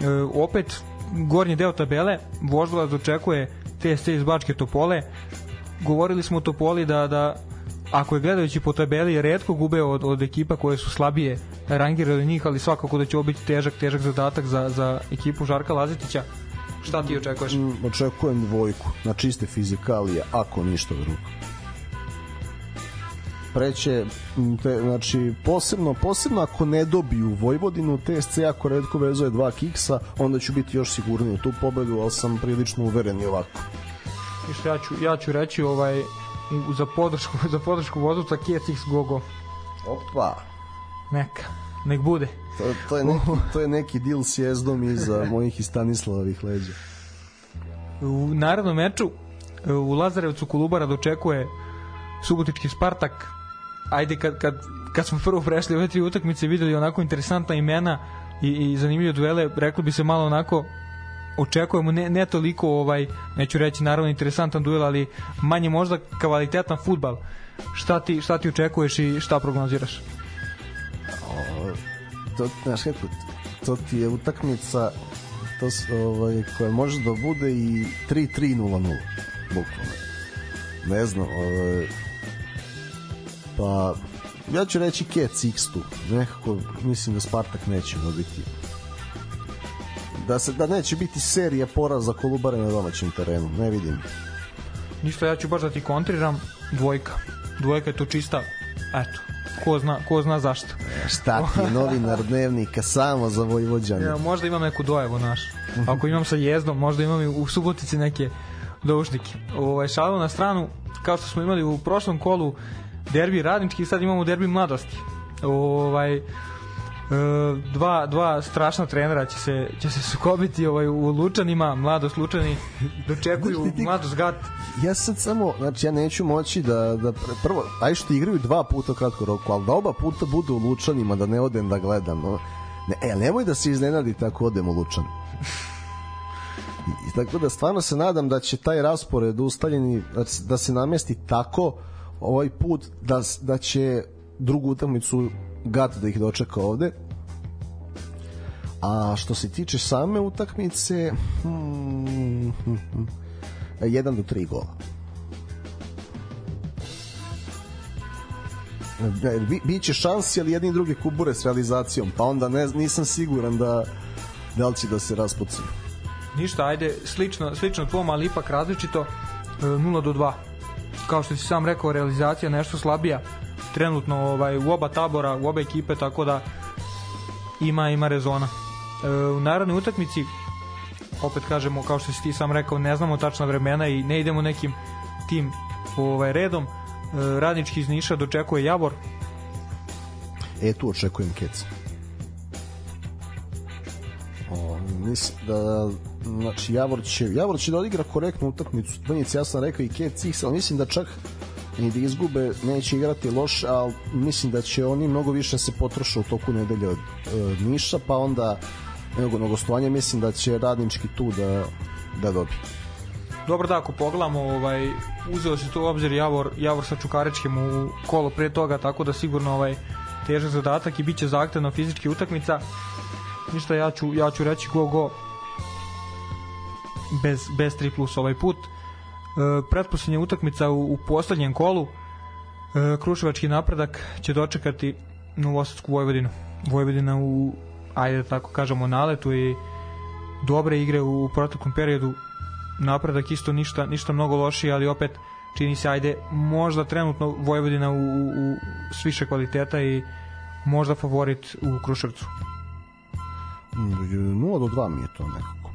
e, opet gornji deo tabele Voždovac očekuje TSC iz Bačke Topole. Govorili smo o Topoli da da ako je gledajući po tabeli redko gube od, od ekipa koje su slabije rangirane od njih, ali svakako da će ovo biti težak, težak zadatak za, za ekipu Žarka Lazetića. Šta ti očekuješ? Mm, Očekujem dvojku na čiste fizikalije, ako ništa drugo. Preće, mm, te, znači, posebno, posebno ako ne dobiju Vojvodinu, TSC ako redko vezuje dva kiksa, onda ću biti još sigurniji u tu pobedu, ali sam prilično uveren i ovako. I što ja ću, ja ću reći ovaj, za podršku, za podršku vozuca KCX Gogo. Opa! Neka, nek bude. To, to, je neki, to je neki deal s jezdom iza mojih i Stanislavovih leđa. U narednom meču e, u Lazarevcu Kolubara dočekuje Subotički Spartak. Ajde kad, kad, kad smo prvo prešli ove tri utakmice videli onako interesantna imena i, i zanimljive duele, reklo bi se malo onako očekujemo ne, ne toliko ovaj neću reći naravno interesantan duel ali manje možda kvalitetan futbal. Šta ti, šta ti očekuješ i šta prognoziraš? To, znaš kako, to ti je utakmica to, ovaj, koja može da bude i 3-3-0-0 bukvalno. Ne znam ovaj, pa ja ću reći Kec X tu. Nekako mislim da Spartak neće dobiti da se da neće biti serija poraza Kolubare na domaćem terenu ne vidim ništa ja ću baš da ti kontriram dvojka dvojka je to čista eto ko zna, ko zna zašto šta ti je novinar dnevnika samo za Vojvođane Ja, možda imam neku dojevu naš. Ako imam sa jezdom, možda imam i u Subotici neke doušnike. Ovaj, šalu na stranu, kao što smo imali u prošlom kolu derbi radnički, sad imamo derbi mladosti. Ovaj, dva, dva strašna trenera će se, će se sukobiti ovaj, u Lučanima, mladost Lučani dočekuju mladost Gat. ja sad samo, znači ja neću moći da, da pr- prvo, aj što igraju dva puta kratko roku, ali da oba puta budu u Lučanima, da ne odem da gledam. No. Ne, e, nemoj da se iznenadite ako odem u Lučan. I, tako da stvarno se nadam da će taj raspored ustaljeni, da se- da se namesti tako ovaj put da, da će drugu utakmicu Gat da ih dočeka ovde. A što se tiče same utakmice, hmm, hmm, 1 do 3 gola. Bi, biće šansi, ali jedni i drugi kubure s realizacijom, pa onda ne, nisam siguran da da li će da se raspucaju. Ništa, ajde, slično, slično tvom, ali ipak različito, e, 0 do 2. Kao što si sam rekao, realizacija nešto slabija trenutno ovaj, u oba tabora, u obe ekipe, tako da ima ima rezona. E, u narodnoj utakmici opet kažemo, kao što si ti sam rekao, ne znamo tačna vremena i ne idemo nekim tim ovaj, redom. E, radnički iz Niša dočekuje Javor, E, tu očekujem kec. O, mislim da znači Javor će, Javor će da odigra korektnu utakmicu. Banjic, ja sam rekao i Kec ali mislim da čak i da izgube neće igrati loše, ali mislim da će oni mnogo više se potroše u toku nedelje od e, Niša, pa onda nego na gostovanje mislim da će radnički tu da, da dobije. Dobro da, ako pogledamo, ovaj, uzeo se to u obzir Javor, Javor sa Čukaričkim u kolo pre toga, tako da sigurno ovaj, težak zadatak i bit će zahtevna fizički utakmica. Ništa, ja ću, ja ću reći go go bez, bez 3 plus ovaj put. E, pretposlednja utakmica u, u poslednjem kolu e, Kruševački napredak će dočekati Novosadsku Vojvodinu. Vojvodina u, ajde da tako kažemo, naletu i dobre igre u proteklom periodu napredak isto ništa ništa mnogo lošije, ali opet čini se ajde možda trenutno Vojvodina u, u, u s više kvaliteta i možda favorit u Kruševcu. 0 do 2 mi je to nekako.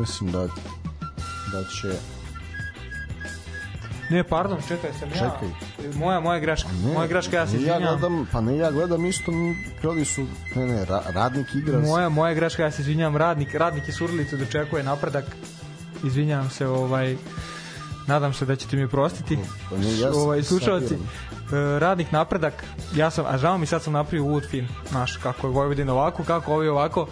Mislim da da će Ne, pardon, čekaj, sam Čekaj. ja. Moja, moja greška. ne, moja greška, ja se ne, ja gledam, pa ne ja gledam isto krali su ne ne ra, radnik igra Moja, moja greška, ja se izvinjavam, radnik, radnik je Surlicu dočekuje napredak. Izvinjavam se, ovaj, nadam se da ćete mi prostiti. Pa ne, ja ovaj, slušalci, sabiram. e, radnik napredak, ja sam, a žao mi sad sam napravio uvod film, znaš, kako je Vojvodina ovako, kako ovi ovako,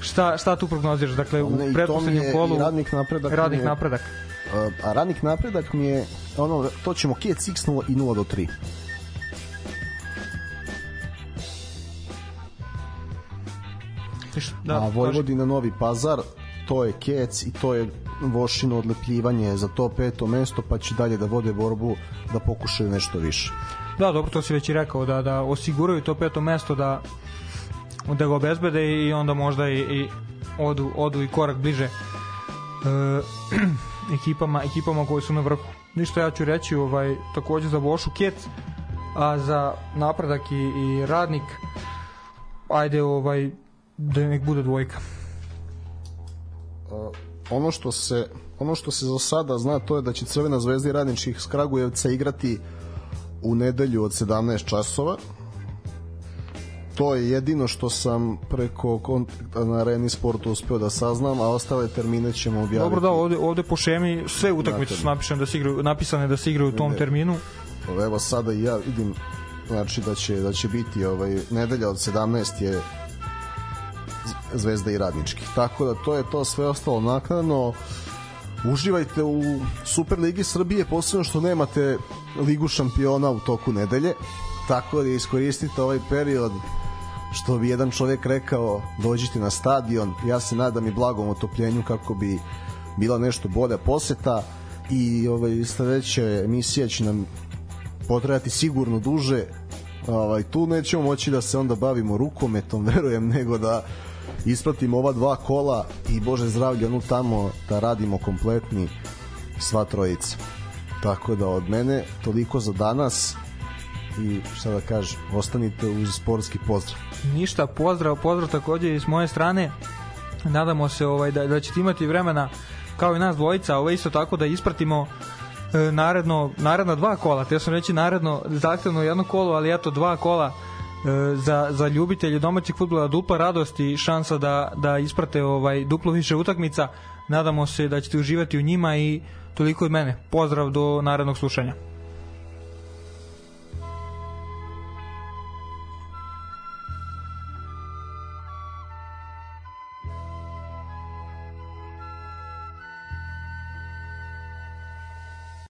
šta, šta tu prognoziraš? Dakle, u to mi pretposlednjem je kolu radnik napredak radnik napredak. A, radnik napredak mi je ono to ćemo Kec X 0 i 0 do 3 Ništa, da, a Vojvodina Novi Pazar to je Kec i to je Vošino odlepljivanje za to peto mesto pa će dalje da vode borbu da pokušaju nešto više. Da, dobro, to si već i rekao, da, da osiguraju to peto mesto, da, da ga obezbede i onda možda i, i odu, odu i korak bliže. E, ekipama, ekipama koji su na vrhu. Ništa ja ću reći ovaj, takođe za Vošu Kec, a za napredak i, i radnik ajde ovaj da nek bude dvojka. ono što se ono što se za sada zna to je da će Crvena zvezda i Radničkih iz Kragujevca igrati u nedelju od 17 časova to je jedino što sam preko kontakta na Areni Sportu uspeo da saznam, a ostale termine ćemo objaviti. Dobro da, ovde, ovde po šemi sve utakmice su napisane da se igraju, napisane da se igraju u tom Ne. terminu. Evo sada i ja vidim znači da će da će biti ovaj nedelja od 17 je Zvezda i Radnički. Tako da to je to sve ostalo naknadno. Uživajte u Superligi Srbije, posebno što nemate Ligu šampiona u toku nedelje. Tako da iskoristite ovaj period što bi jedan čovjek rekao dođite na stadion ja se nadam i blagom otopljenju kako bi bila nešto bolja poseta. I ovaj sledeća emisija će nam potrajati sigurno duže. Ovaj, tu nećemo moći da se onda bavimo rukometom verujem nego da ispratimo ova dva kola i bože zdravlje onu tamo da radimo kompletni sva trojica. Tako da od mene toliko za danas i šta da kažem ostanite uz sportski pozdrav Ništa, pozdrav, pozdrav takođe i s moje strane. Nadamo se ovaj da da ćete imati vremena kao i nas dvojica, ovaj isto tako da ispratimo e, naredno naredna dva kola. Te sam reći naredno zahtevno jedno kolo, ali eto dva kola e, za, za ljubitelje domaćeg fudbala dupla radost i šansa da, da isprate ovaj duplo više utakmica. Nadamo se da ćete uživati u njima i toliko od mene. Pozdrav do narednog slušanja.